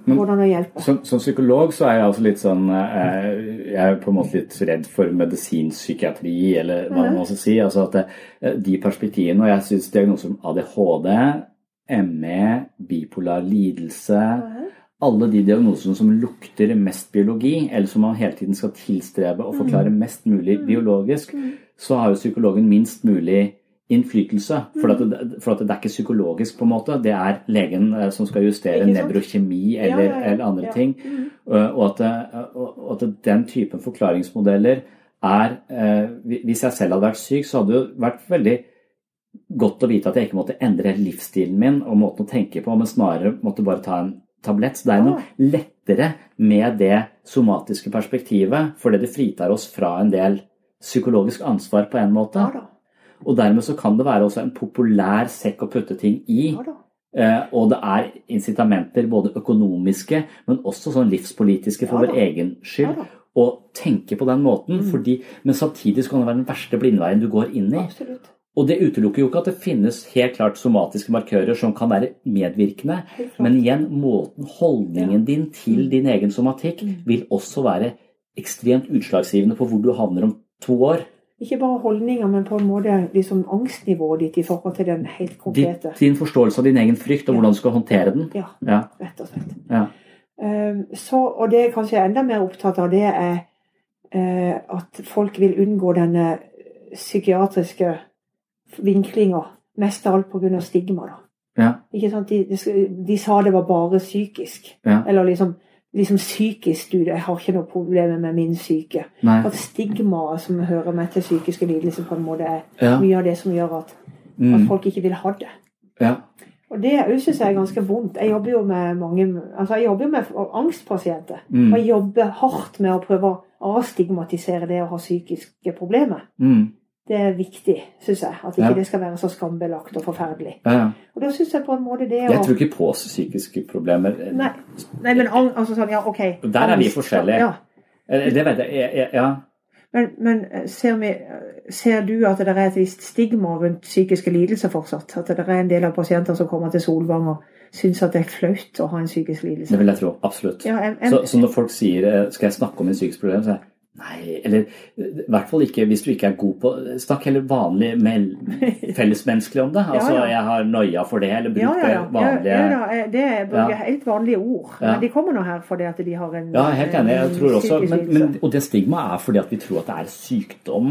Men- går det an å hjelpe. Som, som psykolog så er jeg altså litt sånn eh, Jeg er på en måte litt redd for medisinpsykiatri, eller hva man skal si. Altså at det, de perspektivene Og jeg syns diagnoser som ADHD, ME, bipolar lidelse Alle de diagnosene som lukter mest biologi, eller som man hele tiden skal tilstrebe å forklare mest mulig biologisk, så har jo psykologen minst mulig innflytelse. For, at det, for at det er ikke psykologisk, på en måte. Det er legen eh, som skal justere nevrokjemi eller, Ja, ja, ja. eller andre ting. Uh, Og at, og at den typen forklaringsmodeller er eh, Hvis jeg selv hadde vært syk, så hadde det jo vært veldig godt å vite at jeg ikke måtte endre livsstilen min og måten å tenke på, men snarere måtte bare ta en tablett. Så det er noe lettere med det somatiske perspektivet, fordi det fritar oss fra en del psykologisk ansvar på en måte. Og dermed så kan det være også en populær sekk å putte ting i. Eh, og det er incitamenter, både økonomiske, men også sånn livspolitiske for vår egen skyld. Å tenke på den måten, Mm. fordi, men samtidig så kan det være den verste blindveien du går inn i. Absolutt. Og det utelukker jo ikke at det finnes helt klart somatiske markører som kan være medvirkende, men igjen, måten, holdningen din til din egen somatikk Mm. vil også være ekstremt utslagsgivende på hvor du havner om to år. Ikke bare holdninger, men på en måte liksom angstnivået ditt i forhold til den helt konkrete. din forståelse av din egen frykt og hvordan du skal håndtere den. Ja, Ja, rett og slett. ja. Um, så, og det jeg kanskje er enda mer opptatt av, det er eh, at folk vil unngå denne psykiatriske vinklinga. Mest av alt pga. stigma. da. ja. Ikke sant? De, de, de sa det var bare psykisk. Ja. Eller liksom, liksom psykisk du, jeg har ikke noe problem med min syke. Nei. At stigmaet som hører med til psykiske lidelser, på en måte er Ja. mye av det som gjør at, at Mm. folk ikke vil ha det. ja. Og det jeg synes jeg er ganske vondt. Jeg jobber jo med mange altså jeg jobber jo med angstpasienter. Mm. Og jeg jobber hardt med å prøve å avstigmatisere det å ha psykiske problemer. Mm. Det er viktig, syns jeg. At ikke Ja. det skal være så skambelagt og forferdelig. ja, ja. Og da syns jeg på en måte det å Jeg tror ikke på psykiske problemer. Nei, nei men altså sånn, ja, ok. Der er vi forskjellige. Ja. Eh, Det vet jeg. jeg, jeg ja. Men, men eh, ser, vi, ser du at det er et visst stigma rundt psykiske lidelser fortsatt? At det er en del av pasienter som kommer til Solvang og syns at det er flaut å ha en psykisk lidelse? Det vil jeg tro. Absolutt. Ja, en, jeg- så, så når folk sier eh, 'skal jeg snakke om en psykisk problem', så er jeg Nei, eller eh, i hvert fall ikke hvis du ikke er god på Snakk heller vanlig med fellesmenneskelig om det. Altså Ja, ja. 'jeg har noia for det', eller bruk Ja, ja, ja. vanlige ja, eh, det er bruker helt vanlige ord. Men de kommer nå her fordi at de har en Ja, helt enig. Jeg tror også, men, men, og det stigmaet er fordi at vi tror at det er sykdom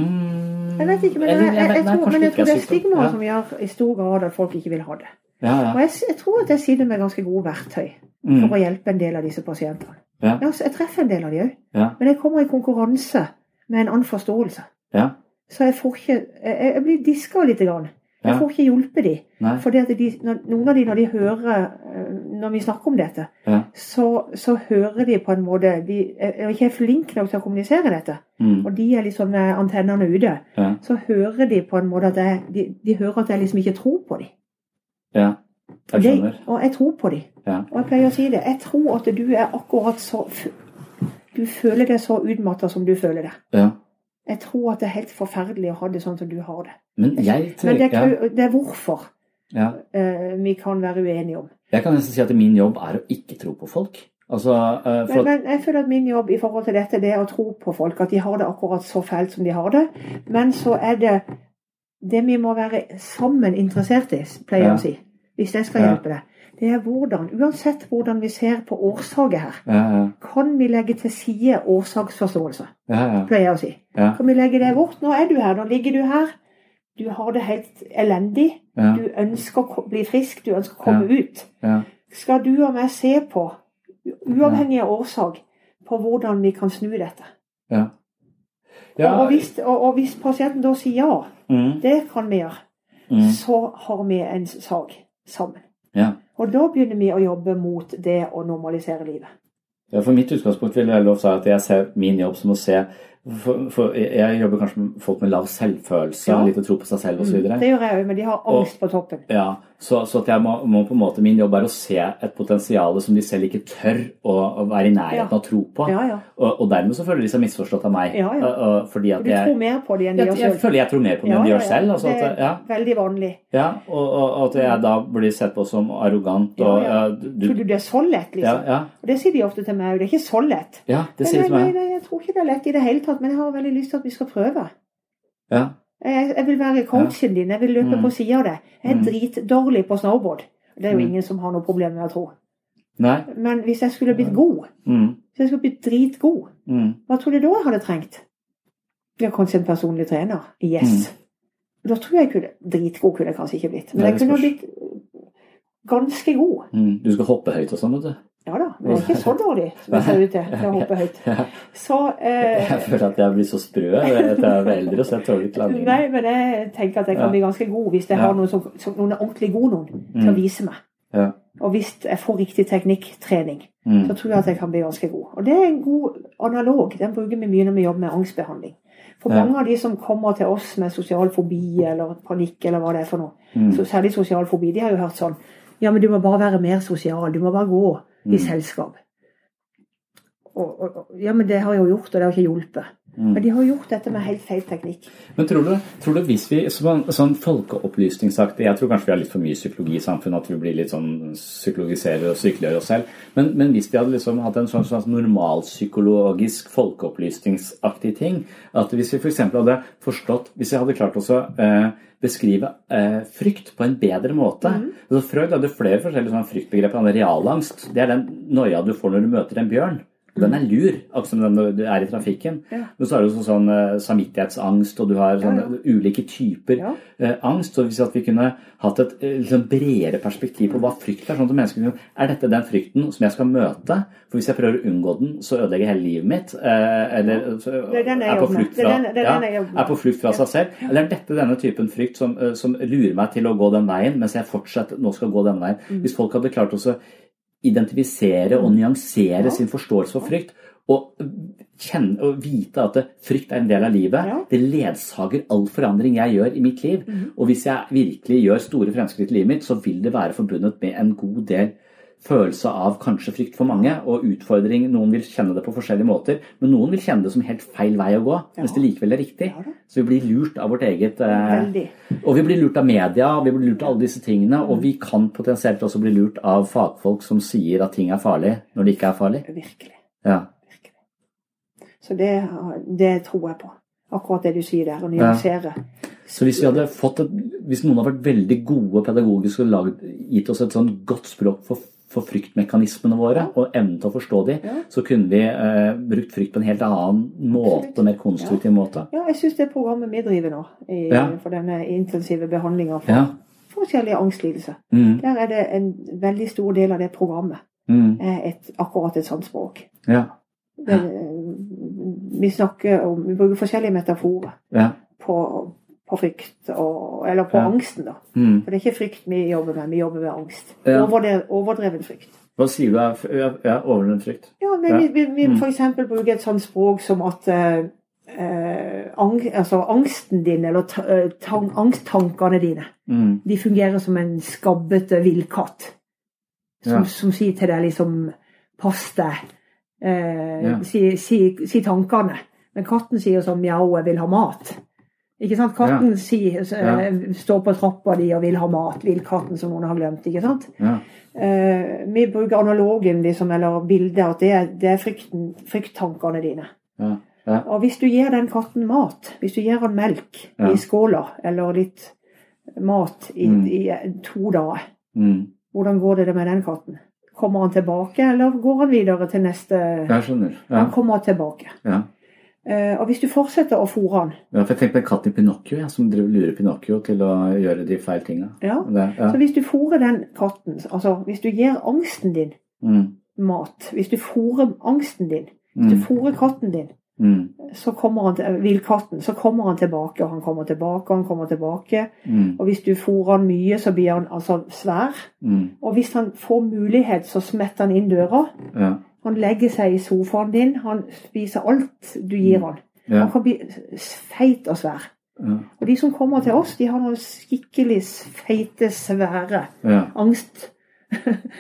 Jeg vet ikke, men jeg, Eller, jeg, jeg, vet- tror, men jeg tror det er stigmaet som gjør i stor grad at folk ikke vil ha det. Ja, ja. Og jeg, jeg tror at jeg sitter med ganske gode verktøy Mm. for å hjelpe en del av disse pasientene. Ja. Jeg treffer en del av de òg. Ja. Men jeg kommer i konkurranse med en annen forståelse. ja. Så jeg får ikke Jeg, jeg blir diska litt. Grann. Jeg får ikke hjulpet de. Nei. Fordi at de, noen av de, når de hører eh, Når vi snakker om dette, så, så hører de på en måte De er ikke flinke nok til å kommunisere dette. Mm. Og de er liksom med antennene ute. Så hører de på en måte at jeg, de, de hører at jeg liksom ikke tror på dem. ja. Jeg skjønner. og jeg tror på dem. Ja. Og jeg pleier å si det. Jeg tror at du er akkurat så Du føler deg så utmatta som du føler det. ja. Jeg tror at det er helt forferdelig å ha det sånn som du har det. Men jeg tror Men det er, det er hvorfor Ja. eh, vi kan være uenige om. Jeg kan nesten si at min jobb er å ikke tro på folk. Altså, uh, Men, men jeg føler at min jobb i forhold til dette, det er å tro på folk. At de har det akkurat så fælt som de har det. Men så er det det vi må være sammen interessert i, pleier jeg Ja. å si. Hvis jeg skal Ja. hjelpe deg. Det er hvordan, uansett hvordan vi ser på årsaker her, ja, ja, kan vi legge til side årsaksforståelse, ja, ja, pleier jeg å si. ja, Kan vi legge det bort? Nå er du her, nå ligger du her. Du har det helt elendig. ja, Du ønsker å bli frisk, du ønsker å komme ut. ja, Skal du og meg se på, uavhengig av årsak, på hvordan vi kan snu dette? ja. Og, og, hvis, og, og hvis pasienten da sier ja, Mm, det kan vi gjøre, mm, så har vi en sak sammen. ja. Og da begynner vi å jobbe mot det å normalisere livet. Ja, For mitt utgangspunkt vil jeg lov si at jeg ser min jobb som å se For, for jeg jobber kanskje med folk med lav selvfølelse, Ja. lite tro på seg selv osv. Mm, det gjør jeg òg, men de har angst på toppen. Ja, så, så at jeg må, må måte Min jobb er å se et potensial som de selv ikke tør å, å være i nærheten Ja. å tro på. Ja, ja. Og, og dermed så føler de seg misforstått av meg. Ja, ja. Og- fordi at du tror mer på dem enn de gjør selv? jeg føler jeg tror mer på det enn de gjør selv. Altså det at, er ja, veldig vanlig. ja, og, og, at jeg da blir sett på som arrogant og Ja, du, Tror du det er så lett, liksom? ja, Og det sier de ofte til meg òg. Det er ikke så lett. ja, det sier de til meg. nei, nei, jeg tror ikke det er lett i det hele tatt, men jeg har veldig lyst til at vi skal prøve. Ja, Jeg, jeg vil være coachen din, jeg vil løpe Mm. på sida av deg. Jeg er Mm. dritdårlig på snowboard. Det er jo Mm. ingen som har noe problem med å tro. nei, Men hvis jeg skulle blitt god, mm, hvis jeg skulle blitt dritgod, mm, hva tror du da jeg hadde trengt? Ja, kanskje en personlig trener? Yes. Da tror jeg kunne Dritgod kunne jeg kanskje ikke blitt, men jeg kunne blitt ganske god. Mm. Du skal hoppe høyt og sånn, vet du. Men det er ikke så dårlig som jeg ser ut til Jeg hoppe høyt. Så eh, Jeg føler at jeg blir så sprø etter jeg er eldre, så jeg tåler ikke landingen. Nei, men jeg tenker at jeg kan bli ganske god hvis jeg har noen, som, noen er ordentlig gode noen til å Mm. vise meg. Ja. Og hvis jeg får riktig teknikktrening, Mm. så tror jeg at jeg kan bli ganske god. Og det er en god analog. Den bruker vi mye når vi jobber med angstbehandling. For Ja. mange av de som kommer til oss med sosial fobi eller panikk eller hva det er for noe, Mm. så særlig sosial fobi, de har jo hørt sånn Ja, men du må bare være mer sosial. Du må bare gå i Mm. selskap. Og, og, og, ja, men det har jeg jo gjort, og det har ikke hjulpet. Mm. Men de har gjort dette med helt feil teknikk. Men tror du, tror du hvis vi sånn, sånn folkeopplysningsaktig Jeg tror kanskje vi har litt for mye psykologi i samfunnet, at vi blir litt sånn psykologiserer og sykeliggjør oss selv. Men, men hvis vi hadde liksom hatt en sånn, sånn normalpsykologisk folkeopplysningsaktig ting At hvis vi f.eks. hadde forstått Hvis vi hadde klart oss å eh, beskrive eh, frykt på en bedre måte altså Freud hadde flere forskjellige sånn fryktbegreper. Han hadde Realangst. Det er den noia du får når du møter en bjørn. Og Den er lur, akkurat som den du er i trafikken. Ja. Men så er det sånn, sånn eh, samvittighetsangst, og du har sånne ulike typer Ja. eh, angst. Så hvis vi kunne hatt et eh, liksom bredere perspektiv på hva frykt er, sånn at mennesker kunne Er dette den frykten som jeg skal møte? For hvis jeg prøver å unngå den, så ødelegger jeg hele livet mitt. Eh, eller så, er er, på flukt Det er fra, den- det er ja, er på flukt fra seg selv. Eller er dette denne typen frykt som, som lurer meg til å gå den veien, mens jeg fortsatt nå skal gå den veien? Mm. Hvis folk hadde klart å identifisere og nyansere sin forståelse for frykt, og, kjenne, og vite at frykt er en del av livet. Ja. Det ledsager all forandring jeg gjør i mitt liv. Mm. Og hvis jeg virkelig gjør store fremskritt i livet mitt, så vil det være forbundet med en god del følelse av kanskje frykt for mange, og utfordring. Noen vil kjenne det på forskjellige måter, men noen vil kjenne det som helt feil vei å gå, mens det likevel er riktig. Ja. Så vi blir lurt av vårt eget eh, Og vi blir lurt av media, vi blir lurt av alle disse tingene, og vi kan potensielt også bli lurt av fagfolk som sier at ting er farlig når det ikke er farlig. Virkelig. Ja. Så det, det tror jeg på. Akkurat det du sier der, å nyansere. Så hvis, vi hadde fått et, hvis noen hadde vært veldig gode pedagogisk og laget, gitt oss et sånn godt språk for, for fryktmekanismene våre, og evnen til å forstå de, så kunne vi eh, brukt frykt på en helt annen måte, mer konstruktiv måte. Ja, jeg syns det programmet vi driver nå, i, for denne intensive behandlinga for forskjellige angstlidelser, Mm, der er det en veldig stor del av det programmet mm, er et, akkurat et sånt språk. ja. Det, vi snakker om Vi bruker forskjellige metaforer Ja. på, på frykt, og, eller på Ja. angsten, da. Mm. For det er ikke frykt vi jobber med, vi jobber med angst. Ja. Overdreven, overdreven frykt. Hva sier du er ja, overdreven frykt? Ja, men Ja. vi, vi, vi Mm. eksempel bruker et sånt språk som at eh, eh, ang, altså angsten din, eller eh, tang, angsttankene dine, Mm, de fungerer som en skabbete villkatt. Som, som sier til deg liksom Pass deg. Eh, si, si, si tankene. Men katten sier sånn mjau, jeg vil ha mat. Ikke sant? Katten Ja. Si, så, Ja. eh, står på trappa di og vil ha mat. Villkatten som noen har glemt. ikke sant? ja. Uh, vi bruker analogen, liksom, eller bildet, at det er, det er frykten, frykttankene dine. Og hvis du gir den katten mat, hvis du gir den melk i skåla, eller litt mat i, Mm. i to dager, Mm. hvordan går det med den katten? Kommer han tilbake, eller går han videre til neste Jeg skjønner. Han kommer tilbake. Ja. Eh, og hvis du fortsetter å fôre han Ja, for jeg tenkte på en katt i Pinocchio, ja, som driver- lurer Pinocchio til å gjøre de feil tinga. ja. Ja. Så hvis du fôrer den katten, altså hvis du gir angsten din Mm. mat, hvis du fôrer angsten din, hvis du fòrer fôrer katten din, Mm. så kommer han til, villkatten, så kommer han tilbake, og han kommer tilbake, og han kommer tilbake. Mm. Og hvis du fôrer han mye, så blir han altså svær. Mm. Og hvis han får mulighet, så smetter han inn døra. Ja. Han legger seg i sofaen din, han spiser alt du gir han. Ja. Han kan bli feit og svær. Ja. Og de som kommer til oss, de har noen skikkelig feite, svære ja. angst...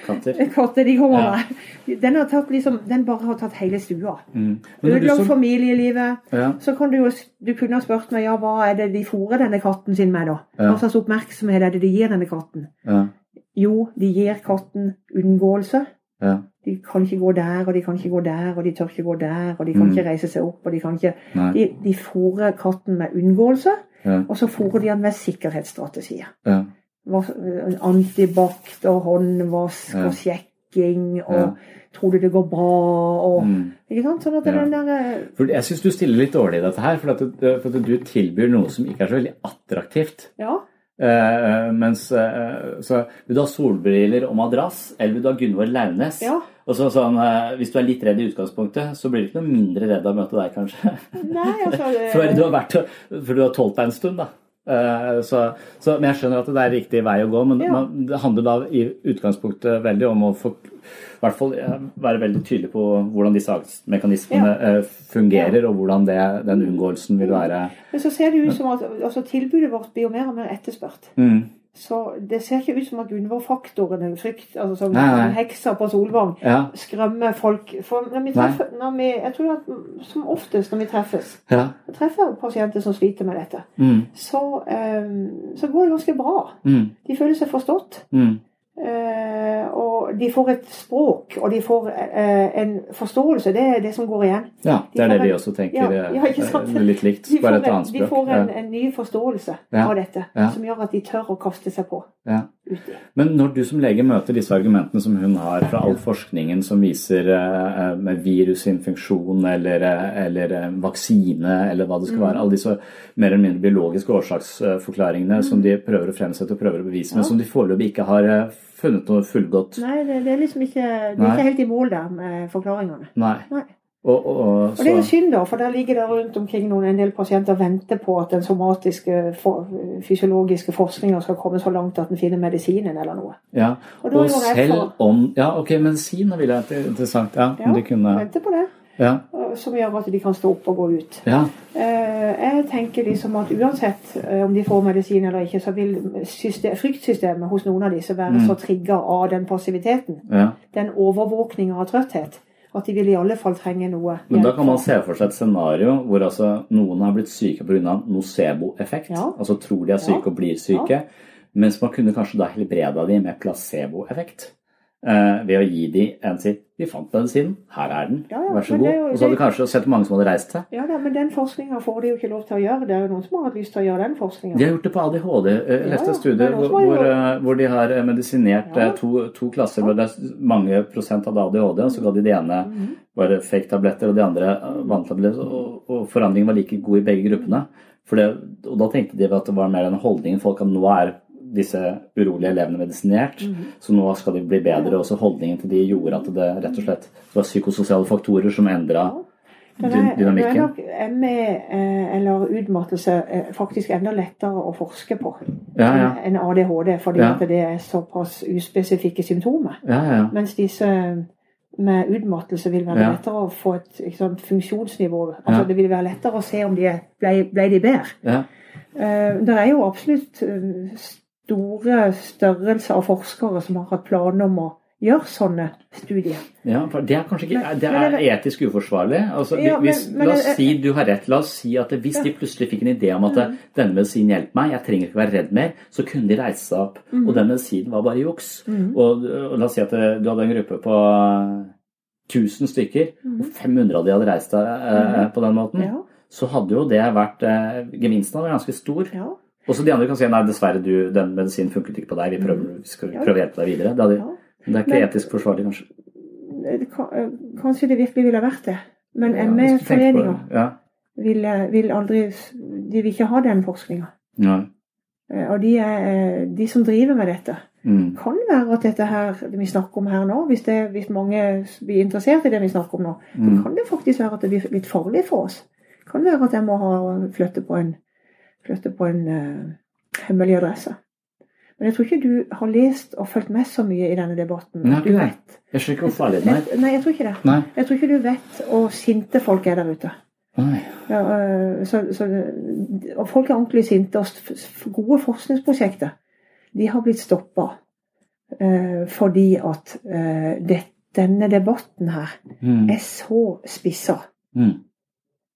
Katter. de kommer Ja. med. Den, har tatt liksom, den bare har tatt hele stua. Mm. Ødelagt som- familielivet. ja. Så kan du jo du kunne ha spurt meg ja, hva er det de fôrer denne katten sin med, da? Ja. Hva slags oppmerksomhet er det de gir denne katten? Ja. Jo, de gir katten unngåelse. De kan ikke gå der, og de kan ikke gå der, og de tør ikke gå der, og de kan Mm. ikke reise seg opp, og de kan ikke Nei. De, de fôrer katten med unngåelse, Ja. og så fôrer de den med sikkerhetsstrategier. Ja. Antibac og håndvask Ja. og sjekking og tror du det går bra og Mm. Ikke sant? Sånn at den der eh, For jeg syns du stiller litt dårlig i dette her, for at, du, for at du tilbyr noe som ikke er så veldig attraktivt. Ja. Eh, mens eh, så Vil du ha solbriller og madrass, eller vil du ha Gunvor Launes? Ja. Og så, sånn, Hvis du er litt redd i utgangspunktet, så blir du ikke noe mindre redd av å møte deg, kanskje. Nei, altså det- for du har vært For du har tålt deg en stund, da. Eh, så, så, men jeg skjønner at det er riktig vei å gå, men Ja. man, det handler da i utgangspunktet veldig om å få, i hvert fall eh, være veldig tydelig på hvordan disse mekanismene ja. fungerer, og hvordan det, den unngåelsen vil være. Men så ser det ut som at altså, tilbudet vårt blir jo mer og mer etterspurt. Mm. Så det ser ikke ut som at Gunvor-faktoren, eller frykt, altså som Nei, nei. heksa på Solvang, Ja. skremmer folk. For når vi treffer, når vi, jeg tror at som oftest når vi treffes, Ja. treffer pasienter som sliter med dette, Mm. så, um, så går det ganske bra. Mm. De føler seg forstått. Mm. Eh, og de får et språk, og de får eh, en forståelse. Det er det som går igjen. Ja, De det er det vi en- også tenker. Ja, eh, ja, Litt likt, De bare et en, språk. de får en, en ny forståelse av dette, som gjør at de tør å kaste seg på. Ja. Men når du som lege møter disse argumentene som hun har fra all forskningen som viser eh, eh, med virusinfeksjon eller, eh, eller eh, vaksine eller hva det skal Mm. være, alle disse mer eller mindre biologiske årsaksforklaringene som de prøver å fremsette og prøver å bevise, men. Som de foreløpig ikke har funnet noe fullgodt Nei, det, det er liksom ikke, det er ikke helt i mål der med forklaringene. Nei. Nei. Og, og, og, det er synd, da, for der ligger det rundt omkring noen en del pasienter og venter på at den somatiske, fysiologiske forskninga skal komme så langt at den finner medisinen eller noe. ja. Og og selv for- om Ja, ok, medisin ville vært interessant. Ja, Ja, om de kunne Vente på det, Ja. som gjør at de kan stå opp og gå ut. ja. Eh, Jeg tenker liksom at uansett eh, om de får medisin eller ikke, så vil system, fryktsystemet hos noen av disse være Mm. så trigga av den passiviteten, ja. den overvåkninga av trøtthet, at de vil i alle fall trenge noe Men da kan man se for seg et scenario hvor altså noen har blitt syke pga. nocebo-effekt. Ja. Altså tror de er syke Ja. og blir syke. Mens man kunne kanskje da helbreda de med placebo-effekt. Eh, ved å gi de en sitt. De fant medisinen, her er den, Ja, ja, vær så god. jo- Og så hadde du kanskje sett mange som hadde reist seg. Ja da, men den forskninga får de jo ikke lov til å gjøre. Det er jo noen som har hatt lyst til å gjøre den forskninga. De har gjort det på ADHD. eh, Jeg leste Ja, et studie det er hvor, hvor, eh, hvor de har medisinert to, to klasser hvor det er mange prosent hadde ADHD, og så ga de det ene Mhm. bare fake-tabletter og de andre vanntabletter, og, og forandringen var like god i begge gruppene. For det, og da tenkte de at det var mer den holdningen folk at nå er disse urolige elevene medisinert, Mhm. så nå skal de bli bedre. Og så holdningen til de gjorde at det rett og slett var psykososiale faktorer som endra dynamikken. dy- Nå er nok ME eh, eller utmattelse eh, faktisk enda lettere å forske på Ja, ja. enn ADHD, fordi Ja. at det er såpass uspesifikke symptomer. Ja, ja. Mens disse med utmattelse vil være lettere å få et sant, funksjonsnivå. Altså. Det vil være lettere å se om de ble, ble de bedre. ja. Eh, Det er jo absolutt store størrelser av forskere som har hatt planer om å gjøre sånne studier. Ja, for Det er kanskje ikke Det er etisk uforsvarlig. Altså, hvis, la oss si du har rett. La oss si at hvis de plutselig fikk en idé om at Mm. denne medisinen hjelper meg, jeg trenger ikke være redd mer, så kunne de reise seg opp. Mm. Og den medisinen var bare juks. Og, og la oss si at du hadde en gruppe på 1000 stykker, og 500 av de hadde reist seg eh, på den måten. Mm. Så hadde jo det vært eh, Gevinsten hadde vært ganske stor. Ja. Og så de andre kan si nei, dessverre, du, den medisinen funket ikke på deg, vi prøver, vi skal Mm. Ja. prøve å hjelpe deg videre. Det, hadde, Ja. det er ikke Men- etisk forsvarlig, kanskje. Det kan- eh, Kanskje det virkelig ville vært det. Men Ja, det. ME-foreninger Ja. vil, eh, vil aldri De vil ikke ha den forskninga. Og de, er, eh, de som driver med dette, Mm. kan være at dette her det vi snakker om her nå, hvis, det, hvis mange blir interessert i det vi snakker om nå, Mm. så kan det faktisk være at det blir litt farlig for oss. Det kan være at jeg må ha, flytte på en, flytte på en uh, hemmelig adresse. Men jeg tror ikke du har lest og fulgt med så mye i denne debatten. Nei, Du vet. Jeg skjønner ikke hvorfor det. Jeg, nei, jeg tror ikke det. Nei. Jeg tror ikke du vet hvor sinte folk er der ute. Nei. Ja, øh, så, så, og folk er ordentlig sinte. Og gode forskningsprosjekter de har blitt stoppa fordi at øh, det, denne debatten her Mm. er så spissa. Mm.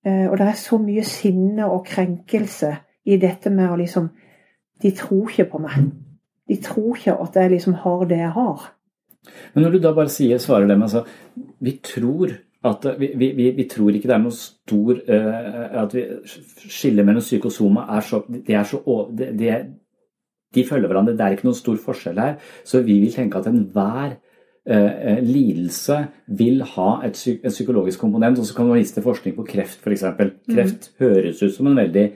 Eh, og det er så mye sinne og krenkelse i dette med å liksom De tror ikke på meg. De tror ikke at jeg liksom har det jeg har. Men når du da bare sier, svarer dem altså Vi tror at vi, vi, vi, tror ikke det er noe stor eh, At vi skiller mellom psykosoma er så De er så å- de, de, følger hverandre. Det er ikke noen stor forskjell her. Så vi vil tenke at enhver eh, lidelse vil ha et, en psykologisk komponent, og så kan man vise til forskning på kreft f.eks. Kreft høres ut som en veldig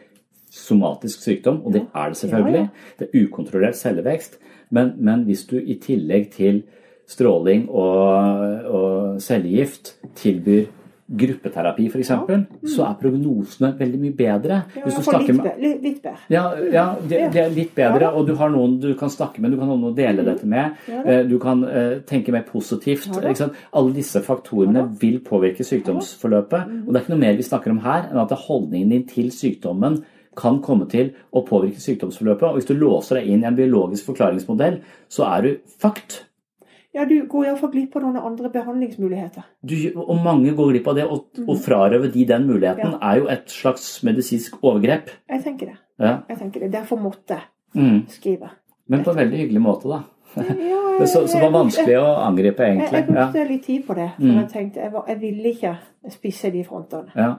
somatisk sykdom, og det er det selvfølgelig. Det er ukontrollert cellevekst. Men, men hvis du i tillegg til stråling og, og cellegift tilbyr gruppeterapi f.eks., mm. så er prognosene veldig mye bedre. Ja, Hvis du snakker med, litt, bedre. Ja, ja det, det, er litt bedre, og du har noen du kan snakke med, du kan ha noen å dele mm. dette med. Eh, du kan uh, tenke mer positivt. Alle disse faktorene vil påvirke sykdomsforløpet. Mm. Og det er ikke noe mer vi snakker om her enn at holdningen din til sykdommen kan komme til å påvirke sykdomsforløpet. Og hvis du låser deg inn i en biologisk forklaringsmodell, så er du fucked. Ja, du går iallfall glipp av noen andre behandlingsmuligheter. Du, og mange går glipp av det. Å mm. frarøve de den muligheten ja. er jo et slags medisinsk overgrep. Jeg tenker det. Ja. Jeg tenker det. Derfor måtte jeg mm. skrive. Men på en veldig hyggelig måte, da. Ja, så, så, det var vanskelig å angripe, egentlig. Jeg, jeg brukte litt tid på det. For mm. jeg tenkte jeg, var, jeg ville ikke spisse de frontene. Ja.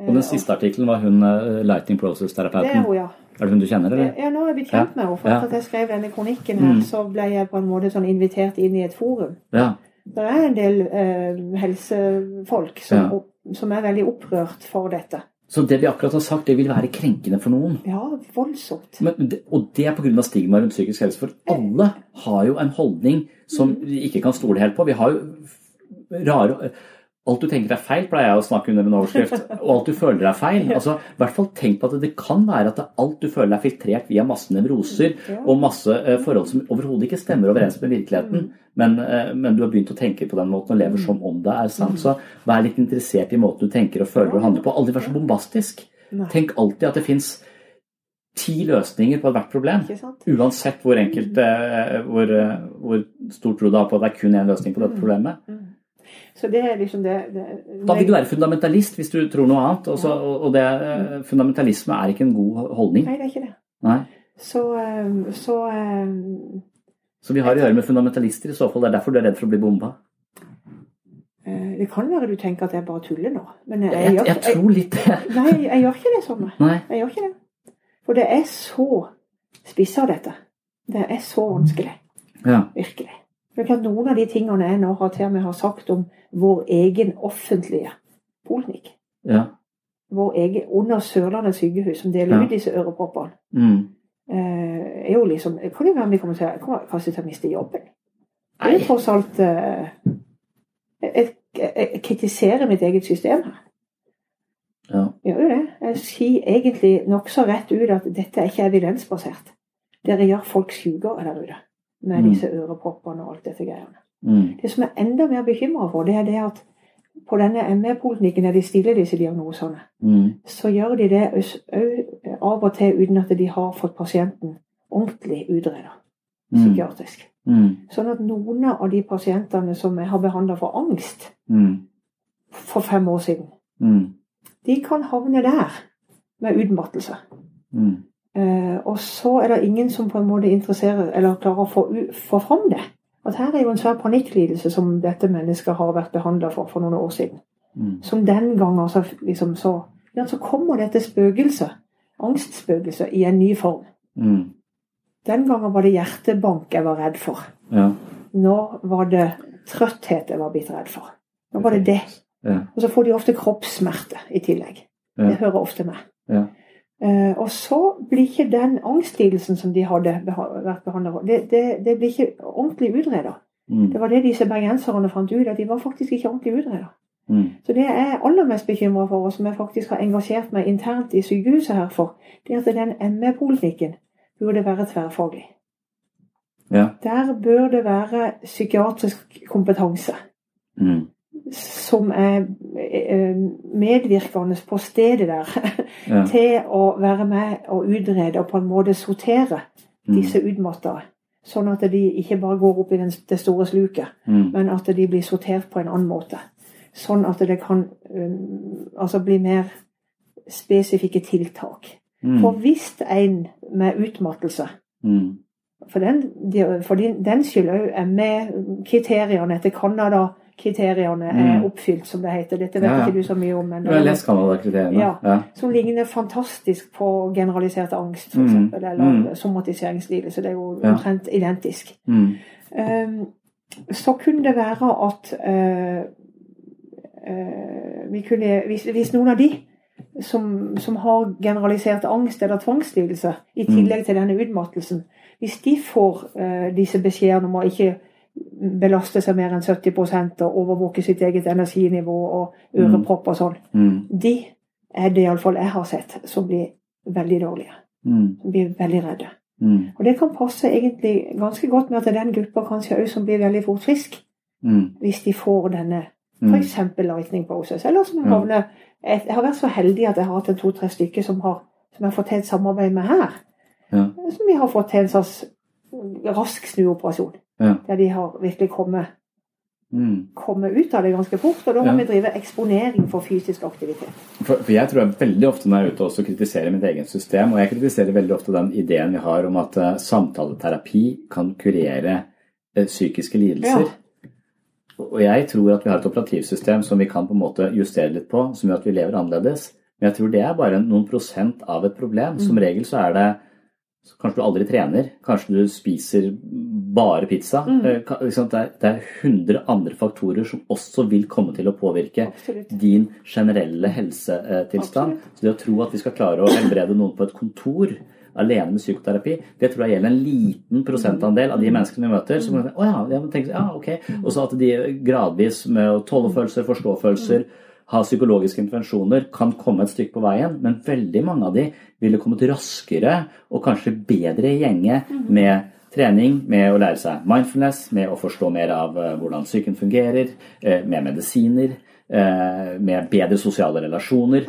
Og den eh, siste artikkelen var hun uh, Lighting Process-terapeuten. Det er hun, ja. Er det hun du kjenner, eller? Ja, nå er jeg blitt kjent med henne. For at jeg skrev denne kronikken her, mm. så ble jeg på en måte sånn invitert inn i et forum. Ja. Det er en del eh, helsefolk som, som, er veldig opprørt for dette. Så det vi akkurat har sagt, det vil være krenkende for noen? Ja, voldsomt. Men, og det er pga. stigma rundt psykisk helse. For alle har jo en holdning som vi ikke kan stole helt på. Vi har jo rare Alt du tenker er feil, pleier jeg å snakke under en overskrift. Og alt du føler er feil. Altså, i hvert fall Tenk på at det kan være at alt du føler er filtrert via masse nevroser og masse uh, forhold som overhodet ikke stemmer overens med virkeligheten. Mm. Men, uh, men, du har begynt å tenke på den måten og lever mm. som om det er sant. Mm. Så vær litt interessert i måten du tenker og føler og handler på. Aldri vær så bombastisk. Tenk alltid at det fins ti løsninger på ethvert problem. Uansett hvor enkelt, uh, hvor, hvor stort tro du har på at det er kun én løsning på dette problemet. Så det er liksom det, det Da vil du være fundamentalist hvis du tror noe annet. Også, ja. Og det, eh, fundamentalisme er ikke en god holdning. Nei, det er ikke det. Nei. Så, eh, så, eh, så vi har å gjøre med fundamentalister i så fall. Det er derfor du er redd for å bli bomba? Det kan være du tenker at jeg bare tuller nå. Men jeg, jeg, jeg, jeg tror litt det. Nei, jeg gjør ikke det sånn. Nei. Jeg gjør ikke det. For det er så spissa, dette. Det er så vanskelig. Ja. Virkelig. Er klart Noen av de tingene jeg nå har til med har sagt om vår egen offentlige poliklinikk ja. Vår egen, Under Sørlandet sykehus, som deler ja. ut disse øreproppene, mm. eh, er jo liksom Kan det være vi kommer til, kommer kanskje til å miste jobben? Det er tross alt eh, jeg, jeg, kritiserer mitt eget system her. Ja. Gjør jo det. Jeg sier egentlig nokså rett ut at dette er ikke evidensbasert. Dere gjør folk sykere der ute med mm. disse øreproppene og alt dette greiene. Mm. Det som er enda mer bekymra for, det er det at på denne ME-politikken når de stiller disse diagnosene, mm. så gjør de det av og til uten at de har fått pasienten ordentlig utreda mm. psykiatrisk. Mm. Sånn at noen av de pasientene som jeg har behandla for angst mm. for fem år siden, de kan havne der med utmattelse. Eh, og så er det ingen som på en måte interesserer eller klarer å få, få fram det. At her er jo en svær panikklidelse som dette mennesket har vært behandla for for noen år siden. Mm. Som den gang altså liksom så ja, Så kommer dette spøkelset, angstspøkelset, i en ny form. Mm. Den gangen var det hjertebank jeg var redd for. Ja. Nå var det trøtthet jeg var blitt redd for. Nå var det det. Ja. Og så får de ofte kroppssmerter i tillegg. Det hører ofte med. Ja. Eh, og så blir ikke den angstlidelsen som de hadde vært behandla for, det, det, det, blir ikke ordentlig utreda. Mm. Det var det disse bergenserne fant ut, at de var faktisk ikke ordentlig utreda. Mm. Så det jeg er aller mest bekymra for, og som jeg faktisk har engasjert meg internt i sykehuset her for, det er at den ME-politikken burde være tverrfaglig. Ja. Der bør det være psykiatrisk kompetanse. Mm som er eh, medvirkende på stedet der ja. til å være med og utrede og på en måte sortere mm. disse utmatta. Sånn at de ikke bare går opp i den, det store sluket, mm. men at de blir sortert på en annen måte. Sånn at det kan um, altså bli mer spesifikke tiltak. Mm. For hvis en med utmattelse mm. For den, for den skyld òg er med kriteriene etter Canada kriteriene er mm. oppfylt, som det heter. Dette vet ja, ja. ikke du så mye om. Men jeg har lest Canada-kriteriene. Ja, ja. Som ligner fantastisk på generalisert angst, f.eks., mm. eller mm. somatiseringslidelse. Det er jo omtrent identisk. Mm. Um, så kunne det være at uh, uh, vi kunne, hvis, hvis noen av de som, som har generalisert angst eller tvangslidelse, i tillegg til denne utmattelsen, hvis de får uh, disse beskjedene om å ikke belaste seg mer enn 70% og overvåke sitt eget energinivå og ørepropp og sånn, Mm. de er det iallfall jeg har sett, som blir veldig dårlige. Mm. Som blir veldig redde. Mm. Og det kan passe egentlig ganske godt med at det er den gruppa kanskje òg som blir veldig fort frisk, Mm. hvis de får denne Mm. f.eks. lightning process, eller som havner Jeg jeg har vært så heldig at jeg har hatt en to-tre stykker som, har, som jeg har fått til et samarbeid med her. Ja. Som vi har fått til en slags rask snuoperasjon. Ja. Der de har virkelig kommet, Mm. kommet ut av det ganske fort. Og da må Ja. vi drive eksponering for fysisk aktivitet. For, for jeg tror jeg veldig ofte når jeg er ute også kritiserer mitt eget system, og jeg kritiserer veldig ofte den ideen vi har om at uh, samtaleterapi kan kurere uh, psykiske lidelser. Ja. Og jeg tror at vi har et operativsystem som vi kan på en måte justere litt på, som gjør at vi lever annerledes. Men jeg tror det er bare noen prosent av et problem. Som Mm. regel så er det så Kanskje du aldri trener. Kanskje du spiser bare pizza. Mm. Eh? Det, er, det er 100 andre faktorer som også vil komme til å påvirke Absolutt. din generelle helsetilstand. Absolutt. Så det å tro at vi skal klare å helbrede noen på et kontor alene med psykoterapi, det tror jeg gjelder en liten prosentandel av de menneskene vi møter. Som å ja, må ja, ok. Og så at de gradvis med å tåle følelser, forstå følelser, ha psykologiske intervensjoner, kan komme et stykke på veien. Men veldig mange av de ville kommet raskere og kanskje bedre i gjenge med trening, med å lære seg mindfulness, med å forstå mer av eh, hvordan psyken fungerer, eh, med medisiner, eh, med bedre sosiale relasjoner,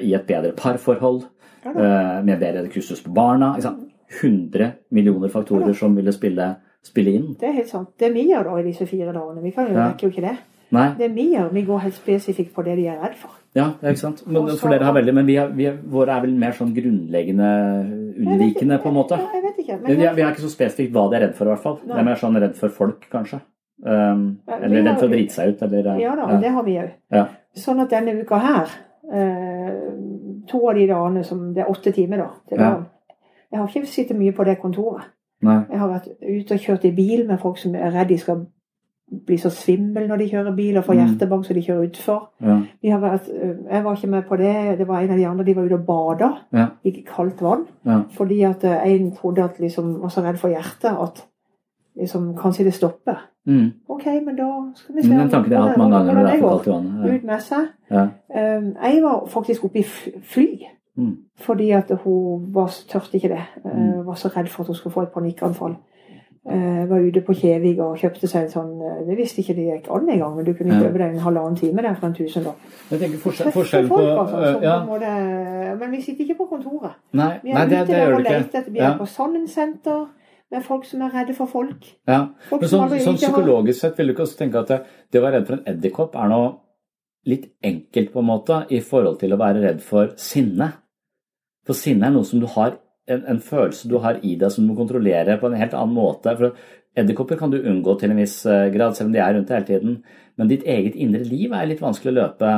i et bedre parforhold, med bedre kustus på barna. Ikke 100 millioner faktorer som ville spille, spille inn. Det er helt sant. Det vi gjør da i disse fire dagene, vi kan jo, Ja. jo ikke det. Nei, Det vi gjør, vi går helt spesifikt på det de er redd for. ja, ja, ikke sant? Men, Også, for dere har veldig, men vi er, vi er, våre er vel mer sånn grunnleggende unnvikende, på en måte. Ja, jeg vet ikke. Men vi, er, vi er ikke så spesifikt hva de er redd for, i hvert fall. Nei. De er mer sånn redd for folk, kanskje. Um, Ja, eller redd for å drite seg ut, eller Ja da, det har vi òg. Ja. Sånn at denne uka her, eh, to av de dagene som Det er åtte timer, da. Til Ja. dagen. Jeg har ikke sittet mye på det kontoret. Nei. Jeg har vært ute og kjørt i bil med folk som er redd de skal bli så svimmel når de kjører bil og får Mm. hjertebank så de kjører utfor. Ja. Vært, eh, jeg var ikke med på det. Det var en av de andre de var ute og bada Ja. i kaldt vann. Ja. Fordi at eh, en trodde at liksom var så redd for hjertet at liksom, kanskje det stopper. Mm. Ok, men da skal vi se den tanken jeg har hatt mange ganger når det er for kaldt i vannet. Ut med seg. Ja. Jeg var faktisk oppe i fly. Mm. Fordi at hun var, tørte ikke det. Mm. var så redd for at hun skulle få et panikkanfall. Uh, var ute på Kjevik og kjøpte seg en sånn uh, Det visste ikke det gikk an engang, men du kunne Ja. kjøpe deg en halvannen time der for en tusenlapp. Jeg tenker forskjell, Tøffe forskjellen på altså, ja. måte- Men vi sitter ikke på kontoret. Nei, Vi nei er det, ute det der og leter etter Vi er på på Sannensenter med folk som er redde for folk. Ja. Folk Men sånn, sånn psykologisk sett vil du ikke også tenke at det, det å være redd for en edderkopp er noe litt enkelt på en måte i forhold til å være redd for sinne. For sinne er noe som du har en, en følelse du har i deg som du må kontrollere på en helt annen måte. For Edderkopper kan du unngå til en viss eh, grad, selv om de er rundt deg hele tiden. Men ditt eget indre liv er litt vanskelig å løpe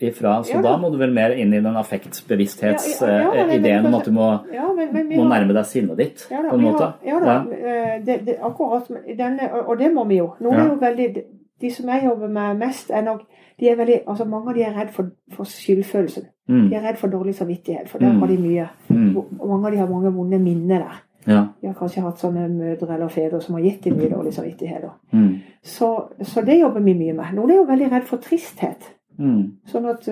ifra, så Ja. da må du vel mer inn i den affektbevissthetsideen ja, om at du må, Ja, men, men må har- nærme deg sinnet ditt Ja da, på en måte. Har, ja da, eh, det, det, akkurat. Denne, og- det må vi jo. Noen er jo veldig, De som jeg jobber med mest, er nok de er veldig, altså Mange av de er redd for, for skyldfølelsen. Mm. De er redd for dårlig samvittighet, for der Mm. har de mye. Mm. Mange av de har mange vonde minner der. Ja. De har kanskje hatt sånne mødre eller fedre som har gitt dem mye dårlig samvittighet. Mm. Så, så det jobber vi mye med. Noen er jo veldig redd for tristhet. Mm. Sånn at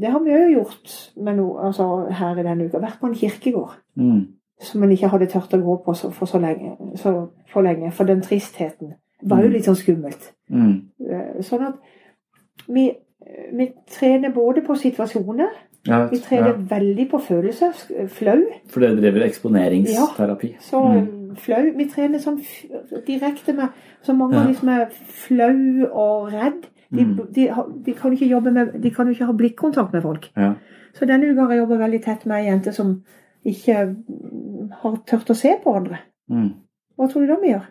Det har vi òg gjort med noe, altså, her i denne uka. Vært på en kirkegård Mm. som en ikke hadde turt å gå på så, for så lenge. Så, for lenge. For den tristheten var jo Mm. litt sånn skummelt. Mm. Eh, Sånn at vi, vi trener både på situasjoner, Ja, vi trener ja. veldig på følelser. Flau. For dere driver eksponeringsterapi. Ja, Så Mm. flau. Vi trener sånn direkte med Så mange av de som er flau og redd, de, Mm. de, de kan De jo ikke ha blikkontakt med folk. Ja. Så denne uka har jeg jobba veldig tett med ei jente som ikke har turt å se på andre. Mm. Hva tror du vi gjør?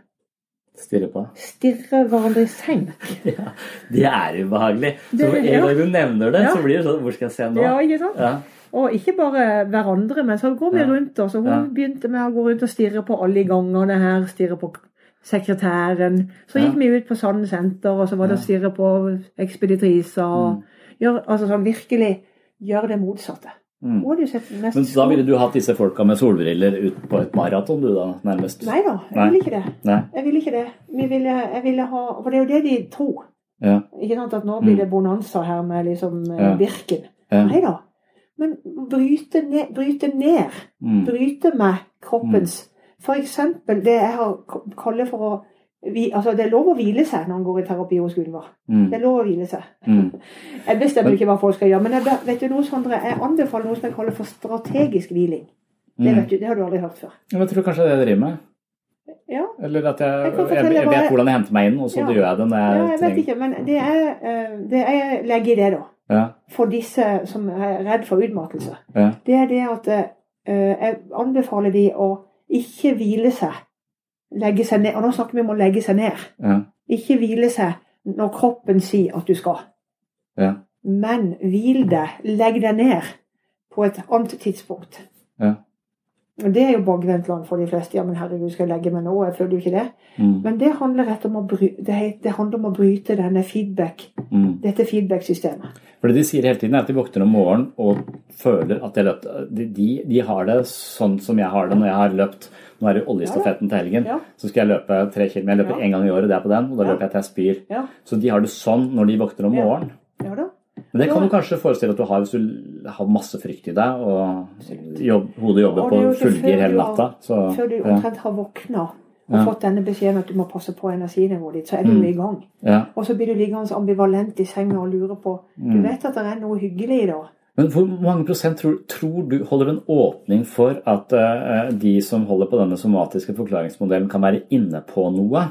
Stirre på. Stirre hverandre i senk. Ja, det er ubehagelig. Så Det- så en ja. gang du nevner det, Ja. så blir det sånn Hvor skal jeg se nå? Ja, ikke sant? Ja. Og ikke bare hverandre, men så går vi Ja. rundt. Og så hun Ja. begynte med å gå rundt og stirre på alle i gangene her. Stirre på sekretæren. Så gikk vi ut på Sand senter, og så var det å stirre på ekspeditriser. og gjør, altså sånn Virkelig gjør det motsatte. Mm. Men da ville du hatt disse folka med solbriller ut på et maraton, du da, nærmest? Nei da, jeg Nei. ville ikke det. Nei. Jeg ville ikke det. Vi ville, jeg ville ha, For det er jo det de tror. Ja. Ikke sant, At nå blir det bonanza her med liksom eh, Mm. Ja. Birken. Ja. Nei da. Men bryte ned, bryte ned. Mm. Bryte med kroppens For eksempel det jeg har kaller for å vi, altså Det er lov å hvile seg når en går i terapi hos Gunvor. Mm. Det er lov å hvile seg. Mm. Jeg bestemmer ikke hva folk skal gjøre. Men jeg, vet du noe, Sondre? Jeg anbefaler noe som jeg kaller for strategisk hviling. Det, Mm. vet du, det har du aldri hørt før. Jeg tror kanskje det er det jeg driver med. Ja, Eller at jeg, Jeg jeg, jeg vet hvordan jeg henter meg inn, og så Ja. gjør jeg det når jeg, ja jeg vet ikke, men det er, eh, det jeg legger i det, da. Ja, For disse som er redd for utmattelse. ja, Det er det at eh, jeg anbefaler de å ikke hvile seg. Legge seg ned. Og nå snakker vi om å legge seg ned. ja, Ikke hvile seg når kroppen sier at du skal. ja, Men hvil deg. Legg deg ned på et annet tidspunkt. ja. Og Det er jo bakvendtland for de fleste. Ja, men herregud, skal jeg legge meg nå? Jeg føler jo ikke det. Mm. Men det handler om å, bryte, det, handler om å bryte denne feedback, Mm. dette feedback-systemet. For det de sier hele tiden er at de våkner om morgenen og føler at de. De, de, har det sånn som jeg har det når jeg har løpt. Nå er det oljestafetten til helgen. Ja. Så skal jeg løpe tre kilometer. Jeg løper Ja. gang i året, det er på den. Og da løper jeg til jeg spyr. Ja, Så de har det sånn når de våkner om morgenen. ja da. Men det kan du kanskje forestille at du har hvis du har masse frykt i deg, og jobb, hodet jobber på fullgir hele natta. Så, Før du omtrent har våkna og fått denne beskjeden at du må passe på energinivået ditt, så er du Mm. i gang. Ja. Og så blir du liggende ambivalent i senga og lurer på Du Mm. vet at det er noe hyggelig i det. Men hvor mange prosent tror, tror du holder en åpning for at uh, de som holder på denne somatiske forklaringsmodellen, kan være inne på noe?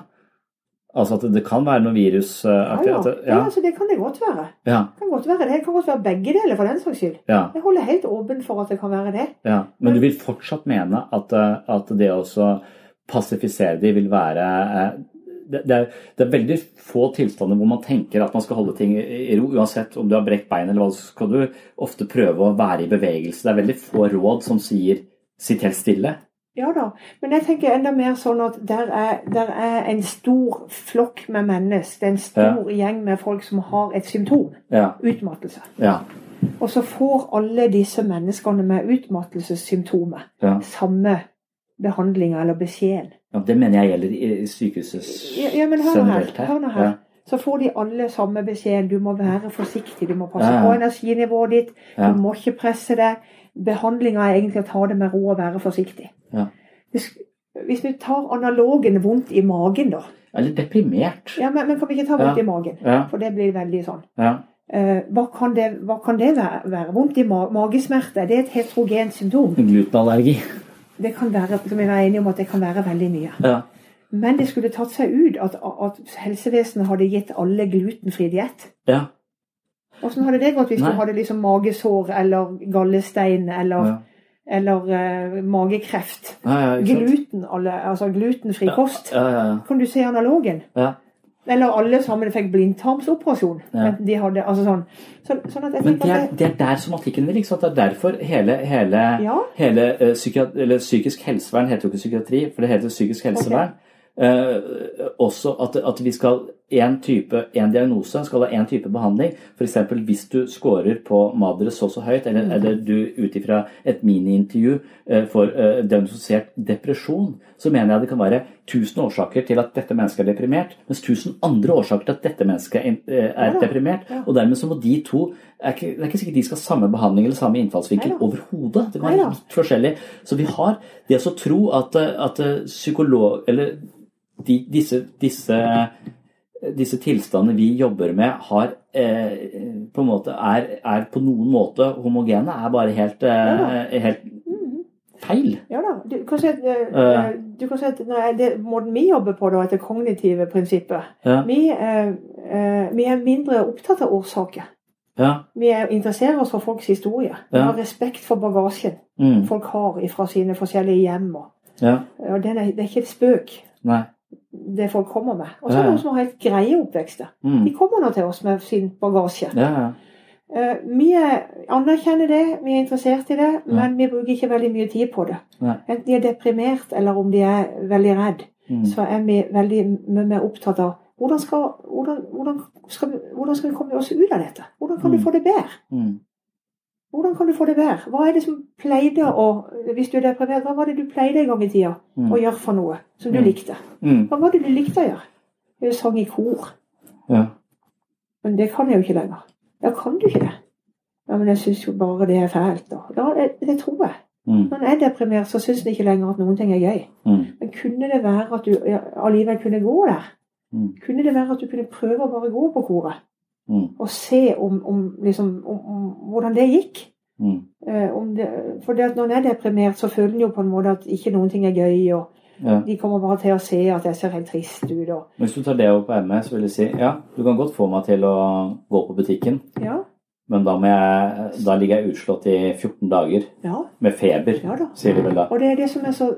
Altså at det, kan være noe virus uh, Ja, ja. ja, altså det kan det godt være. ja, Det kan godt være det. Det kan godt være begge deler, for den saks skyld. Jeg holder helt åpen for at det kan være det. ja. Men du vil fortsatt mene at, eh, at det å passifisere de vil være eh, det, det, er, det er veldig få tilstander hvor man tenker at man skal holde ting i ro. Uansett om du har brekt bein eller hva, så skal du ofte prøve å være i bevegelse. Det er veldig få råd som sier 'sitt helt stille'. Ja da, men jeg tenker enda mer sånn at der er, der er en stor flokk med mennesker. Det er en stor gjeng med folk som har et symptom. Ja, Utmattelse. ja, Og så får alle disse menneskene med utmattelsessymptomer ja. samme behandlinga eller beskjeden. ja. Det mener jeg gjelder i sykehuset Ja, ja, men hør her. generelt her. Hør nå her. Ja. Så får de alle samme beskjeden. Du må være forsiktig, du må passe Ja, ja. på energinivået ditt. Ja. Du må ikke presse deg. Behandlinga er egentlig å ta det med ro og være forsiktig. Ja. Hvis, hvis vi tar analogen vondt i magen, da. Eller deprimert. Ja, men, men kan vi ikke ta vondt Ja. i magen? Ja, For det blir veldig sånn. ja. Eh, hva, kan det, hva kan det være? være? Vondt i ma det er et heterogent symptom? Glutenallergi. Det kan være, som jeg var enige om, at det kan være veldig mye. Ja. Men det skulle tatt seg ut at, at helsevesenet hadde gitt alle glutenfri diett. ja. Åssen hadde det gått hvis Nei. du hadde liksom magesår eller gallestein eller, ja. eller uh, magekreft? ja, ja? Gluten, alle, altså glutenfri kost. Ja, ja, ja. Kan du se analogen? Eller alle sammen fikk blindtarmsoperasjon. De hadde, altså sånn. Så, sånn at jeg Men det er, det, er der somatikken vil. Det er derfor hele, hele, hele uh, psykisk helsevern heter jo ikke psykiatri, for det heter psykisk helsevern. Eh, også at, at vi skal en type, en diagnose skal ha én type behandling. F.eks. hvis du scorer på Madre så så høyt, eller, eller du ut ifra et miniintervju eh, får eh, diagnostisert depresjon, så mener jeg det kan være 1000 årsaker til at dette mennesket er deprimert, mens 1000 andre årsaker til at dette mennesket er, eh, er deprimert. Og dermed så må de to er ikke, Det er ikke sikkert de skal ha samme behandling eller samme innfallsvinkel overhodet. Det kan være litt forskjellig. Så vi har det å tro at, eh, at eh, psykolog... Eller de, disse, disse, disse tilstandene vi jobber med, har eh, på en måte er, er på noen måte homogene, er bare helt, eh, helt feil. ja da. Du kan si at, du kan si at nei, det, måten vi jobber på, da, etter kognitive prinsipper Ja, vi, eh, eh, vi er mindre opptatt av årsaker. ja, Vi er, interesserer oss for folks historie. Vi har respekt for bagasjen mm, folk har fra sine forskjellige hjem. Og, ja, er, det er ikke et spøk, nei, det folk kommer med. Og så er det noen som har helt greie oppvekster. mm, De kommer nå til oss med sin bagasje. ja, ja, Eh, vi er, anerkjenner det, vi er interessert i det, Ja. men vi bruker ikke veldig mye tid på det. Enten de er deprimert, eller om de er veldig redd. Mm. så er vi veldig mye mer opptatt av hvordan skal, hvordan, hvordan, skal vi, hvordan skal vi komme oss ut av dette? Hvordan kan Mm. vi få det bedre? Hvordan kan du få det bedre? Hva er det som pleide å Hvis du er deprimert, hva var det du pleide en gang i tida Mm. å gjøre for noe som du Mm. likte? Mm. Hva var det du likte å gjøre? Jeg sang i kor. Ja. Men det kan jeg jo ikke lenger. Ja, kan du ikke det? Ja, men jeg syns jo bare det er fælt, da. Ja, det, det tror jeg. Mm. Når en er deprimert, så syns en ikke lenger at noen ting er gøy. Mm. Men kunne det være at du ja, allikevel kunne gå der? Mm. Kunne det være at du kunne prøve å bare gå på koret? Mm. Og se om, om, liksom, om, om hvordan det gikk? Mm. Eh, om det, for det at når en er deprimert, så føler en jo på en måte at ikke noen ting er gøy, og Ja. de kommer bare til å se at jeg ser helt trist ut. Og, Hvis du tar det opp på ME, så vil jeg si ja, du kan godt få meg til å gå på butikken, ja, men da, jeg, da ligger jeg utslått i 14 dager ja. med feber, Ja da. sier de vel da. Og det er det som er så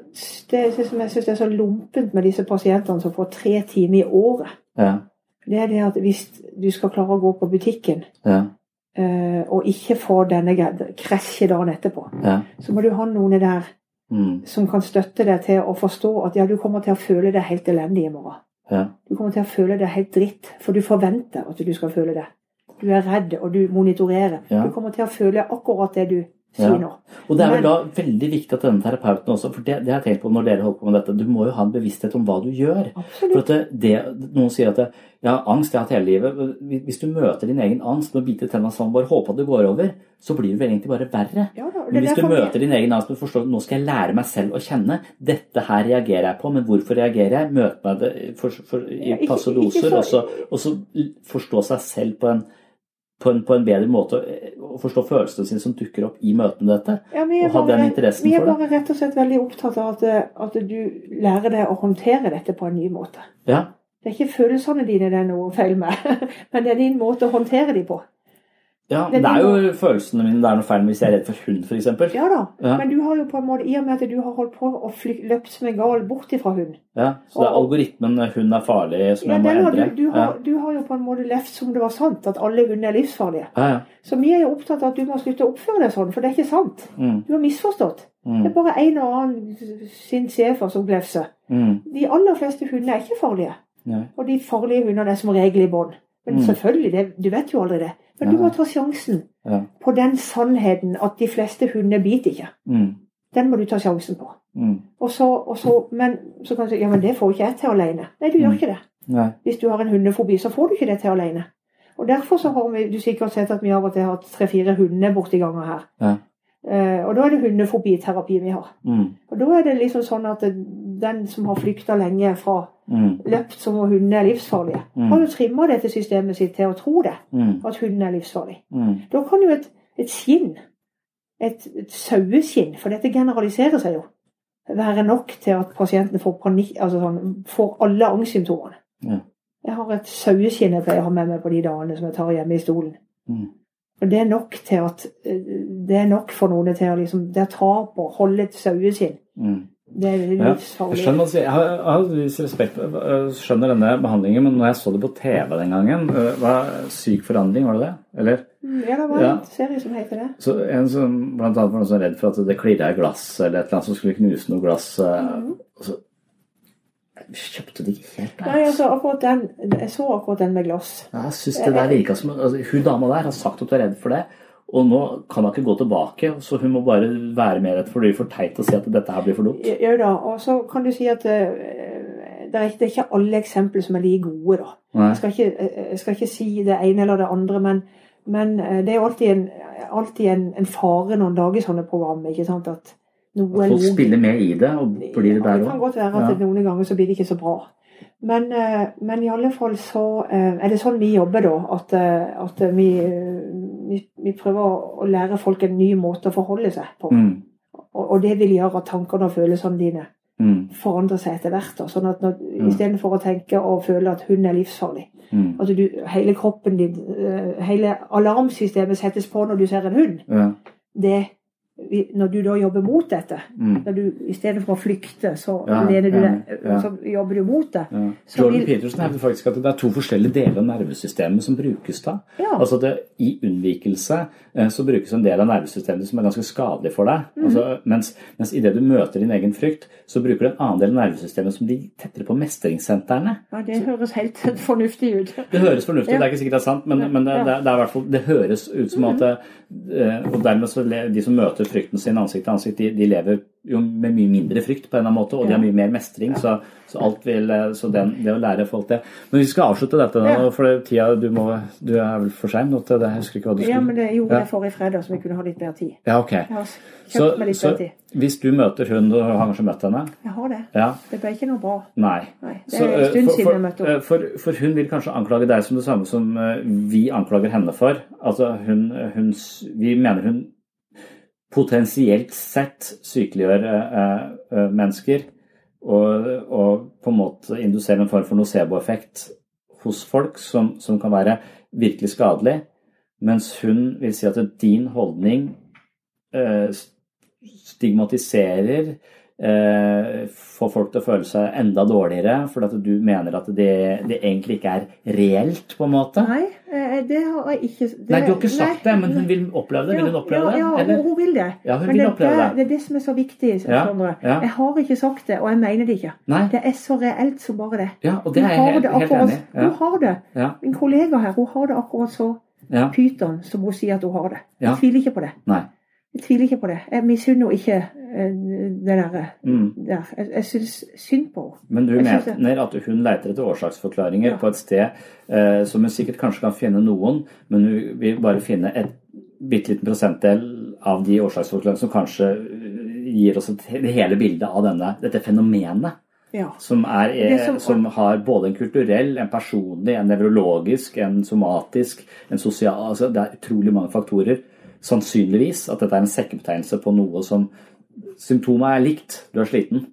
det det som jeg syns er så lumpent med disse pasientene som får tre timer i året. Det er det at hvis du skal klare å gå på butikken Ja. eh, og ikke få denne krasjet krasje dagen etterpå, Ja. så må du ha noen der Mm. som kan støtte deg til å forstå at ja, du kommer til å føle deg helt elendig i morgen. Ja. Du kommer til å føle deg helt dritt, for du forventer at du skal føle det. Du er redd, og du monitorerer. Du kommer til å føle akkurat det du. Sier nå. Og det er vel da veldig viktig at denne terapeuten også, for det, det har jeg tenkt på når dere holder på med dette, du må jo ha en bevissthet om hva du gjør. For Absolutt. at det, det, Noen sier at det, ja, angst jeg har hatt hele livet. Hvis du møter din egen angst med å bite tenna sammen bare håpe at det går over, så blir det vel egentlig bare verre. Ja da, Men hvis du møter din egen angst med forstå at nå skal jeg lære meg selv å kjenne dette her reagerer jeg på, men hvorfor reagerer jeg? Møte meg det for, for, i passe doser, og så forstå seg selv på en, på en, på en bedre måte, å forstå følelsene sine som dukker opp i møte med dette. Ja, og ha den interessen Vi er bare rett og slett veldig opptatt av at, at du lærer deg å håndtere dette på en ny måte. Ja, Det er ikke følelsene dine det er noe feil med, men det er din måte å håndtere dem på. Ja Det er jo følelsene mine det er noe feil med hvis jeg er redd for hund, f.eks. Ja da, Ja. men du har jo på en måte, i og med at du har holdt på å løpt som en gal bort ifra hund Ja, så det er Og- algoritmen eh, 'hund er farlig' som ja, jeg må endre. du, du, har, Ja. du har jo på en måte levd som det var sant, at alle hunder er livsfarlige. Ja, ja. Så vi er jo opptatt av at du må slutte å oppføre deg sånn, for det er ikke sant. Mm, Du har misforstått. mm, Det er bare en og annen sin schæfer som glefser. mm. De aller fleste hundene er ikke farlige. Og de farlige hundene er som regel i bånd. Men Mm. selvfølgelig, det, du vet jo aldri det. Men du må ta sjansen Ja. på den sannheten at de fleste hunder biter ikke. Mm, Den må du ta sjansen på. mm. Og så, og så, men så kan du si ja, men det får ikke jeg til alene. Nei, du Mm. gjør ikke det. Nei. Hvis du har en hundefobi, så får du ikke det til alene. Og Derfor så har vi du sikkert sett at vi av og til har hatt tre-fire hunder borti ganger her. Ja. Eh, og da er det hundefobiterapi vi har. Mm, Og da er det liksom sånn at den som har flykta lenge fra mm, løpt som om hundene er livsfarlige, Mm. har jo trimma dette systemet sitt til å tro det, mm, at hunden er livsfarlig. mm. Da kan jo et, et skinn, et, et saueskinn, for dette generaliserer seg jo, være nok til at pasienten får panik, altså sånn, får alle angstsymptomene. Ja. Jeg har et saueskinn jeg pleier å ha med meg på de dagene som jeg tar hjemme i stolen. Og det er nok til at eh, det er nok for noen til å liksom Det er tap å holde et saueskinn. Mm. Det er Ja, jeg livsfarlig. skjønner, altså, jeg har, jeg har respekt jeg skjønner denne behandlingen, men når jeg så det på TV den gangen øh, var Syk forandring, var det det? Eller? Mm, Ja, det var Ja. en serie som heter det. Så en som blant annet var noen som var redd for at det klirra i glass, eller et eller annet som skulle knuse noe glass. Mm. -hmm. så kjøpte det ikke helt. Nei, altså den Jeg så akkurat den med glass. Jeg synes det der virka som altså, Hun dama der har sagt at hun er redd for det, og nå kan hun ikke gå tilbake. Så hun må bare være med rett, for det blir for teit å si at dette her blir for dumt. Ja da, og så kan du si at eh, det er, det er ikke alle eksempler som er like gode, da. Jeg skal ikke, jeg skal ikke si det ene eller det andre, men, men eh, det er jo alltid, en, alltid en, en fare når en lager sånne program. ikke sant, at noe Folk spiller med i det, og blir det Ja, der det kan godt være at Ja. noen ganger så blir det ikke så bra. Men, eh, men i alle fall så eh, er det sånn vi jobber da. At, eh, at vi, vi, vi prøver å- lære folk en ny måte å forholde seg på. Mm. Og, og det vil gjøre at tankene og følelsene dine Mm. forandrer seg etter hvert. Da. Sånn at når, Mm. Istedenfor å tenke og føle at hun er livsfarlig. Mm. At du, hele kroppen din, hele alarmsystemet settes på når du ser en hund. Ja. Det når du da jobber mot dette, Mm. når du i stedet for å flykte, så Ja, ja, det, ja. så jobber du mot det. Ja. Jordan vil- Peterson hevder faktisk at det er to forskjellige deler av nervesystemet som brukes da. Altså det, I unnvikelse eh, så brukes en del av nervesystemet som er ganske skadelig for deg. Mm. altså, mens, mens idet du møter din egen frykt, så bruker du en annen del av nervesystemet som ligger tettere på mestringssentrene. Ja, det høres helt fornuftig ut. Det høres fornuftig Ja. det er ikke sikkert det er sant, men, men det, det, er- det, er fall, det høres ut som at det, eh, Og dermed så de som møter frykten sin ansikt til ansikt, de, de lever jo med mye mindre frykt på en eller annen måte, og de har mye mer mestring. Så, så alt vil eh, Så den, det å lære folk det Men vi skal avslutte dette nå, Ja. for tida du må Du er vel for sein nå til det? Jeg husker ikke hva du skulle Ja, men det gjorde Ja. jeg forrige fredag, så vi kunne ha litt mer tid. Ja, ok. Så, litt så tid. hvis du møter hun, du har kanskje møtt henne? Jeg har det. Ja. Det ble ikke noe bra. Nei. Nei, det Så, er en eh, stund for, siden jeg møtte henne. eh, for, for hun vil kanskje anklage deg som det samme som vi anklager henne for. Altså hun, hun Vi mener hun potensielt sett sykeliggjør eh, eh, mennesker og, og på en måte induserer en form for nocebo-effekt hos folk som, som kan være virkelig skadelig, mens hun vil si at din holdning eh, stigmatiserer eh, får folk til å føle seg enda dårligere, fordi du mener at det, det egentlig ikke er reelt, på en måte? Nei, eh, det har jeg ikke det, Nei, du har ikke sagt nei, det, men hun vil oppleve det? Vil hun oppleve ja, det? Ja, hun, vil det. Ja, hun Men vil det, oppleve det. det er det som er så viktig. Ja, ja. Jeg har ikke sagt det, og jeg mener det ikke. Nei. Det er så reelt som bare det. Ja, og det er jeg har helt, helt enig i. Ja. Hun har det. Ja. Min kollega her, hun har det akkurat så Ja. pyton som hun sier at hun har det. Ja. Jeg tviler ikke på det. Nei. Jeg tviler ikke på det. Jeg misunner henne ikke eh, det der. Mm. der. Jeg, jeg syns synd på henne. Men du Jeg mener at hun leter etter årsaksforklaringer Ja. på et sted eh, som hun sikkert kanskje kan finne noen, men hun vil bare finne et bitte liten prosentdel av de årsaksforklaringene som kanskje eh, gir oss det hele bildet av denne, dette fenomenet. Ja. Som, er, er, som- som har både en kulturell, en personlig, en nevrologisk, en somatisk, en sosial altså Det er utrolig mange faktorer. Sannsynligvis at dette er en sekkebetegnelse på noe som Symptomet er likt, du er sliten.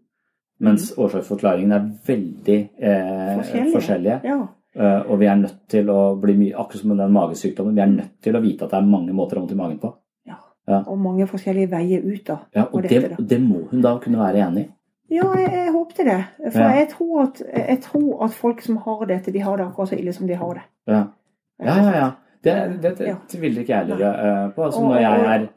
Mens årsaksforklaringene er veldig eh, Forskjellige. forskjellige. Ja. Uh, og vi er nødt til å bli mye Akkurat som med den magesykdommen, vi er nødt til å vite at det er mange måter å ha vondt i magen på. Og mange forskjellige veier ut da. Ja, og dette, det, da. det må hun da kunne være enig i. Ja, jeg, jeg håpte det. For Ja. jeg, tror at, jeg tror at folk som har dette, de har det akkurat så ille som de har det. Ja, ja, ja. Det, det, det Ja. tviler ikke jeg heller eh, på. Altså, når jeg er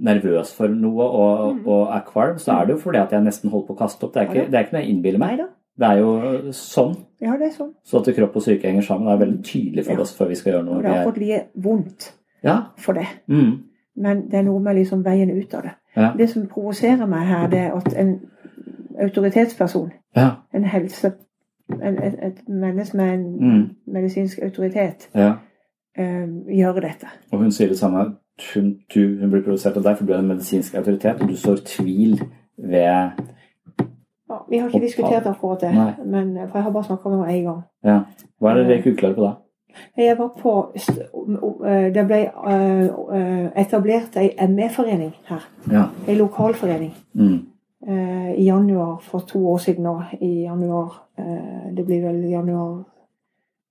nervøs for noe og, Mm. og er kvalm, så er det jo fordi at jeg nesten holder på å kaste opp. Det er ikke, det er ikke noe jeg innbiller meg. Neida. Det er jo sånn. Ja, det er sånn. Så at kropp og syke henger sammen, er veldig tydelig for Ja. oss før vi skal gjøre noe. Og det er Vi det er vondt Ja. for det. Mm. Men det er noe med liksom veien ut av det. Ja. Det som provoserer meg her, det er at en autoritetsperson, en helse, en, et, et menneske med en Mm. medisinsk autoritet, eh, gjør dette. Og hun sier det samme. Hun, du, hun blir provosert av deg, for du er en medisinsk autoritet, og du sår tvil ved Ja, vi har ikke diskutert akkurat det, Nei. men, for jeg har bare snakka med henne én gang. Ja. Hva er det dere ikke uklare på da? Jeg var på eh, Det ble eh, etablert ei ME-forening her. Ja. Ei lokalforening. Mm. I januar for to år siden nå. I januar Det blir vel januar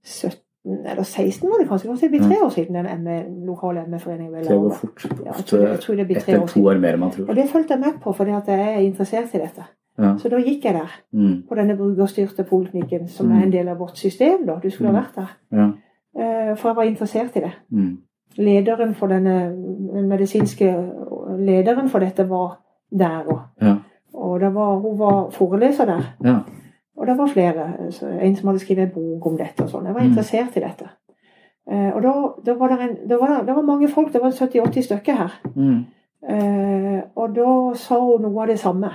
17 eller 16 var det kanskje. Det blir tre år siden den ME, lokale ME-foreningen ble laget. fort. Ja, jeg, tror det, jeg tror det blir tre Etter år to år mer enn man tror. Og det fulgte jeg med på fordi at jeg er interessert i dette. Ja. Så da gikk jeg der. Mm. På denne brukerstyrte poliklinikken, som Mm. er en del av vårt system. da. Du skulle ha Mm. vært der. Ja. Eh, For jeg var interessert i det. Mm. lederen for denne den medisinske lederen for dette var der òg. Ja. Og det var, hun var foreleser der. Ja. Og det var flere. En som hadde skrevet en bok om dette og sånn. Jeg var Mm. interessert i dette. Eh, Og da, da var det, en, da var det, det var mange folk. Det var 70-80 stykker her. Mm. Eh, Og da sa hun noe av det samme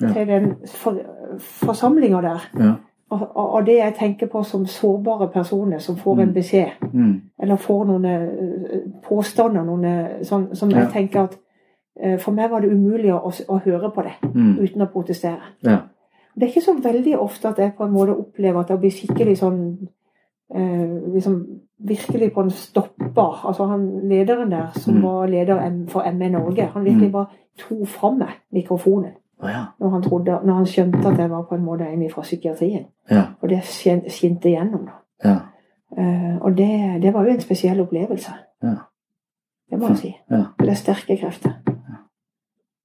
Ja. til den for, forsamlinga der. Ja. Og, og, og det jeg tenker på som sårbare personer som får en Mm. beskjed Mm. eller får noen eh, påstander noen, sånn, som jeg Ja. tenker at For meg var det umulig å, å høre på det Mm. uten å protestere. Ja. Det er ikke så veldig ofte at jeg på en måte opplever at jeg blir skikkelig sånn eh, liksom Virkelig på en stopper. Altså han lederen der, som Mm. var leder for ME Norge, han virkelig Mm. bare tok fram meg mikrofonen Oh, ja. når han, trodde, når han skjønte at jeg var på en måte en fra psykiatrien. Ja. Og det skin- skinte igjennom. da. Ja. Uh, og det, det var jo en spesiell opplevelse. Ja. Det må jeg si. Det er sterke krefter.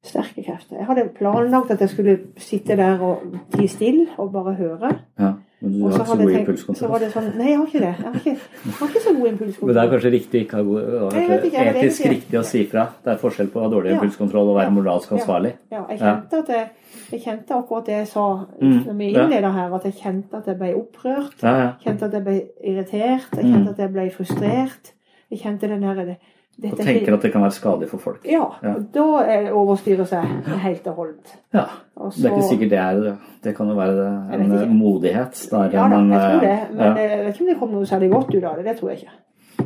Sterke krefter. Jeg hadde planlagt at jeg skulle sitte der og tie stille og bare høre. Ja, men du har så ikke så god jeg impulskontroll. var det sånn Nei, jeg har ikke det. Jeg har ikke, jeg har ikke så god impulskontroll. Men det er kanskje riktig ikke ha god, Jeg ikke, etisk det etisk ikke. riktig å si fra. Det er forskjell på å ha dårlig Ja. impulskontroll og være moralsk ansvarlig. Ja, jeg Ja. kjente at jeg, jeg kjente akkurat det jeg sa Mm, når vi innleda her, at jeg kjente at jeg ble opprørt. Kjente at jeg ble irritert. Jeg Mm. kjente at jeg ble frustrert. Jeg kjente den her, det, Og tenker at det kan være skadelig for folk. Ja. Ja. Da er overstyret seg helt og holdent. Ja. Og Det er ikke sikkert det er Det kan jo være en modighet snarere Ja enn jeg tror det. eh, Men ja. jeg vet ikke om det kom noe særlig godt ut av det. Det tror jeg ikke.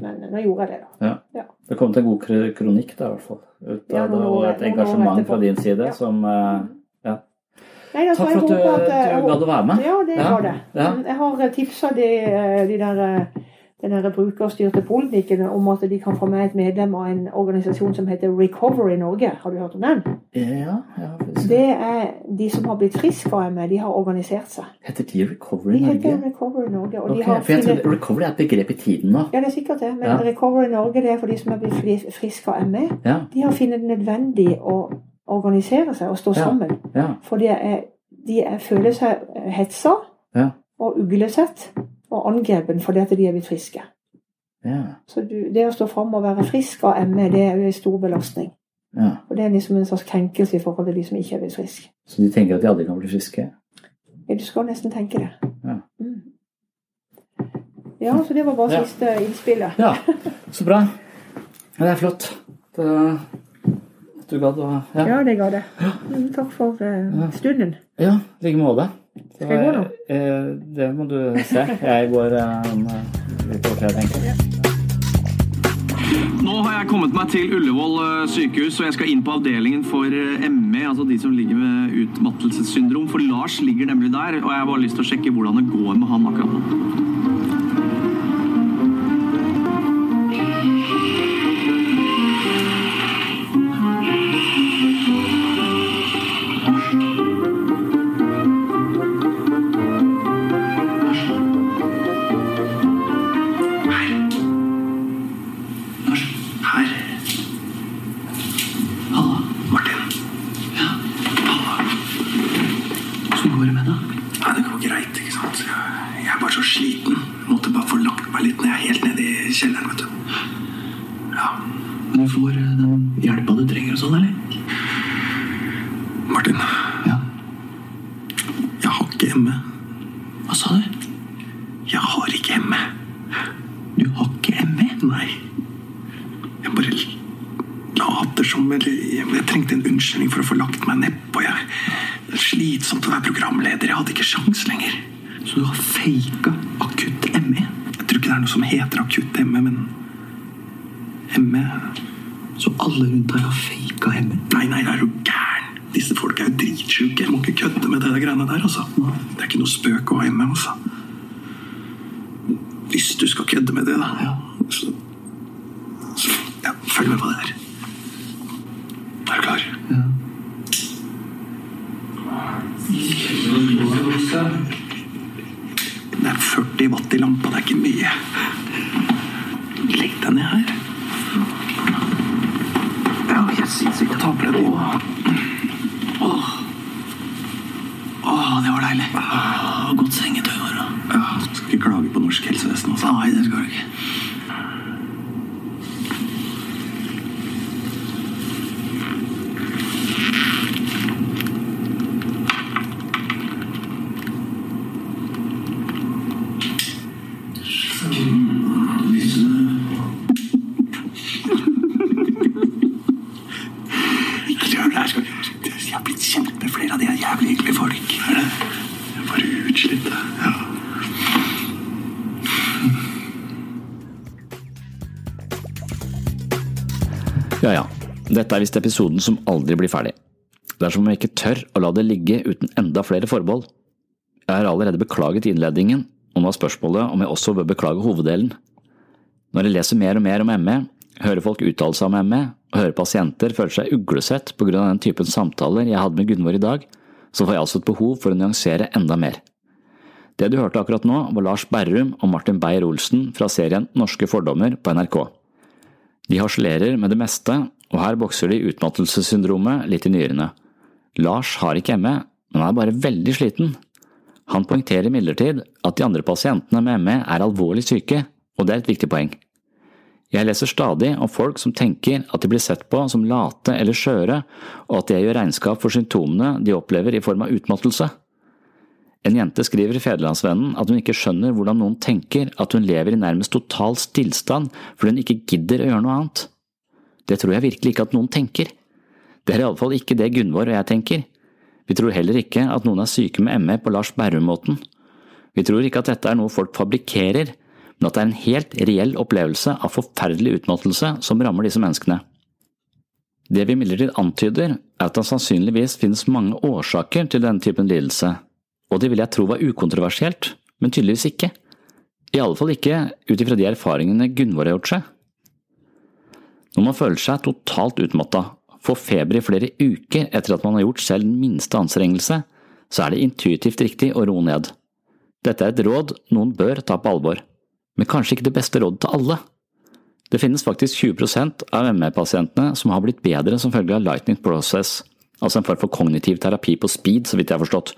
Men nå gjorde jeg det, da. Ja. Det kom til en god kronikk da, i hvert fall. Ut av det, og et engasjement fra din side som eh, Ja. Nei, altså, Takk for at du, at, du gadd å være med. Ja, det var det. ja. Jeg har tipsa de, de der eh, den der brukerstyrte politikken om at de kan få med et medlem av en organisasjon som heter Recovery Norge. Har du hørt om den? Ja, ja. Det er de som har blitt friske av ME. De har organisert seg. Heter de Recovery Norge? De heter Recovery Norge. Og Ok, de har for jeg funnet- trodde Recovery er et begrep i tiden nå. Ja, det er sikkert det. Men Ja. Recovery Norge det er for de som er blitt friske av ME. Ja, De har funnet det nødvendig å organisere seg og stå sammen. For de, er, de er, føler seg hetsa og uglesett og angrepen fordi at de er blitt friske. ja, Så du, det å stå fram og være frisk av ME, det er jo en stor belastning. ja. Og det er liksom en slags krenkelse i forhold til de som ikke er blitt friske. Så de tenker at de aldri kan bli friske? Ja, du skal nesten tenke det. Ja. Mm. Ja, så det var bare Ja. siste innspillet. Ja, så bra. Ja, det er flott. Det, du gadd å ja. Ja, det ga det. Mm, Takk for uh, stunden. Ja, i like måte. Det Skal jeg gå nå? eh, Det må du se. Jeg går eh, eh, litt over tenker jeg. Nå har jeg kommet meg til Ullevål eh, sykehus, og jeg skal inn på avdelingen for eh, ME, altså de som ligger med utmattelsessyndrom. For Lars ligger nemlig der, og jeg har bare lyst til å sjekke hvordan det går med han akkurat nå. Dette er visst episoden som aldri blir ferdig. Det er som om jeg ikke tør å la det ligge uten enda flere forbehold. Jeg har allerede beklaget innledningen, og nå er spørsmålet om jeg også bør beklage hoveddelen. Når jeg leser mer og mer om ME, hører folk uttale seg om ME, og hører pasienter føle seg uglesett på grunn av den typen samtaler jeg hadde med Gunvor i dag, så får jeg altså et behov for å nyansere enda mer. Det du hørte akkurat nå, var Lars Berrum og Martin Beyer-Olsen fra serien Norske fordommer på NRK. De harselerer med det meste og her bokser de utmattelsessyndromet litt i nyrene. Lars har ikke ME, men er bare veldig sliten. Han poengterer imidlertid at de andre pasientene med ME er alvorlig syke, og det er et viktig poeng. Jeg leser stadig om folk som tenker at de blir sett på som late eller skjøre, og at jeg gjør regnskap for symptomene de opplever i form av utmattelse. En jente skriver i Federlandsvennen at hun ikke skjønner hvordan noen tenker at hun lever i nærmest total stillstand fordi hun ikke gidder å gjøre noe annet. Det tror jeg virkelig ikke at noen tenker. Det er iallfall ikke det Gunvor og jeg tenker. Vi tror heller ikke at noen er syke med ME på Lars Berrum-måten. Vi tror ikke at dette er noe folk fabrikkerer, men at det er en helt reell opplevelse av forferdelig utmattelse som rammer disse menneskene. Det vi imidlertid antyder, er at det sannsynligvis finnes mange årsaker til denne typen lidelse, og det vil jeg tro var ukontroversielt, men tydeligvis ikke. I alle fall ikke ut ifra de erfaringene Gunvor har gjort seg. Når man føler seg totalt utmatta, får feber i flere uker etter at man har gjort selv den minste anstrengelse, så er det intuitivt riktig å roe ned. Dette er et råd noen bør ta på alvor, men kanskje ikke det beste rådet til alle. Det finnes faktisk 20% av ME-pasientene som har blitt bedre som følge av lightning process, altså en form for kognitiv terapi på speed, så vidt jeg har forstått,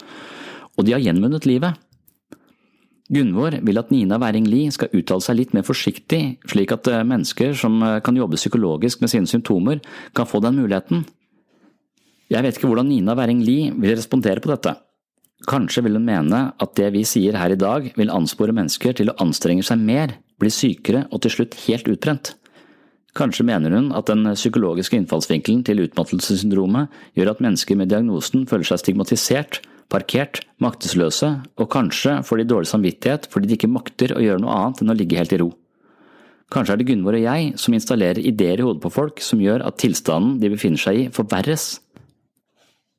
og de har gjenvunnet livet. Gunvor vil at Nina Wæring Lie skal uttale seg litt mer forsiktig, slik at eh, mennesker som eh, kan jobbe psykologisk med sine symptomer, kan få den muligheten. Jeg vet ikke hvordan Nina Wæring Lie vil respondere på dette. Kanskje vil hun mene at det vi sier her i dag vil anspore mennesker til å anstrenge seg mer, bli sykere og til slutt helt utbrent. Kanskje mener hun at den psykologiske innfallsvinkelen til utmattelsessyndromet gjør at mennesker med diagnosen føler seg stigmatisert parkert, maktesløse, og kanskje får de dårlig samvittighet fordi de ikke makter å gjøre noe annet enn å ligge helt i ro. Kanskje er det Gunvor og jeg som installerer ideer i hodet på folk som gjør at tilstanden de befinner seg i, forverres.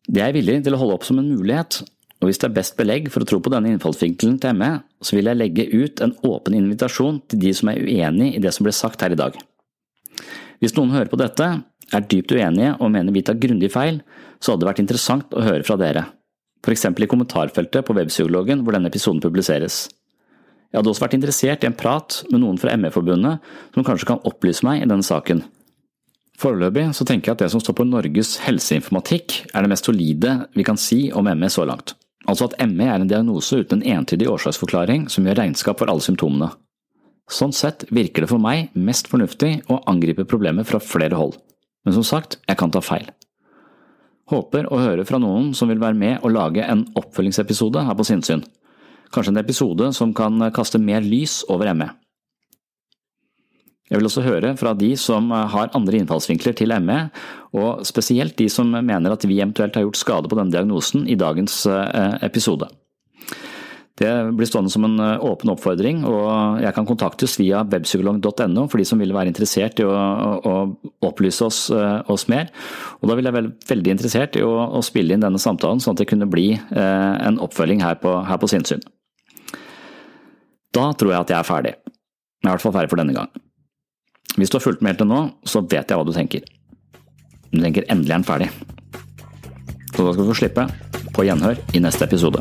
Det er jeg villig til å holde opp som en mulighet, og hvis det er best belegg for å tro på denne innfallsvinkelen til ME, så vil jeg legge ut en åpen invitasjon til de som er uenig i det som ble sagt her i dag. Hvis noen hører på dette, er dypt uenige og mener vi tar grundig feil, så hadde det vært interessant å høre fra dere eksempel i kommentarfeltet på Webpsykologen hvor denne episoden publiseres. Jeg hadde også vært interessert i en prat med noen fra ME-forbundet som kanskje kan opplyse meg i denne saken. Foreløpig så tenker jeg at det som står på Norges helseinformatikk er det mest solide vi kan si om ME så langt, altså at ME er en diagnose uten en entydig årsaksforklaring som gjør regnskap for alle symptomene. Sånn sett virker det for meg mest fornuftig å angripe problemet fra flere hold, men som sagt, jeg kan ta feil. Håper å høre fra noen som vil være med og lage en oppfølgingsepisode her på Sinnsyn. Kanskje en episode som kan kaste mer lys over ME. Jeg vil også høre fra de som har andre innfallsvinkler til ME, og spesielt de som mener at vi eventuelt har gjort skade på denne diagnosen i dagens eh, episode. Det blir stående som en eh, åpen oppfordring, og jeg kan kontaktes via webpsykolog.no for de som vil være interessert i å, å opplyse oss, eh, oss, mer. Og da vil jeg være veldig interessert i å, å, spille inn denne samtalen, sånn at det kunne bli eh, en oppfølging her på, her på Sinnsyn. Da tror jeg at jeg er ferdig. Jeg er i hvert fall ferdig for denne gang. Hvis du har fulgt med helt til nå, så vet jeg hva du tenker. Du tenker endelig er den ferdig. Så da skal du få slippe. På gjenhør i neste episode.